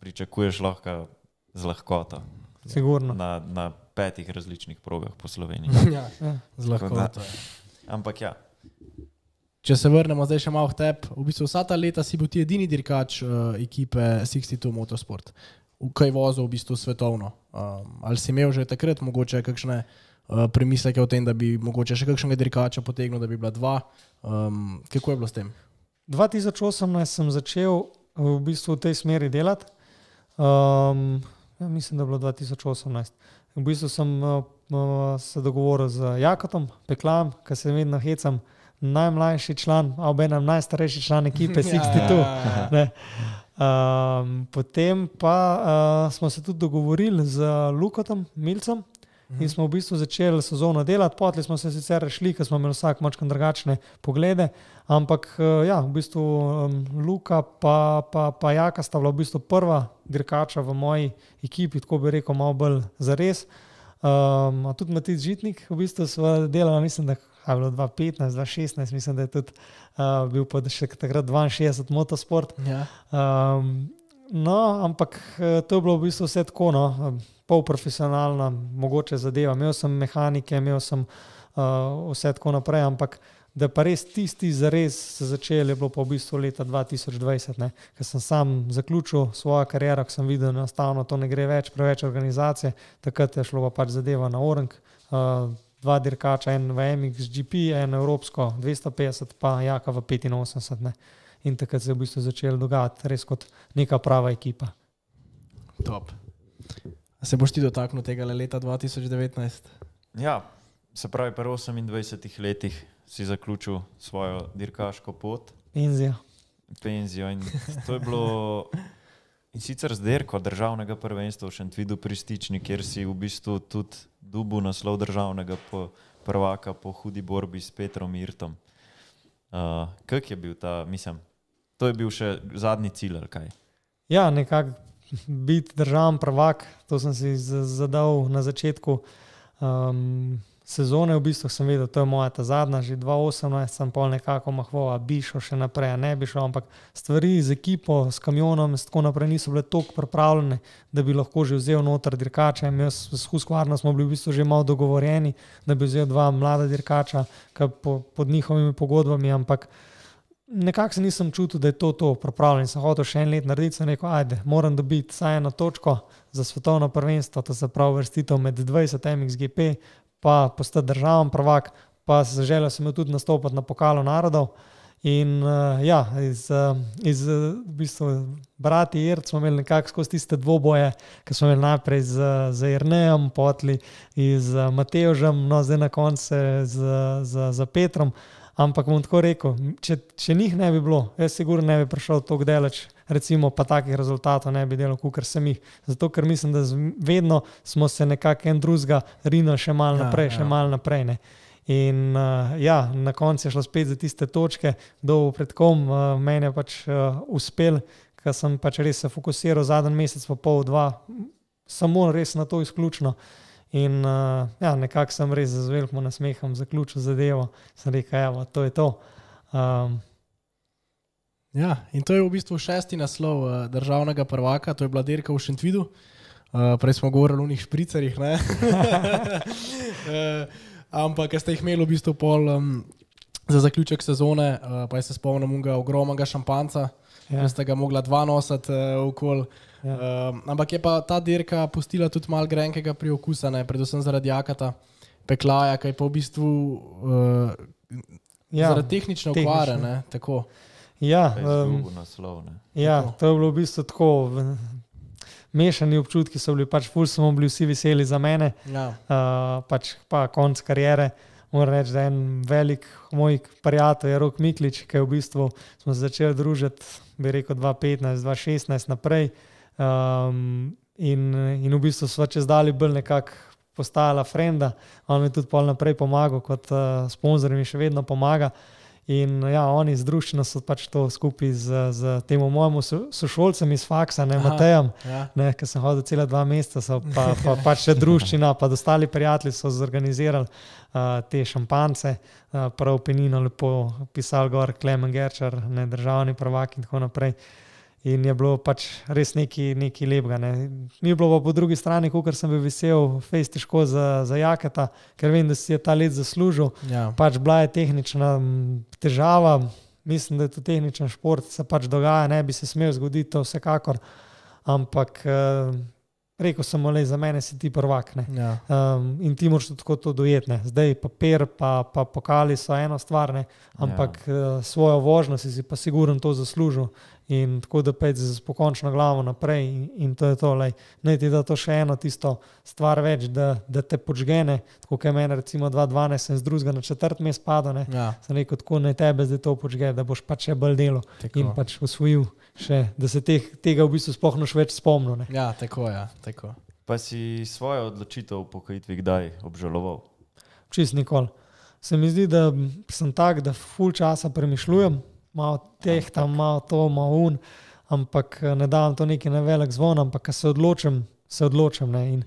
pričakuješ lahko z lahkoto Sigurno. na, na petih različnih progah po Sloveniji. Ja, Ja. z lahkoto. je. Ampak ja, Če se vrnemo zdaj še malo v tep, v bistvu vsa ta leta si bil ti edini dirkač uh, ekipe 62 Motorsport, v kaj vozil v bistvu svetovno. Um, ali si imel že takrat mogoče kakšne uh, premisleke o tem, da bi mogoče še kakšnega dirkača potegnil, da bi bila dva? Um, kako je bilo s tem? 2018 sem začel v bistvu v tej smeri delati. Um, ja, mislim, da je bilo 2018. V bistvu sem uh, se dogovoril z Jakotom, Peklom, ki se vedno hecam, najmlajši član, a obenem najstarejši član ekipe 62. Ja, Ne. Um, potem pa uh, smo se tudi dogovorili z Lukotom, Milcem, in smo v bistvu začeli sezono delati. Potli smo se sicer rešili, ker smo imeli vsak malo drugačne poglede, ampak uh, ja, v bistvu um, Luka pa, pa, pa Jaka sta bila v bistvu prva dirkača v moji ekipi, tako bi rekel, malo bolj za res. Um, tudi Matic Žitnik, v bistvu smo delali, mislim, da je bilo 2015, 2016, mislim, da je tudi uh, bil pa še takrat 62 motosport. Ja. Um, no, ampak eh, to je bilo v bistvu vse tako, no, polprofesionalna, mogoče zadeva. Imel sem mehanike, imel sem uh, vse tako naprej, ampak da pa res tisti zares se začeli, je bilo pa v bistvu leta 2020, ne, ker sem sam zaključil svojo kariero, ko sem videl, da enostavno to ne gre več, preveč organizacije, takrat je šlo pa pač zadeva na Orang. Uh, Dva dirkača, en v MXGP, en evropsko 250, pa Jaka v 85. Ne. In takrat se je v bistvu začelo dogajati, res kot neka prava ekipa. Top. Se boš ti dotaknil tega le leta 2019? ja, se pravi, pri 28 letih si zaključil svojo dirkaško pot, Penzija. penzijo. In to je bilo in sicer z dirko državnega prvenstva v Šentvidu pri Stični, kjer si v bistvu tudi dubu naslov državnega prvaka po hudi borbi s Petrom Irtom. Uh, Kak je bil ta, mislim, to je bil še zadnji cilj ali kaj? Ja, nekako biti državni prvak, to sem si zadal na začetku um, sezone. V bistvu sem vedel, da je moja ta zadnja, že 2018 sem pol nekako mahval, a bi šel še naprej, ne bi šel. Ampak stvari z ekipo, s kamionom in tako naprej niso bile tako pripravljene, da bi lahko že vzel noter dirkača. Jaz s Huskvarno smo bili v bistvu že malo dogovorjeni, da bi vzel dva mlada dirkača po, pod njihovimi pogodbami, ampak nekako se nisem čutil, da je to to pripravljen. Sem hotel še en let narediti, sem rekel, ajde, moram dobiti vsaj eno točko za svetovno prvenstvo, to se pravi vrstitev med 20 MXGP, pa postati državen prvak, pa se želel sem tudi nastopati na pokalu narodov. In uh, ja, iz, uh, iz uh, v bistvu brati Irc smo imeli nekako skozi tiste dvoboje, ki smo imeli najprej z, z Irnejem, potli z uh, Mateožem, no zdaj na koncu z, z, z Petrom. Ampak bom tako rekel, če, če njih ne bi bilo, jaz sigurno ne bi prišel tako daleč, recimo pa takih rezultatov ne bi delal, kot sem jih. Zato, ker mislim, da z, vedno smo se nekako en drugega rinili še malo Ja, naprej, ja. še malo naprej. Ne. In uh, ja, na koncu je šlo spet za tiste točke, do pred kom, uh, meni je pač uh, uspel, ker sem pač res se fokusiral zadnji mesec, pa pol, dva, samo res na to izključno. In uh, ja, nekako sem res z velikim nasmehom zaključil zadevo, sem rekel, evo, to je to. Um, Ja, in to je v bistvu šesti naslov uh, državnega prvaka, to je bila dirka v Šentvidu. Uh, prej smo govorili o njih špricerjih. uh, ampak, ste jih imeli v bistvu pol um, za zaključek sezone, uh, pa jaz se spomnim unga ogromnega šampanca, ja, ste ga mogla dva nositi uh, okol. Ja. Um, ampak je pa ta dirka pustila tudi malo grenkega pri okusa, ne? predvsem zaradi jakata, peklaja, ki je pa v bistvu uh, Ja, zaradi tehnične okvare. tehnične. ne, tako. Ja, um, naslov. Ne. ja, to je bilo v bistvu tako. v- Mešani občutki so bili, pač ful smo bili vsi veseli za mene, Ja. uh, pač pa konc karijere. Moram reči, da je en velik moj prijatelj, je Rok Miklič, ki je v bistvu smo se začeli družiti, bi rekel, 2015-2016 naprej. Um, in, in v bistvu smo čez dalje bolj nekako postajala frenda. On mi tudi pol naprej pomagal, kot uh, sponzor mi še vedno pomaga. In ja, oni z družščino so pač to skupaj z, z tem mojim so- sošolcem iz faksa, ne Aha. Matejem, Ja. ne, ki sem hodil cela dva meseca, pa, pa pač še družščina, pa ostali prijatelji so zorganizirali uh, te šampance, uh, prav penino lepo pisal gor, Klemen Gerčar, ne državni prvak in tako naprej. In je bilo pač res nekaj, nekaj lepega. Ne. Ni bilo pa po drugi strani, kot sem bil vesel, fejs težko za, za jaketa, ker vem, da si je ta let zaslužil. Ja. Pač bila je tehnična težava, mislim, da je to tehničen šport, se pač dogaja, ne bi se smel zgoditi, to vsekakor. Ampak eh, rekel sem, le za mene si ti prvak. Ne. Ja. Um, in ti moraš tako to dojetne. Zdaj papir, pa, pa pokali so ena stvar, ne, ampak ja. svojo vožnjo si, si pa sigurno to zaslužil. In tako da pej z pokončno glavo naprej, in, in to je to. Lej. Naj ti da to še eno tisto stvar več, da, da te počgene, tako kot je meni, recimo 2012, sem z drugega na četrt mest padal. Ne. Ja. Sem rekel, tako naj tebe zdaj to počge, da boš pač še bolj delo Tako. in pač usvojil, še, da se teh, tega v bistvu sploh noš več spomnil. Ne. ja, tako je. Ja, tako. Pa si svojo odločitev o upokojitvi kdaj obžaloval? čist nikoli. Se mi zdi, da sem tak, da ful časa premišljujem, malo teh tam, malo to, malo un, ampak eh, ne dam to neki na velik zvon, ampak ko se odločim, se odločim. Ne? In,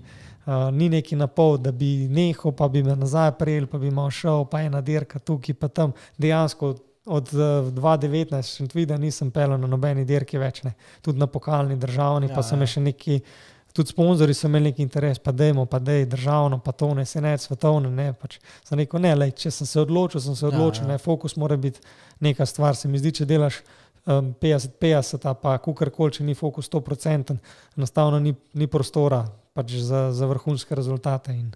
uh, ni neki na pol, da bi nehal, pa bi me nazaj prijel, pa bi mal šel, pa ena dirka tukaj, pa tam. Dejansko od uh, 2019 še tvida nisem pel na nobeni dirki več, ne? tudi na pokalni državni, Ja, ja, pa so ja. me še neki. Tudi sponzorji so imeli neki interes, pa dajmo, pa dej državno, pa to ne, se ne, svetovne. Ne, pač. Sem rekel, ne, lej, če sem se odločil, sem se Ja, odločil, ja. ja, ja. fokus mora biti neka stvar. Se mi zdi, če delaš um, 50-50, pa kakorkoli, če ni fokus 100%, enostavno ni, ni prostora pač za, za vrhunske rezultate. In,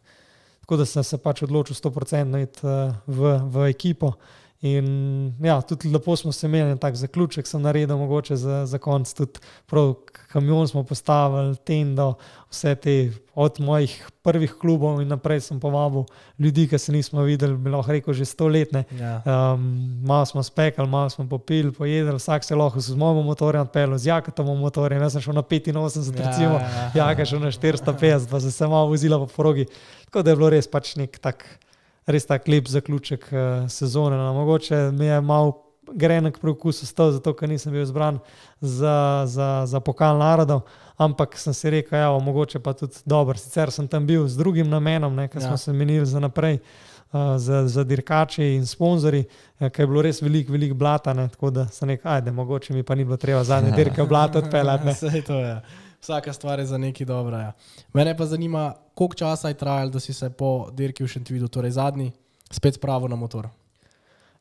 tako da sem se pač odločil 100% iti uh, v, v ekipo. In ja, tudi lepo smo se imeli, en tak zaključek sem naredil, mogoče za, za konc, tudi prav kamion smo postavili, tendo, vse te od mojih prvih klubov in naprej sem povabil ljudi, ki se nismo videli, bi lahko rekel, že stoletne. Ja. Um, malo smo spekali, malo smo popili, pojedli, vsak se lahko z mojim motorjem odpeljal, z jaketom motorjem, jaz sem šel na 85, Ja, recimo, ja, ja. jaka šel na 450, pa sem se malo vozila po progi. Tako da je bilo res pač nek tak, res tak lep zaključek uh, sezone. No, mogoče mi je malo grenek preokus ostal, zato ker nisem bil izbran za, za, za pokal narodov. Ampak sem si rekel, je mogoče pa tudi dobro. Sicer sem tam bil z drugim namenom, ker Ja. ja. smo se menili za naprej, uh, za, za dirkači in sponzorji, ker je bilo res veliko, veliko blata. Ne, tako da sem rekel, ajde, mogoče mi pa ni bilo treba zadnje dirke v blato odpeljati. ne. Sej to je. Vsaka stvar je za nekaj dobra. Ja. Mene pa zanima, koliko časa je trajalo, da si se po dirki v Šentvidu, torej zadnji, spet spravil na motor.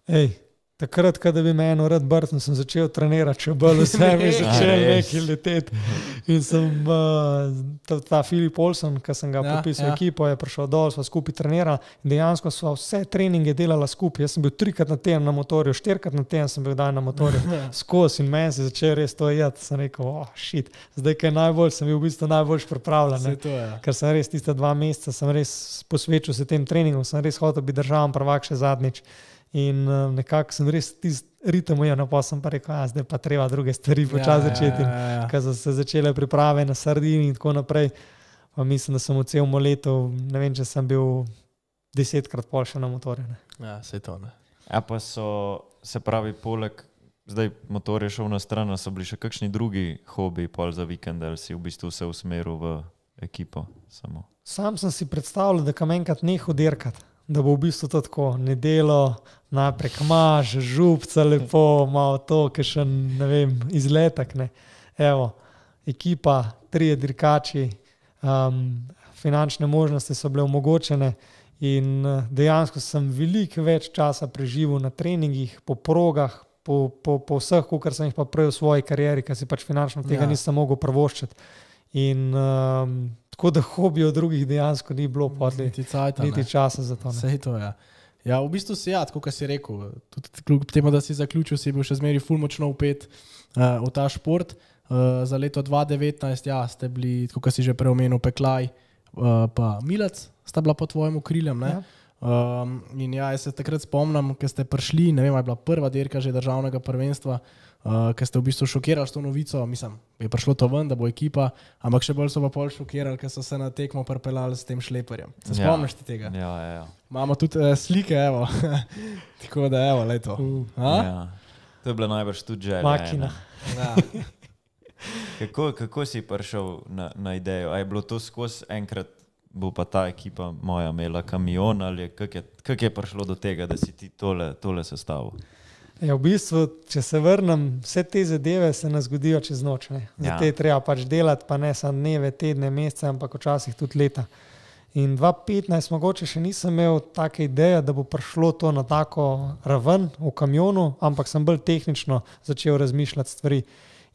Ej, takrat, ko bi me eno rad brcnil, sem začel trenirati, če bolj vse mi je začel nekaj leteti. In sem uh, ta, ta Filip Olsen, ki sem ga Ja, ja, popisal ja. ja. ekipo, je prišel dol, smo skupaj trenirali. In dejansko smo vse treninge delali skupaj. Jaz sem bil trikrat na teden na motorju, štirikrat na teden sem bil dan na motorju. Skozi in meni se je začel res to jeti. Sem rekel, oh, šit, zdaj, kaj je najbolj, sem bil v bistvu najbolj pripravljen. ne. Sej to je. Ker sem res tiste dva meseca, sem res posvečal se tem treningom, sem res hotel biti državen prvak še zadnjič. In uh, nekako sem res tisti ritem ujel, no pa sem pa rekel, da zdaj pa treba druge stvari počasi ja, začeti. Ja, ja, ja. Ker so se začele priprave na sardini in tako naprej. Pa mislim, da sem v celem letu, ne vem, če sem bil desetkrat pol še na motorju. ne. Ja, sej to ne. Ja, pa so se pravi, poleg zdaj motor je šel na stran, a so bili še kakšni drugi hobi, pol za vikend, ali si v bistvu se usmeril v ekipo samo. Sam sem si predstavljal, da kam enkrat neho dirkati, da bo v bistvu to tako nedelo, naprej kmaž, župca lepo, malo to, ki še ne vem, izletek. Ne. Evo, ekipa, trije dirkači, um, finančne možnosti so bile omogočene. In eh, dejansko sem veliko več časa preživel na treningih, po progah, po, po, po vseh, kar sem jih pa prej v svoji karieri, ker si pač finančno tega ja. nisem mogel prvoščiti. In um, tako da hobijo drugih dejansko ni bilo, potli, Niti cajta. niti časa za to. Ne. Sej to je. Ja, v bistvu si ja, kot si rekel. Tudi kljub temu, da si zaključil, si bil še zmeraj fulmočno upet uh, v ta šport. Uh, za leto 2019 ja, ste bili, kot si že preomenil, Peklaj uh, pa Milec, sta bila pod tvojim okriljem. Ja. Um, in ja, jaz se takrat spomnim, ko ste prišli, ne vem, je bila prva dirka že državnega prvenstva, uh, ko ste v bistvu šokirali s to novico. Mislim, je prišlo to ven, da bo ekipa, ampak še bolj so pa pol šokirali, ker so se na tekmo pripeljali s tem šleperjem. Se spomniš ja. tega? Ja, ja, ja. Imamo tudi uh, slike, evo. tako da evo, leto. Uh, ja. To je bila najbrž tudi želja. Makina. Ja. kako, kako si prišel na, na idejo? A je bilo to skozi enkrat? bo pa ta ekipa moja imela kamion ali kako je, kak je prišlo do tega, da si ti tole, tole sestavil? Ja, v bistvu, če se vrnem, vse te zadeve se ne zgodijo čez noč. Ne. Za ja. te treba pač delati, pa ne samo dneve, tedne, mesece, ampak včasih tudi leta. In 2015, mogoče še nisem imel take ideje, da bo prišlo to na tako raven v kamionu, ampak sem bolj tehnično začel razmišljati stvari.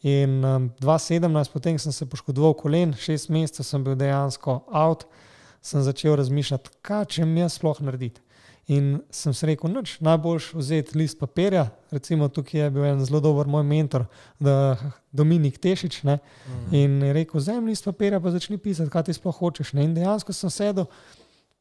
In um, 2017, potem sem se poškodoval kolen, šest mesecev sem bil dejansko out sem začel razmišljati, kaj če mi jaz sploh narediti. In sem si rekel, noč najboljš vzeti list papirja. Recimo tukaj je bil en zelo dober moj mentor, Dominik Tešič. Ne? In je rekel, vzemi list papirja, pa začni pisati, kaj ti sploh hočeš. Ne? In dejansko sem sedel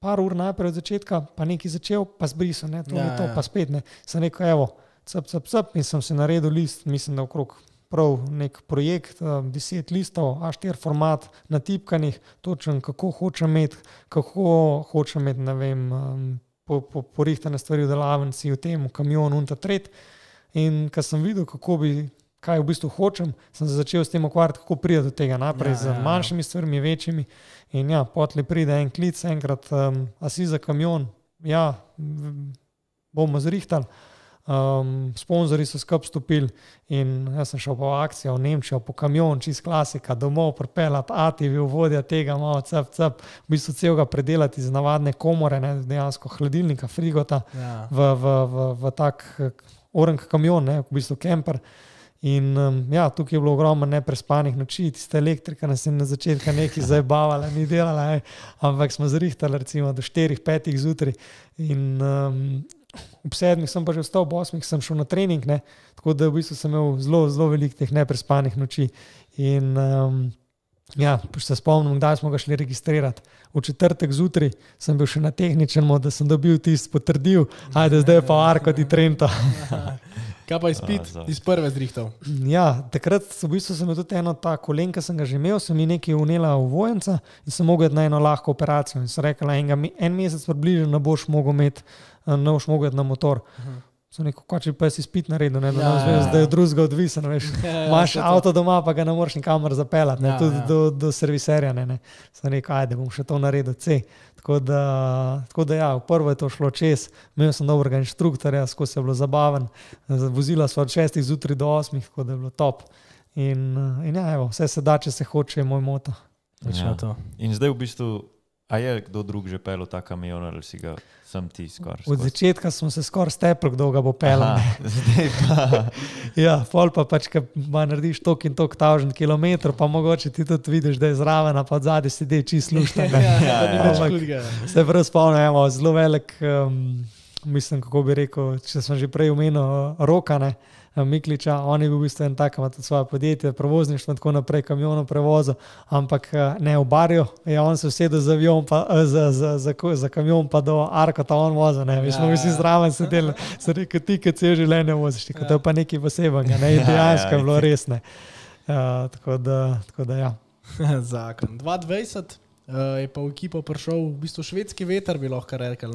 par ur najprej od začetka, pa nekaj začel, pa zbrisal, ne? to je ja, to, ja. pa spet ne. Sem rekel, evo, cap, cap, cap, in sem si naredil list, mislim, da okrog prav nek projekt, um, deset listov, A4 format, natipkanih, točen, kako hočem imeti, kako hočem imeti, ne vem, um, po, po, porihtane stvari v delavnici, v tem, v kamionu in ta tret. In ko sem videl, kako bi, kaj v bistvu hočem, sem se začel s tem ukvarjati, kako pride do tega naprej, ja, z ja, ja. manjšimi stvarmi, večjimi. In ja, potli pride en klic, enkrat, um, a si za kamion, ja, bomo zrihtali. Um, sponzorji so skupaj stopili in jaz sem šel po akcijo v Nemčijo, po kamion, čist klasika, domov, propelat, ATV, vodja tega, malo cep, cep, v bistvu celega predelati iz navadne komore, ne, dejansko hladilnika, frigota, ja. v, v, v, v tak orang kamion, ne, v bistvu kemper. In um, ja, tukaj je bilo ogromno neprespanih noči, tiste elektrika nas je na začetku nekaj zabavala, ni delala, ej, ampak smo zrihtali recimo do 4-5 zjutraj. In um, ob sedmih sem pa že vstal, ob osmih sem šel na trening, ne? tako da v bistvu sem imel zelo, zelo veliko teh neprespanih noči. In um, ja, se spomnim, kdaj smo ga šli registrirati. V četrtek zjutraj sem bil še na tehničnem, da sem dobil tisti potrdil, ajde zdaj pa arko ti trenta. Kaj pa izpit iz prve zrihtov? Ja, takrat v bistvu sem imel tudi eno ta kolen, ki sem ga že imel, sem mi nekaj unela v vojenca in sem mogel na eno lahko operacijo. In sem rekel, en mesec približno ne boš mogel imeti ne boš mogel na motor. Uh -huh. Sem rekel, če pa si spit na redu, ne ja, ja, ja. da je drugega odvisen. Ja, ja, Imáš avto doma, pa ga ne moreš nikamor zapeljati, ja, tudi ja. do, do serviserja. Ne, ne. Sem rekel, ajde, bom še to naredil, C. Tako da, tako da ja, prvo je to šlo čez, imel sem dobrega inštruktorja, skozi je bilo zabaven, vozila so od 6 zjutraj do 8, tako da je bilo top. In, in ja, evo, vse se da, če se hoče, je moj moto. Ja. In zdaj v bistvu, a je kdo drug že pel ta kamion ali si ga? sem ti skoraj. Od začetka smo se skoraj stepli, kdo ga bo pel. Zdaj pa. ja, pol pa pač, ki narediš tok in tok tažen kilometr, pa mogoče ti tudi vidiš, da je zraven, pa zadaj sedi čist slušno. ja, ja, ja, se prav spomnim, zelo velik, um, mislim, kako bi rekel, če sem že prej omenil, rokane. Mikliča, on je bil v bistvu en tak, ima tudi svoje podjetje, prevozništvo in tako naprej, kamionov prevoza, ampak eh, ne v barju, je on se usedel za, avion, pa, eh, za, za, za, za kamion, pa do Arka, ta on voza. Mi smo ja, vsi ja. zraven sedeli, se reke ti, ki cel življenje voziš, ja. to je pa nekaj posebnega, ne, in ja, dejansko je ja, bilo resne. Ja, tako da, tako da ja. Zakon. 2020 uh, je pa v ekipo prišel v bistvu švedski veter, bi lahko rekel.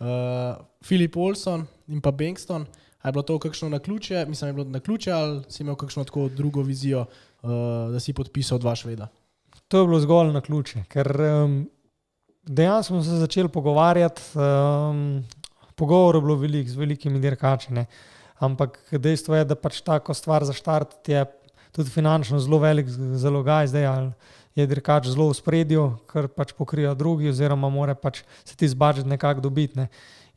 Uh, Filip Olson in pa Bankston. A je bilo to kakšno na ključe, mislim, je bilo na ključe, ali si imel kakšno tako drugo vizijo, uh, da si podpisal dva šveda? To je bilo zgolj na ključe, ker um, dejansko smo se začeli pogovarjati. Um, Pogovor je bilo velik, z velikimi dirkači. Ampak dejstvo je, da pač tako stvar za štart je tudi finančno zelo velik zalogaj, zdaj je dirkač zelo v spredju, ker pač pokrijo drugi, oziroma mora pač se ti zbažiti nekako dobiti. Ne.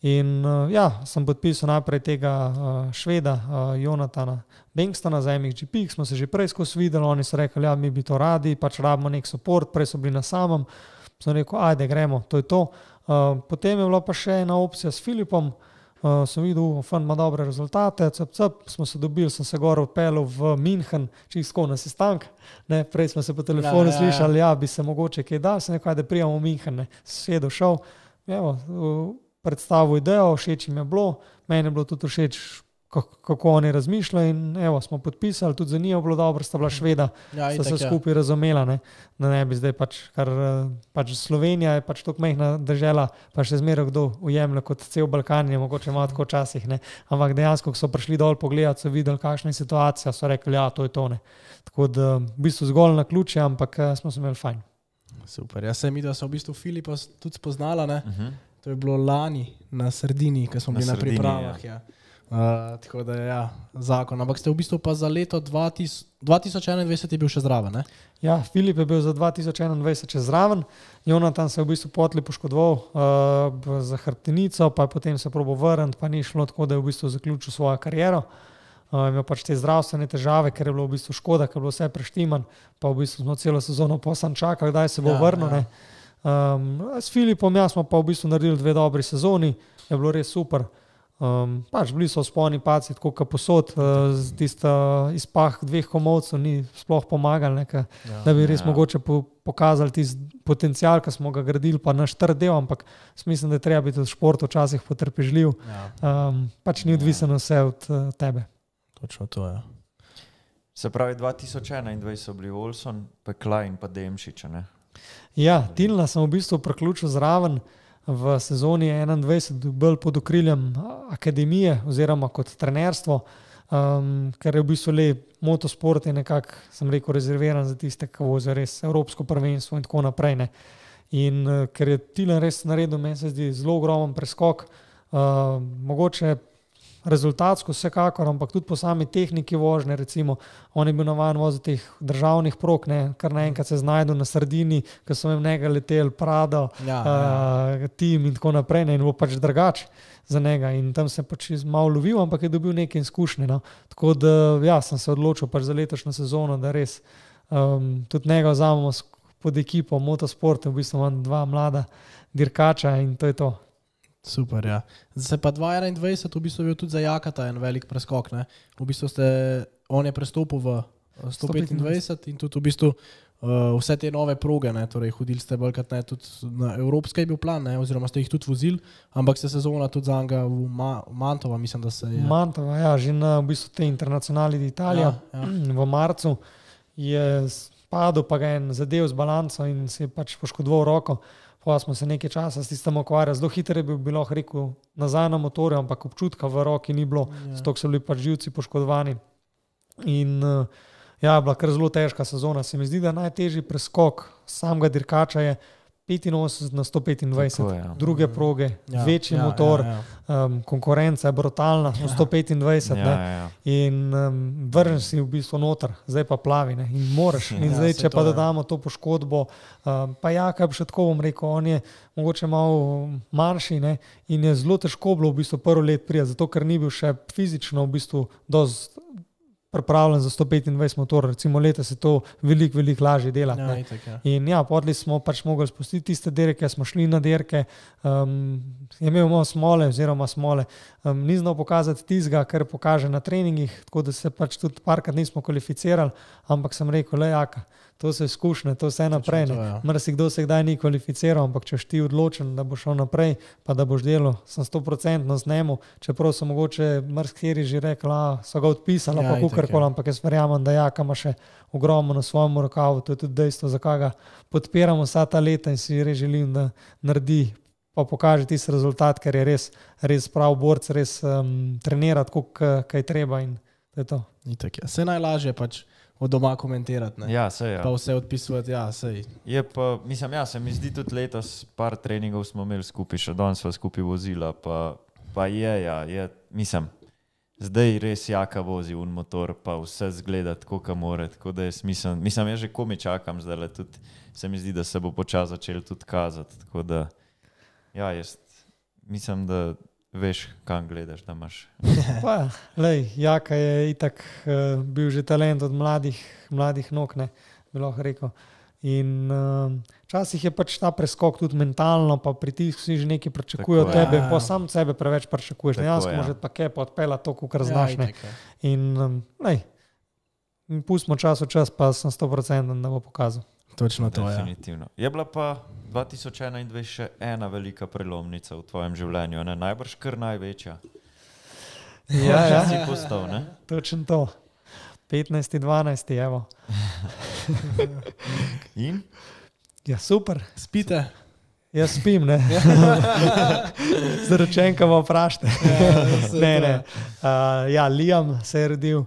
In uh, ja, sem podpisal najprej tega uh, šveda, uh, Jonatana Bankstona za MXGP, ki smo se že prej skozi videli. Oni so rekli, da ja, mi bi to radi, pač rabimo nek podpor, prej so bili na samem. Sem rekel, ajde, gremo, to je to. Uh, potem je bila pa še ena opcija s Filipom. Uh, sem videl, da ima dobre rezultate, cep, cep, smo se dobili, sem se gor odpeljal v München, čisto na sestank. Ne, prej smo se po telefonu Ja, ja, ja. slišali, da ja, bi se mogoče kaj dal, se nekaj, da prijemo v München, sedel, šel, evo, uh, predstavil idejo, všeč jim je bilo, meni je bilo tudi všeč, kako, oni razmišljajo. In evo, smo podpisali, tudi za njih je bilo dobro, sta bila šveda, Ja, sta itak, se ja. skupaj razumela. Ne, da ne bi zdaj pač, kar eh, pač Slovenija je pač tako majhna država, pa še zmeraj kdo ujemlja kot cel Balkan, je mogoče malo tako včasih. ne. Ampak dejansko, ko so prišli dol pogledati, so videli, kakšna je situacija, so rekli, ja, to je to. Ne. Tako da v bistvu zgolj na ključe, ampak eh, smo se imeli fajn. Super. Jaz sem videl, da so v bistvu Filipa tudi spoznala. Ne? Uh -huh. To je bilo lani na Sardini, ko smo Na bili na Sardini, pripravah. Ja. Uh, tako da je ja, zakon. Ampak ste v bistvu pa za leto 2000, 2021 je bil še zraven. Ne? Ja, Filip je bil za 2021 čez zraven, Jonatan se je v bistvu potli poškodoval uh, za hrbtenico, pa je potem se probo vrniti, pa ni šlo tako, da je v bistvu zaključil svojo kariero. Uh, imel pač te zdravstvene težave, ker je bilo v bistvu škoda, ker je bilo vse preštiman, pa v bistvu smo celo sezono posam čakali, kdaj se bo Ja, ja, vrnil. ja. Ja. Um, s Filipom ja, smo pa v bistvu naredili dve dobri sezoni, je bilo res super. Um, pač bili so sponi, paci, tako kot posod, uh, tisti izpah dveh komovcev ni sploh pomagal, ne, ke- Ja. da bi res Ja. ja. mogoče po, pokazali tisti potencial, ki smo ga gradili, pa naš trd del, ampak jaz mislim, da je treba biti v športu včasih potrpežljiv. Ja, Um, pač ni odvisno vse od uh, tebe. točno to je. Se pravi, 2021 so bili Olson, Pekla in pa Demšič. ne? Ja, Tilna sem v bistvu priključil zraven v sezoni 21, bolj pod okriljem akademije oziroma kot trenerstvo, um, ker je v bistvu le motosport je nekako, sem rekel, rezerviran za tiste, ki vozijo res Evropsko prvenstvo in tako naprej. Ne. In uh, ker je Tilan res naredil, meni se zdi zelo ogromen preskok, uh, mogoče rezultatsko vsekakor, ampak tudi po sami tehniki vožnje, recimo, on je bil navaden voziti teh državnih prog, ne, kar naenkrat se znajdu na Sardini, ker so jim nekaj letel, Prado, Ja, ja. uh, tim in tako naprej, ne, in bo pač drugač za njega. In tam se je pač malo lovil, ampak je dobil neke izkušnje. No. Tako da ja, sem se odločil pač za letošnjo sezono, da res um, tudi njega vzamemo pod ekipo Motosport, v bistvu imam dva mlada dirkača in to je to. Super, ja. Zdaj se pa 2021 v bistvu je bil tudi za Jakata en velik preskok. Ne? V bistvu ste, on je prestopil v eh, 125 in tudi v bistvu uh, vse te nove proge, ne? torej hodili ste bolj kot ne, tudi na evropske je bil plan, ne? oziroma ste jih tudi vozili, ampak se sezona tudi za njega v Ma Mantova, mislim, da se je. Mantova, ja, že na v bistvu te internacionali Italija. Ja, ja. V marcu je spadal, pa ga je en zadev z balanco in si je pač poškodoval roko. Pa smo se nekaj časa s tistem ukvarjali, zelo hitro je bil, bi lahko rekel, nazaj na motorju, ampak občutka v roki ni bilo, Ja. zato so bili pač živci poškodovani. In uh, ja, bila kar zelo težka sezona. Se mi zdi, da najtežji preskok samega dirkača je 85 na 125, Tako je, ja. druge proge, Ja, večji ja, motor, Ja, ja. um, konkurenca je brutalna, v 125. Ja, ne. ja, ja. In um, vrneš si v bistvu noter, zdaj pa plavi. Ne? In moraš. In Ja, zdaj, če to pa dodamo to poškodbo, um, pa ja, kaj bi še tako bom rekel, on je mogoče malo manjši ne? in je zelo težko bilo v bistvu prvo let prijeti, zato ker ni bil še fizično v bistvu dosti pripravljen za 125 motor. Recimo leta se to veliko, veliko lažje dela. Ja, itak, ja. In ja, podli smo pač mogli spustiti tiste dirke, smo šli na dirke, um, imel malo smole, oziroma smole. Um, ni znal pokazati tistega, kar pokaže na treningih, tako da se pač tudi parkrat nismo kvalificirali, ampak sem rekel, le jaka, to so izkušnje, to vse naprej. to, ja. Mrsi kdo se kdaj ni kvalificiral, ampak če ti odločen, da boš šel naprej, pa da boš delal, sem 100% z njemu, čeprav so mogoče mrskiri že rekli, da so ga odpisali, Ja, ja, pa kukar koli, ja. ampak jaz verjamem, da jaka ima še ogromno na svojem rokavu, to je tudi dejstvo, zakaj ga podpiramo vsa ta leta in si res želim, da naredi. Pa pokaže tisti rezultat, ker je res, res prav borc, res um, trenira tako, kaj je treba. In to je to. Itak, ja. Se najlažje je pač od doma komentirati. Ne? Ja, se je. Pa vse odpisovati, ja, sej. Je pa, mislim, ja, se mi zdi tudi letos, par treningov smo imeli skupaj, še danes smo skupaj vozila, pa, pa je, ja, je, mislim, zdaj res jaka vozi un motor, pa vse zgleda tako, kot more. Tako da jaz mislim, mislim, jaz že komi čakam, zdaj le tudi se mi zdi, da se bo počasi začel tudi kazati. Tako da, ja, jaz mislim, da veš, kam gledaš, da imaš. Pa, lej, Jaka je itak uh, bil že talent od mladih, mladih nog, ne bi lahko rekel. In um, včasih je pač ta preskok tudi mentalno, pa pritisk vsi že nekaj pričakujejo od tebe, Ja. pa sam sebe preveč pričakuješ. Dejansko ja. moraš pa kaj odpeljati to, kar Ja, znaš. ne. itak, ja. In um, lej, pustimo čas v čas, pa sem 100% da bo pokazal. Točno to je. Ja. Definitivno. Je bila pa 2021 še ena velika prelomnica v tvojem življenju, ne? najbrž kar največja. Ja, ja. si postal, ne? Točno to. 15, 12, evo. In? Ja, super. Spite. Jaz spim, ne. Zaročenka bo vprašate. ne, ne. Uh, ja, Liam se je rodil.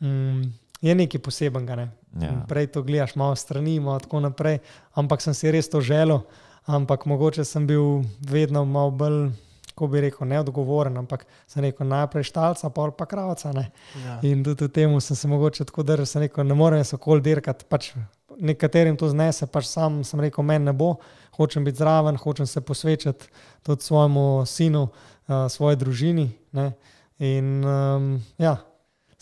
Mm, je nekaj posebenega. Ne? Ja. Prej to gledaš, malo strani, malo tako naprej. Ampak sem si res to želel. Ampak mogoče sem bil vedno malo bolj, kako bi rekel, neodgovoren. Ampak sem rekel najprej štalca, pa pa kravca. Ne? Ja. In tudi v tem sem se mogoče tako držal, sem rekel, ne morem se okoli dirkati. Pač nekaterim to znese, pač sam sem rekel, meni ne bo, hočem biti zraven, hočem se posvečati tudi svojemu sinu, uh, svoji družini. Ne? In um, ja,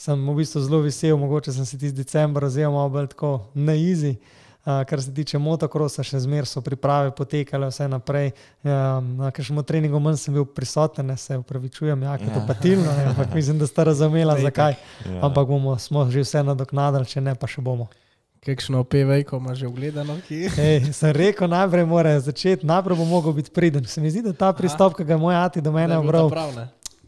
sem v bistvu zelo vesel, mogoče sem si tisti decembr vzel malo bolj tako na easy. Uh, kar se tiče motokrosa, še zmeraj so priprave potekale, vse naprej. Um, na kakšnem treningu manj sem bil prisoten, ne, se upravičujem, ja, to Ja. patilno, ne, ampak mislim, da ste razumeli, zakaj. Ja. Ampak bomo, smo že vse nadoknadili, če ne, pa še bomo. Kakšno pevejko ima že ogledano? Ej, sem rekel, najprej mora začeti, najprej bo mogel biti priden. Se mi zdi, da ta pristop, ki ga je moj ati do mene obral,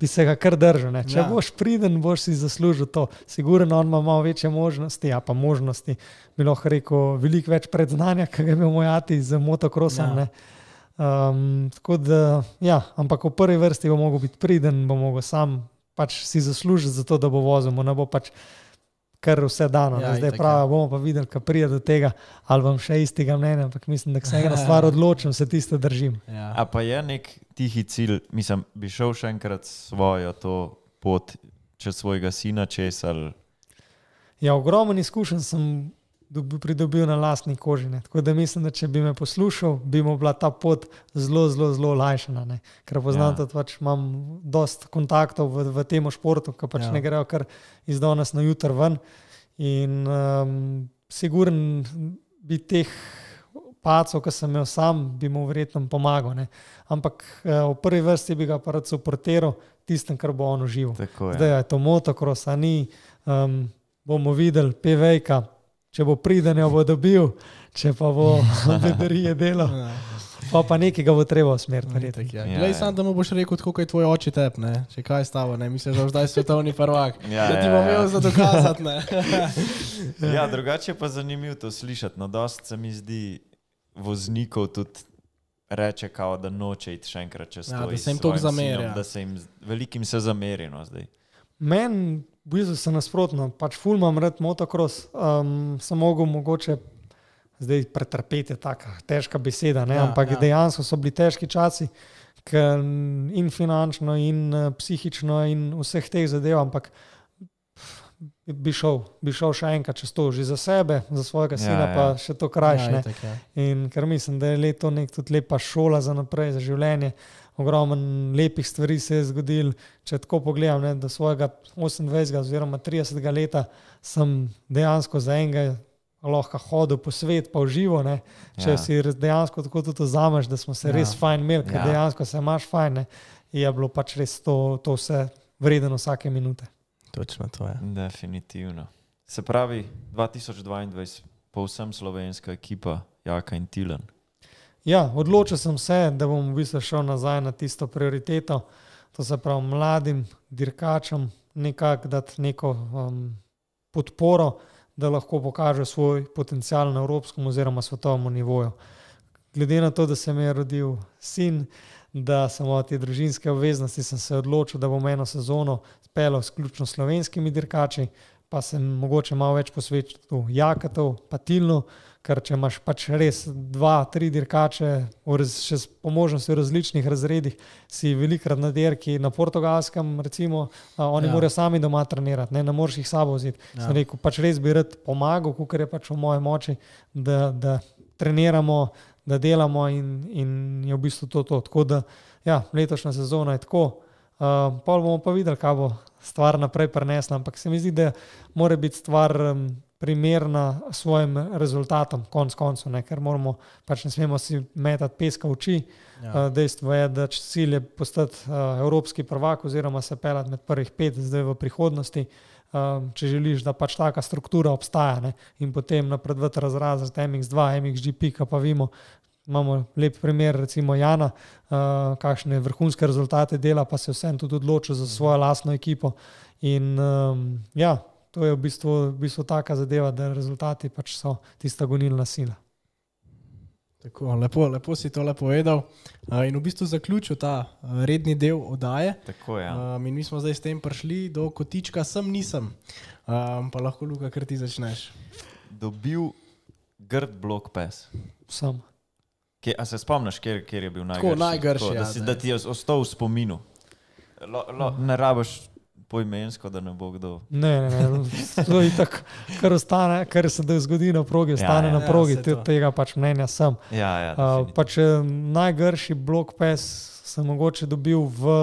bi se ga kar držal. ne. Če Ja. ja. boš priden, boš si zaslužil to. Sigurno on ima malo večje možnosti, a pa možnosti, bi lahko rekel, veliko več predznanja, ki ga je imel moj ati z motokrosom. Ja. Ja. Um, tako da, ja, ampak v prvi vrsti bo mogel biti priden, bo mogel sam pač si zaslužiti za to, da bo vozil, ne bo pač kar vse dano. Ja, Ja, Zdaj pravi, ja. bomo pa videli, kaj pride do tega, ali bom še istega mnenja, ampak mislim, da se ena stvar odločim, se tiste držim. Ja. A pa je nek tihi cilj, mislim, bi šel še enkrat svojo to pot čez svojega sina čez ali Ja, ogromen izkušenj sem dobi- pridobil na lastni koži. Ne. Tako da mislim, da če bi me poslušal, bi mu bila ta pot zelo, zelo, zelo olajšana. Ne. Ker poznam, Ja. da pač imam dosta kontaktov v, v tem športu, ki pač Ja. ne grejo kar iz danes na jutr ven. In um, siguren bi teh pacov, ki sem imel sam, bi mu verjetno pomagal. Ne. Ampak uh, v prvi vrsti bi ga pa rad suportiral tistem, kar bo on užival. tako je. Zdaj je to motocross, a ni. Um, bomo videli, pevejka, če bo priden, jo bo dobil, če pa bo bedarije delo, Ja. pa, pa nekaj ga bo treba usmeriti. Ja. Ja, Glej, ja. sam, da mu boš rekel, kot je tvoj oče tep, ne? če kaj stava, ne misliš, da boš zdaj svetovni prvak. Ja, da ti ja, bo ja. imel za dokazati. ne. Ja, drugače je pa zanimivo to slišati. No, dost se mi zdi voznikov tudi reče, kao, da noče iti še enkrat čez Ja, to. da se jim sinom, zamerja. Da se jim velikim se zameri. No. Meni, v bistvu se nasprotno, pač fulmam rad motocross, um, sem mogel mogoče. Zdaj pretrpeti tako težka beseda, ne? Ja, ampak ja. ja. dejansko so bili težki časi, in finančno, in uh, psihično, in vseh teh zadev, ampak bi šel, bi šel še enkrat čez to, že za sebe, za svojega Ja, sina, ja. pa še to krajše. Ja, Ja. In ker mislim, da je leto nek tudi lepa šola za naprej, za življenje. Ogromno lepih stvari se je zgodil. Če tako pogledam, ne, do svojega 28. oziroma 30. leta sem dejansko za enega lahko hodil po svetu, pa uživo. Ne. Če Ja. si dejansko tako tudi vzameš, da smo se Ja. res fajn imeli, ker Ja. ja. dejansko se imaš fajn, ne, je bilo pač res to, to vse vredno vsake minute. Točno to je. Definitivno. Se pravi, 2022, povsem slovenska ekipa, Jaka in Tilen. Ja, odločil sem se, da bom v bistvu šel nazaj na tisto prioriteto, to se pravi mladim dirkačem, nekako dati neko um, podporo, da lahko pokažejo svoj potencial na evropskem oziroma svetovnem nivoju. Glede na to, da se mi je rodil sin, da sem od te družinske obveznosti, sem se odločil, da bom eno sezono speljal sključno s slovenskimi dirkači, pa sem mogoče malo več posvečal jakatov, pa tilno, ker če imaš pač res dva, tri dirkače, raz, še s- po možnosti v različnih razredih, si velikrat na dirki na portugalskem, recimo, a, oni Ja. morajo sami doma trenirati, ne, ne moreš jih sabo vzeti. Ja. Sem rekel, pač res bi rad pomagal, kar je pač v moje moči, da, da treniramo, da delamo in, in je v bistvu to. to. Tako da, ja, letošnja sezona je tako. Uh, pol bomo pa videli, kaj bo stvar naprej prenesla. Ampak se mi zdi, da mora biti stvar um, primerna svojim rezultatom, konc koncev, ne, ker moramo, pač ne smemo si metati peska v oči. Ja. Ja. Dejstvo je, da cilj je postati uh, evropski prvak oziroma se pelati med prvih pet zdaj v prihodnosti. Um, če želiš, da pač taka struktura obstaja ne, in potem napreduješ razraz MX2, MXGP, pa vemo, imamo lep primer, recimo Jana, uh, kakšne vrhunske rezultate dela, pa se vsem tudi odločil za svojo lastno ekipo. In um, ja, to je v bistvu, v bistvu taka zadeva, da rezultati pač so tista gonilna sila. Tako, lepo, lepo si to povedal. Uh, in v bistvu zaključil ta uh, redni del oddaje. Tako. Ja. Um, in mi smo zdaj s tem prišli do kotička, sem nisem. Um, pa lahko, Luka, kar ti začneš. Dobil grd blok pes. Sam. Kje, a se spomniš, kjer, kjer je bil najgrši? Tako, najgrši, Tako, ja, da, si, zdaj. da ti je ostal v spominu. Lo, lo, ne rabiš poimensko, da ne bo kdo. Ne, ne, ne. To je tako, kar, ostane, kar se da zgodi na progi, ostane ja. na Ja, progi, saj tudi to. tega pač mnenja sem. Ja, ja, Uh, pač eh, najgrši blok pes sem mogoče dobil v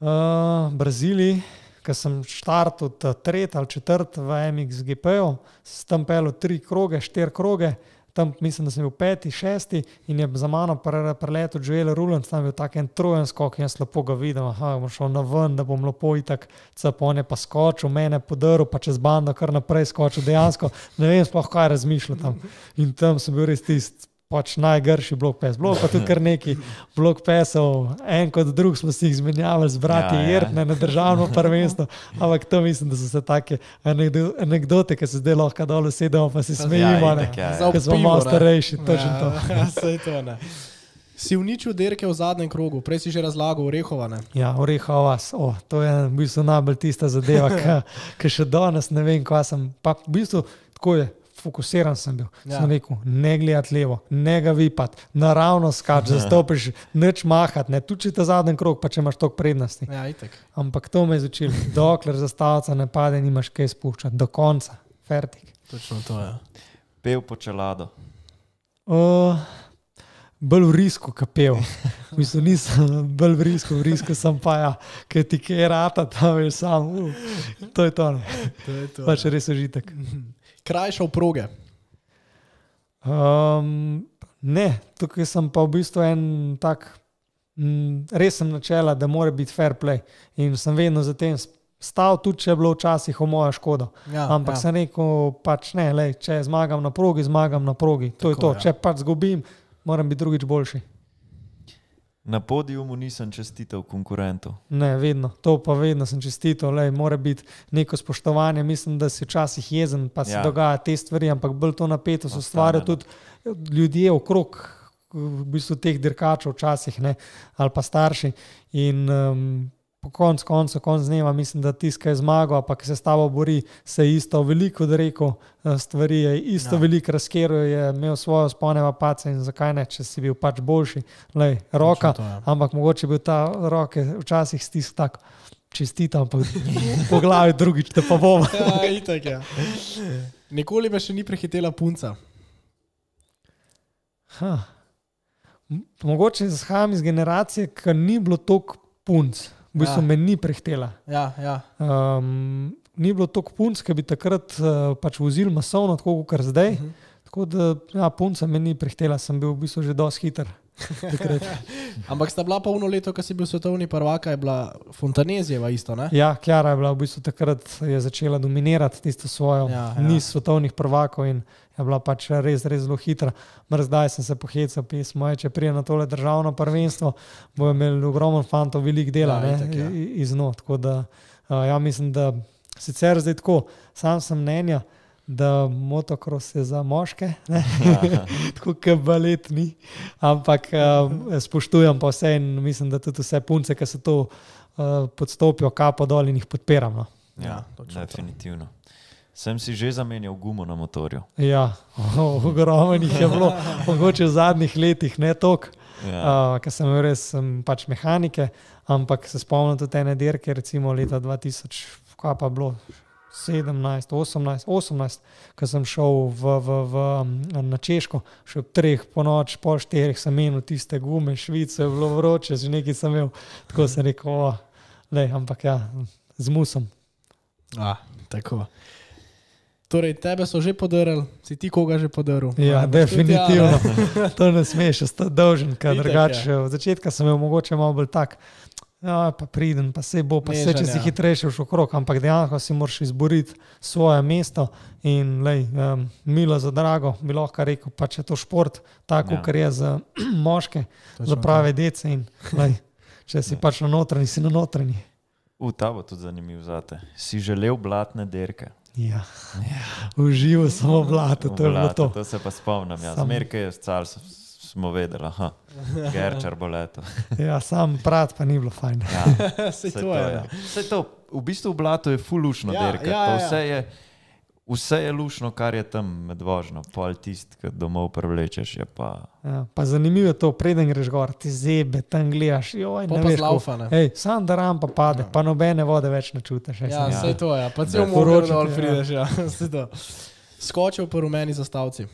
uh, Braziliji, ker sem štartil ta tretji ali četrti v MXGP-ju, sem tam pel tri kroge, štiri kroge. Tam mislim, da sem bil peti, šesti in je za mano pre- preletel Joel Ruland, tam je bil tak en trojen skok in jaz lepo ga vidim, aha, bom šel na ven, da bom lepo itak, capone pa skočil, mene podrl, pa čez bando kar naprej skočil, dejansko ne vem sploh kaj razmišljal tam. In tam sem bil res tisti pač najgrši blok pes. Bilo pa tudi kar neki blok pesov, en kot drug smo si jih izmenjavali z brati Ja, ja, ja. Jertne na državno prvenstvo, ampak to mislim, da so se take anekdo- anekdote, ki se zdaj lahko dol sedemo, pa se smejimo, Ja, ne. itak, ja, ja. Ker smo malo ne. starejši, točno to. Ja, to ne. Si uničil dirke v zadnjem krogu, prej si že razlagal, orehovane. Ja, Orehova oh, to je v bistvu najbolj tista zadeva, ki še danes ne vem, kaj sem. Pa v bistvu tako je. Fokusiran sem bil. Ja. Ja. Sem rekel, ne gledati levo, ne ga vipati, naravno skač, zastopiš, neč mahati, ne tu če ta zadnji krok, pa če imaš toliko prednosti. Ja, itek. Ampak to me je začelo, dokler zastavca ne pade, nimaš kaj spuščati, do konca, fertik. Točno to je. Pel po čelado. Uh, bolj v risku, kapel. V bistvu nisem bolj v risku, v risku sem pa ja, ker ti kaj rata, tam je sam. Uh, to je to, ne. to, je to pač res užitek. Krajšal proge. Um, ne, tukaj sem pa v bistvu en tak, m, res sem načela, da mora biti fair play in sem vedno za tem stal, tudi če je bilo včasih o moja škoda. Ja, Ampak ja. sem rekel, pač ne, lej, če zmagam na progi, zmagam na progi. To Tako, je to. ja. Če pač zgubim, moram biti drugič boljši. Na podijumu nisem čestital konkurentu. Ne, vedno, to pa vedno sem čestital, lej, mora biti neko spoštovanje. Mislim, da si včasih jezen, pa se Ja. ja. dogaja te stvari, ampak bolj to napetost ustvarja no. tudi ljudje okrog v bistvu teh dirkačev, včasih ne, ali pa starši. In um, po koncu, koncu, konc dneva, mislim, da tisti, ki je zmagal, pa ki se s tabo bori, se je isto veliko rekel, stvari je isto Ja. veliko razkeril, je imel svojo sponeva paca in zakaj ne, če si bil pač boljši. Lej, roka, to, ja. ampak mogoče bi ta roke včasih stisk tako. Čestitam, pa po glavi drugič, da pa bom. Ja, itek, ja. Nikoli me še ni prehitela punca. Ha. Mogoče izhajam iz generacije, ki ni bilo toliko punc, v bistvu Ja. me ni prehtela. Ja, ja. Um, ni bilo toliko punc, ki bi takrat uh, pač vozil masovno, tako kot zdaj. Uh Mhm. -huh. Tako da ja, punca me ni prehtela, sem bil v bistvu že dosti hiter. Ampak sta bila pa uno leto, ko si bil svetovni prvak, je bila Fontanezijeva isto, ne? Ja, Kjara je bila v bistvu takrat, začela dominirati tisto svojo ja. ja. niz svetovnih prvakov in je bila pač res, res zelo hitra. Mr zdaj sem se pohecal, pismo, če prije na tole državno prvenstvo, bojo imeli ogromno fantov, velik dela Ja, ja, ja. ne, iz not. Tako da uh, ja, mislim, da sicer zdaj tako, sam sem mnenja. Da motocross je za moške, ne? tako kot balet ni. Ampak um, spoštujem pa vse in mislim, da tudi vse punce, ki se to uh, podstopijo, kapo dol in jih podpiram. No. Ja, Ja, točno to. Sem si že zamenjal gumo na motorju. Ja, ogromno jih je bilo, mogoče v zadnjih letih, ne toliko, Ja. uh, ker sem imel res sem pač mehanike, ampak se spomnim tudi ene dirke, recimo leta 2000, kaj pa bilo. 17, 18, 18, ko sem šel v, v, v, um, na Češko, še ob treh po noč, pol štirih sem menil tiste gume, Švice, bilo vroče, že nekaj sem imel, tako sem rekel, o, lej, ampak ja, z musom. A, tako. Torej, tebe so že podarili, si ti koga že podaril? Ja, tudi ja, definitivno. ne? to ne smeš, ostati dolžen, ker Itak, drugače. Od začetka sem imel mogoče malo bolj tak. Ja, pa pridem, pa se bo, pa se Nežen, če si ja. hitrejši v okrog, ampak dejansko si moraš izboriti svoje mesto. In lej, um, milo za drago, bi lahko rekel, pa če je to šport, tako Ja. ja. kar je za moške, Točno za prave dece. In, lej, če si pač na notranji, si na notranji. U, ta bo tudi zanimiv zate. Si želel blatne derke? Ja. Uživo samo blato, to je bilo to. to se pa spomnim. Ja. Zmerke je scal, smo vedeli, aha, gerčar bo leto. Ja, sam prat pa ni bilo fajn. Ja, Sej saj to je. ja. Saj to, v bistvu v blatu je fulušno Ja, derka. ja, ja, ja. Vse je, vse je lušno, kar je tam med vožnjo. Pol tist, ki domov prevlečeš, je pa. Ja, pa zanimivo je to, preden greš gor, ti zebe, tam gledaš. Joj, ne pa veš, zlaufa, ne. Ej, sam da ram pa pade, Ja. ja. pa nobene vode več ne čutiš. Ja, Ja. vse to je. Pa Da. cel Poročate, dol ja. prideš. Ja. Saj to. Skočil po rumeni zastavci.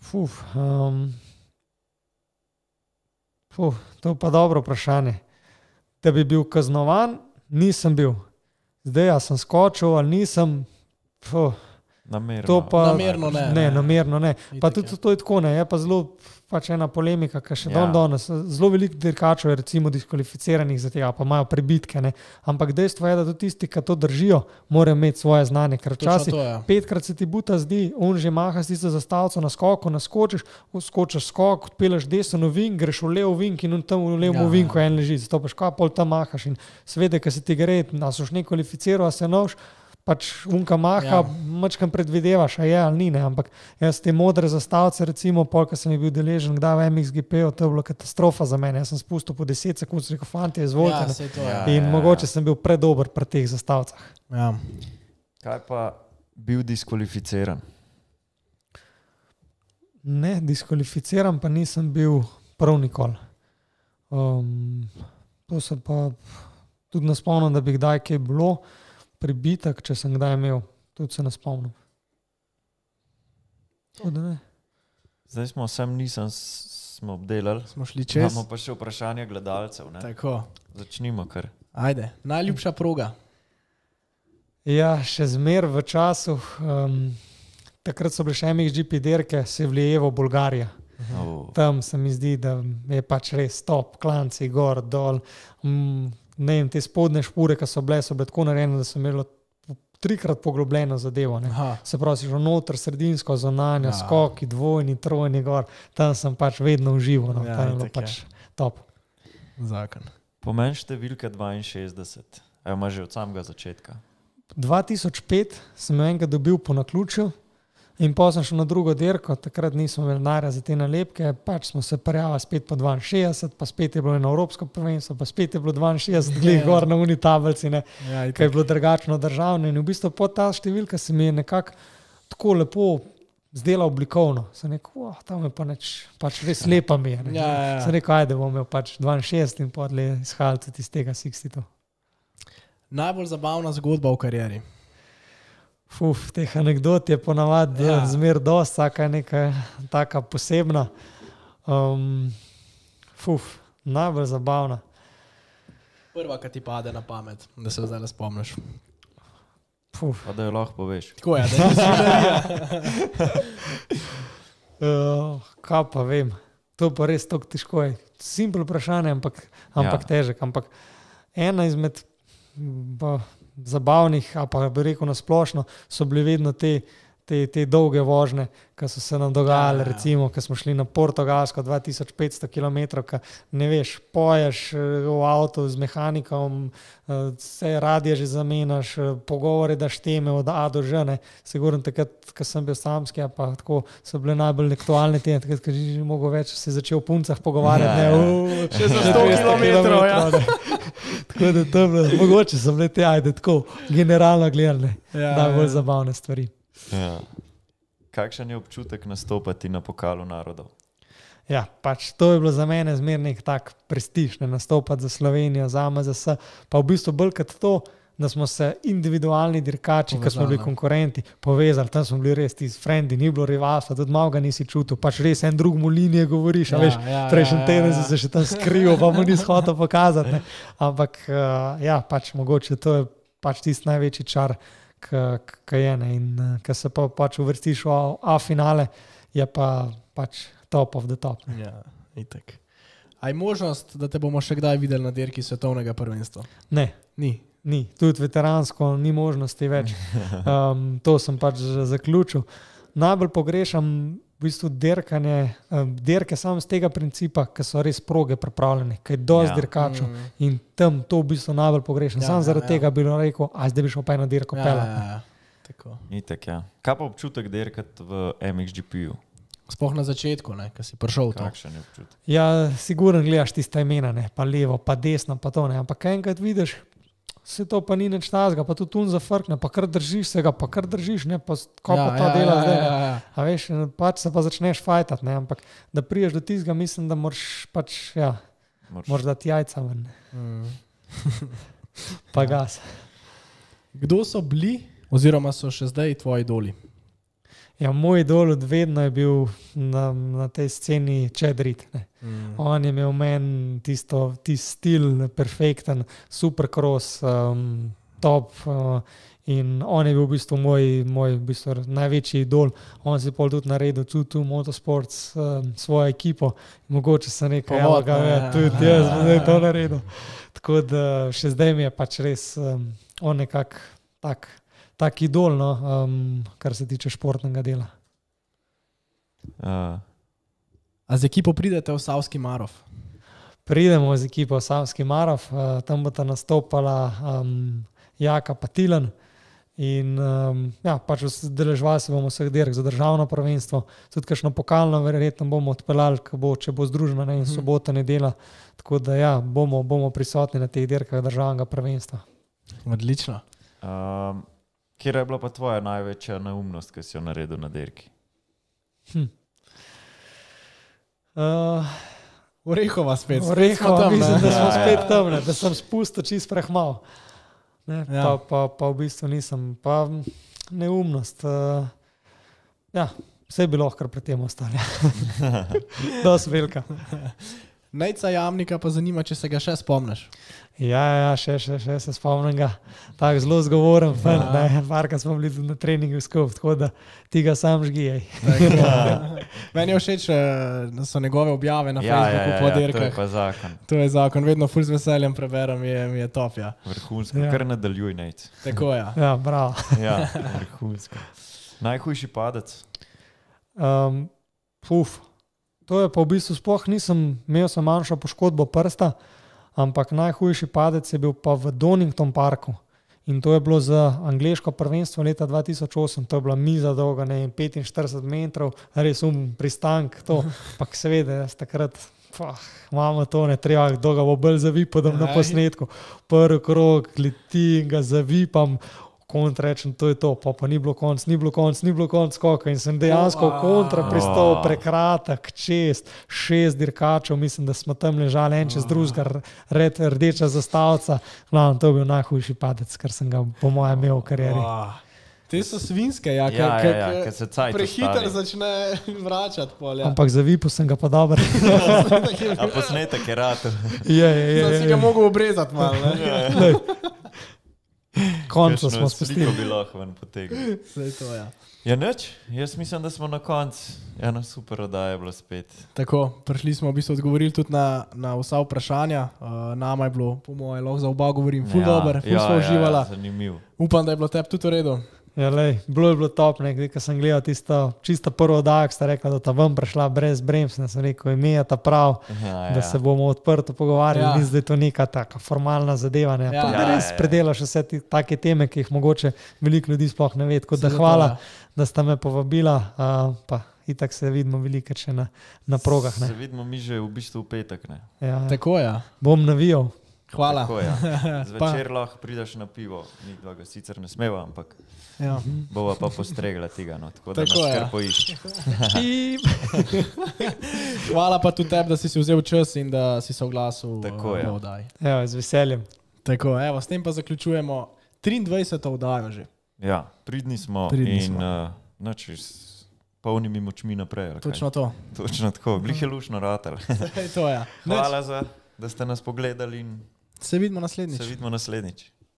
Fuf, um, fuf, to je pa dobro vprašanje. Da bi bil kaznovan, nisem bil. Zdaj, a sem skočil ali nisem. Fuf, Namerno. To pa- Namerno ne. ne, namerno ne. Pa Itak, tudi ja. to je tako, ne, je pa zelo pač ena polemika, ki še Ja. ja. danes, zelo veliko dirkačev je recimo diskvalificiranih za tega, pa imajo prebitke. Ne. Ampak dejstvo je, da tudi tisti, ki to držijo, morajo imeti svoje znanje, ker včasih je. petkrat se ti buta zdi, on že maha s tisto zastavico na skoku, naskočiš, skočiš skok, odpeleš desno vink, greš v levo vink in tam v levo Ja. ja. vinku en leži, zato paš kaj pol tam mahaš in svede, ker se ti gre, da so še ne kvalificiral, a se noš. Pač unka maha, Ja. ja. mačkam predvidevaš, a je ali ni. Ne? Ampak jaz te modre zastavice, recimo, polk sem jih bil deležen, kdaj v MXGP, to je bila katastrofa za mene. Jaz sem spustil po 10 sekund, rekel, fanti, izvolite. Ja, Ja, to Ja. In mogoče sem bil predober pri teh zastavicah. Ja. Kaj pa bil diskvalificiran? Ne, diskvalificiran pa nisem bil prav nikoli. Um, to se pa tudi ne spomnim, da bi kdaj kaj bilo, pribitek, če sem kdaj imel, tudi se ne spomnim. Ne. Zdaj smo vsem nisem smo obdelali. Smo šli čez. Imamo pa še vprašanje gledalcev. Začnimo kar. Ajde, najljubša proga. Ja, še zmer v času, um, takrat so bile še MXGP dirke, se vlijevo Bolgarija. Oh. Tam se mi zdi, da je pač res top, klanci, gor, dol. Mm, ne vem, te spodne špore, ki so bile, so bile tako narejene, da so imeli trikrat poglobljeno zadevo. Se pravi, že noter, sredinsko, zonanje, Ja. skoki, dvojni, trojni, gor. Tam sem pač vedno užival, no. Ja, tam je bilo itak je. pač top. Zakon. Pomen številka 62. Evo, ima že od samega začetka. 2005 sem enkrat dobil po naključju. In pa sem šel na drugo dirko, takrat nismo imeli denarja za te nalepke, pač smo se prijavili spet po 62, pa spet je bilo eno evropsko prvenstvo, pa spet je bilo 62, glej Ja. gor na uni tablici, ne, Ja, kaj je bilo drugačno državno. In v bistvu po ta številka se mi je nekako tako lepo zdela oblikovno. Sem rekel, oh, tam je pa neč, pač res lepa mi je. ne." Ja, ja, ja. Sem rekel, ajde bom imel pač 62 in podle izhajal tudi iz tega 62. Najbolj zabavna zgodba v karieri. Uf, teh anegdot je ponavadi Ja. ja. zmer dosti, vsaka je neka taka posebna. Um, fuf, najbolj zabavna. Prva, ki ti pade na pamet, da se zdaj spomniš. Fuf, Pa da jo lahko poveš. Tako je, da je svinjarija. uh, kaj pa vem, to pa res tako težko je. Simpel vprašanje, ampak, ampak Ja. ja. težek. Ampak ena izmed pa, zabavnih, a pa bi rekel na splošno, so bile vedno te. Te, te dolge vožnje, ki so se nam dogajale, Ja, ja. ja, recimo, ko smo šli na Portugalsko 2500 km, ne veš, poješ eh, v avtu z mehanikom, eh, vse radije že zamenjaš, eh, pogovore daš teme od A do Ž. ne. Sigurno takrat, ko sem bil samski, a pa tako so bile najbolj aktualne teme, takrat, ko si že mogel več se začel o puncah pogovarjati. Ja, Ja, ja. ne, Še za 100 kilometrov, ja. Tako da je bilo, mogoče so bile te, ajde, tako generalno gledane, Ja, najbolj ja. zabavne stvari. Ja. Kakšen je občutek nastopati na pokalu narodov? Ja, pač to je bilo za mene zmerno nek tak prestiž, ne nastopati za Slovenijo, za MZS. Pa v bistvu bolj kot to, da smo se individualni dirkači, ki smo bili ne. konkurenti, povezali, tam smo bili res ti frendi, ni bilo rivalstva, tudi malo ga nisi čutil, pač res en drug mu linije govoriš. Ja, veš, ja, Prejšnji ja, teden ja. si se še tam skril, pa mu nisi hotel pokazati. Ne. Ampak uh, ja, pač mogoče to je pač tisti največji čar, ki je ne. In ki se pa pač uvrstiš v A- A-finale, je pa pač top of the top. Ne. Ja, itek. A je možnost, da te bomo še kdaj videli na dirki svetovnega prvenstva? ne. Ni. Ni, tudi veteransko ni možnosti več. Um, to sem pač zaključil. Najbolj pogrešam v bistvu dirkanje, um, dirke samo z tega principa, ker so res proge pripravljene, ker je dosti Ja. dirkačev Mm. in tam to v bistvu najbolj pogrešam. Ja, Ja, Sam ja, zaradi ja. tega bi rekel, a zdaj bi šel pa eno dirko Ja, pelati. ja, ja. Tako. Itek, ja. Kaj pa občutek dirkati v MXGP-ju? Sploh na začetku, ko si prišel v to. Kakšen je občutek? Ja, sigurno gledaš tiste imena, ne? pa levo, pa desno, pa to ne. Ampak enkrat vidiš, se to pa ni nič tazga, pa tu tun zafrkne, pa kar držiš se ga, pa kar držiš, ne pa ko ja, pa ta ja, dela ja, zdaj. ja, ne. ja, ja. A veš, pač se pa začneš fajtati, ne? ampak da priješ do tistega, mislim, da moraš pač, ja, Moraš- moraš dati jajca ven. Mm. pa Ja. gas. Kdo so bili, oziroma so še zdaj tvoji idoli? Ja, moj idol od vedno je bil na, na tej sceni Čedrit. Mm. On je imel meni tisto tisti stil, perfekten, super cross, um, top. Uh, in on je bil v bistvu moj, moj v bistvu največji idol. On si pol tudi naredil, tudi tu Motorsports, um, svojo ekipo. Mogoče se nekaj Povod, javnega, ne, ja, ja. tudi jaz bom zdaj to naredil. Tako da še zdaj mi je pač res um, on nekako tak, tak idol, no, um, kar se tiče športnega dela. Uh, A z ekipo pridete v Savski Marov? Pridemo z ekipo Savski Marov, uh, tam bo ta nastopala um, Jaka Patilan. In um, ja, pač zdeležvali se bomo vseh dirk za državno prvenstvo, tudi kakšno pokalno, verjetno bomo odpeljali, ko bo, če bo združena ne, in sobota, nedela. Tako da ja, bomo, bomo prisotni na teh dirkah državnega prvenstva. Odlično. um, kje je bila pa tvoja največja neumnost, ki si jo naredil na dirki? Uh, Orehova spet. spet Reho, smo tam, mislim, da smo Ja, ja. spet tam, ne, da sem spustil čist prehmal. Ne, Ja. pa, pa, pa v bistvu nisem, pa neumnost. Uh, ja, vse je bilo, kar pred tem ostalo. Dosti velika. Nejca jamnika pa zanima, če se ga še spomniš. Ja, ja, še, še, še se spomnim ga. Tako zelo zgovoren, Ja. ja. parka smo bili na treningu skupaj, tako da ti ga sam žgijaj. Meni je všeč, eh, da so njegove objave na ja, Facebooku ja, po ja, to je dirkah. pa zakon. To je zakon, vedno ful z veseljem preberem, je, mi je top. Ja. Vrhunsko, Ja. ja. kar nadaljuj, nec. Tako je. Ja. Ja, bravo. Ja, vrhunsko. Najhujši padec. Um, puf, to je pa v bistvu sploh nisem, imel sem manjšo poškodbo prsta, ampak najhujši padec je bil pa v Donington parku. In to je bilo za angliško prvenstvo leta 2008, to je bila miza dolga, ne vem, 45 metrov, res um pristank, to. Ampak seveda, jaz takrat. Pah, imamo to, ne treba, kdo ga bo bolj zavipal na Aj. posnetku. Prvi krog, leti in ga zavipam, kontra rečem, to je to, pa, pa ni bilo konc, ni bilo konc, ni bilo konc skoka in sem dejansko v kontra pristal, Wow. prekratek, čez šest dirkačev, mislim, da smo tam ležali en čez drugega, red, rdeča zastavca. Glavno, to je bil najhujši padec, kar sem ga po mojem imel v karieri. Wow. Te so svinske, ja, Ja, ke- ja, ja, se cajt Prehiter začne vračati. Pol, ja. Ampak za vipu sem ga pa dober. A posnetek je rad. je, je, je, Sem je, si ga mogel obrezati malo. ne. Lej. Končno smo spustili. Sliko bi lahko ven potegnil. Saj to, ja. Ja, nič, jaz mislim, da smo na koncu. Ena super oddaja je bila spet. Tako, prišli smo v bistvu odgovorili tudi na, na vsa vprašanja. Uh, nama je bilo, po mojem, lahko za oba govorim, ful ja, dober, ful ja, smo uživali. Ja, zanimiv. Upam, da je bilo tebi tudi v redu. Ja, lej, bilo je bilo top, ne, ko sem gledal tisto čisto prvo oddajo, ki ste rekli, da ta ven prišla brez brems, ne sem rekel, ime je ta prav, Ja, da se bomo odprto pogovarjali, Ja. ja. zdaj to neka taka formalna zadeva. Ne, Ja. ja, Ja, da res ja, ja. predelaš vse te take teme, ki jih mogoče veliko ljudi sploh ne ve. Tako da hvala, ja. da ste me povabila, uh, pa itak se vidimo veliko še na, na progah. Se Ne. vidimo mi že v bistvu v petek. Ne? Ja, ja. Tako je. Ja. Bom navijal. Hvala. Tako, ja. Pa- Zvečer lahko prideš na pivo, mi dva ga sicer ne smeva, ampak Ja. bova pa postregla tega. No. Tako da Tako, ja. kar poišči. Hvala pa tudi tebi, da si si vzel čas in da si se oglasil Tako eh, je. v oddaji. Evo, z veseljem. Tako, evo, s tem pa zaključujemo 23. oddajo že. Ja, pridni smo Pridni in smo. uh, noč s polnimi močmi naprej. Točno to. Točno tako, glih je lušno ratel. Ej, to je. Nič. Hvala, za, da ste nas pogledali in Se vidimo naslednjič. se vidimo naslednjič.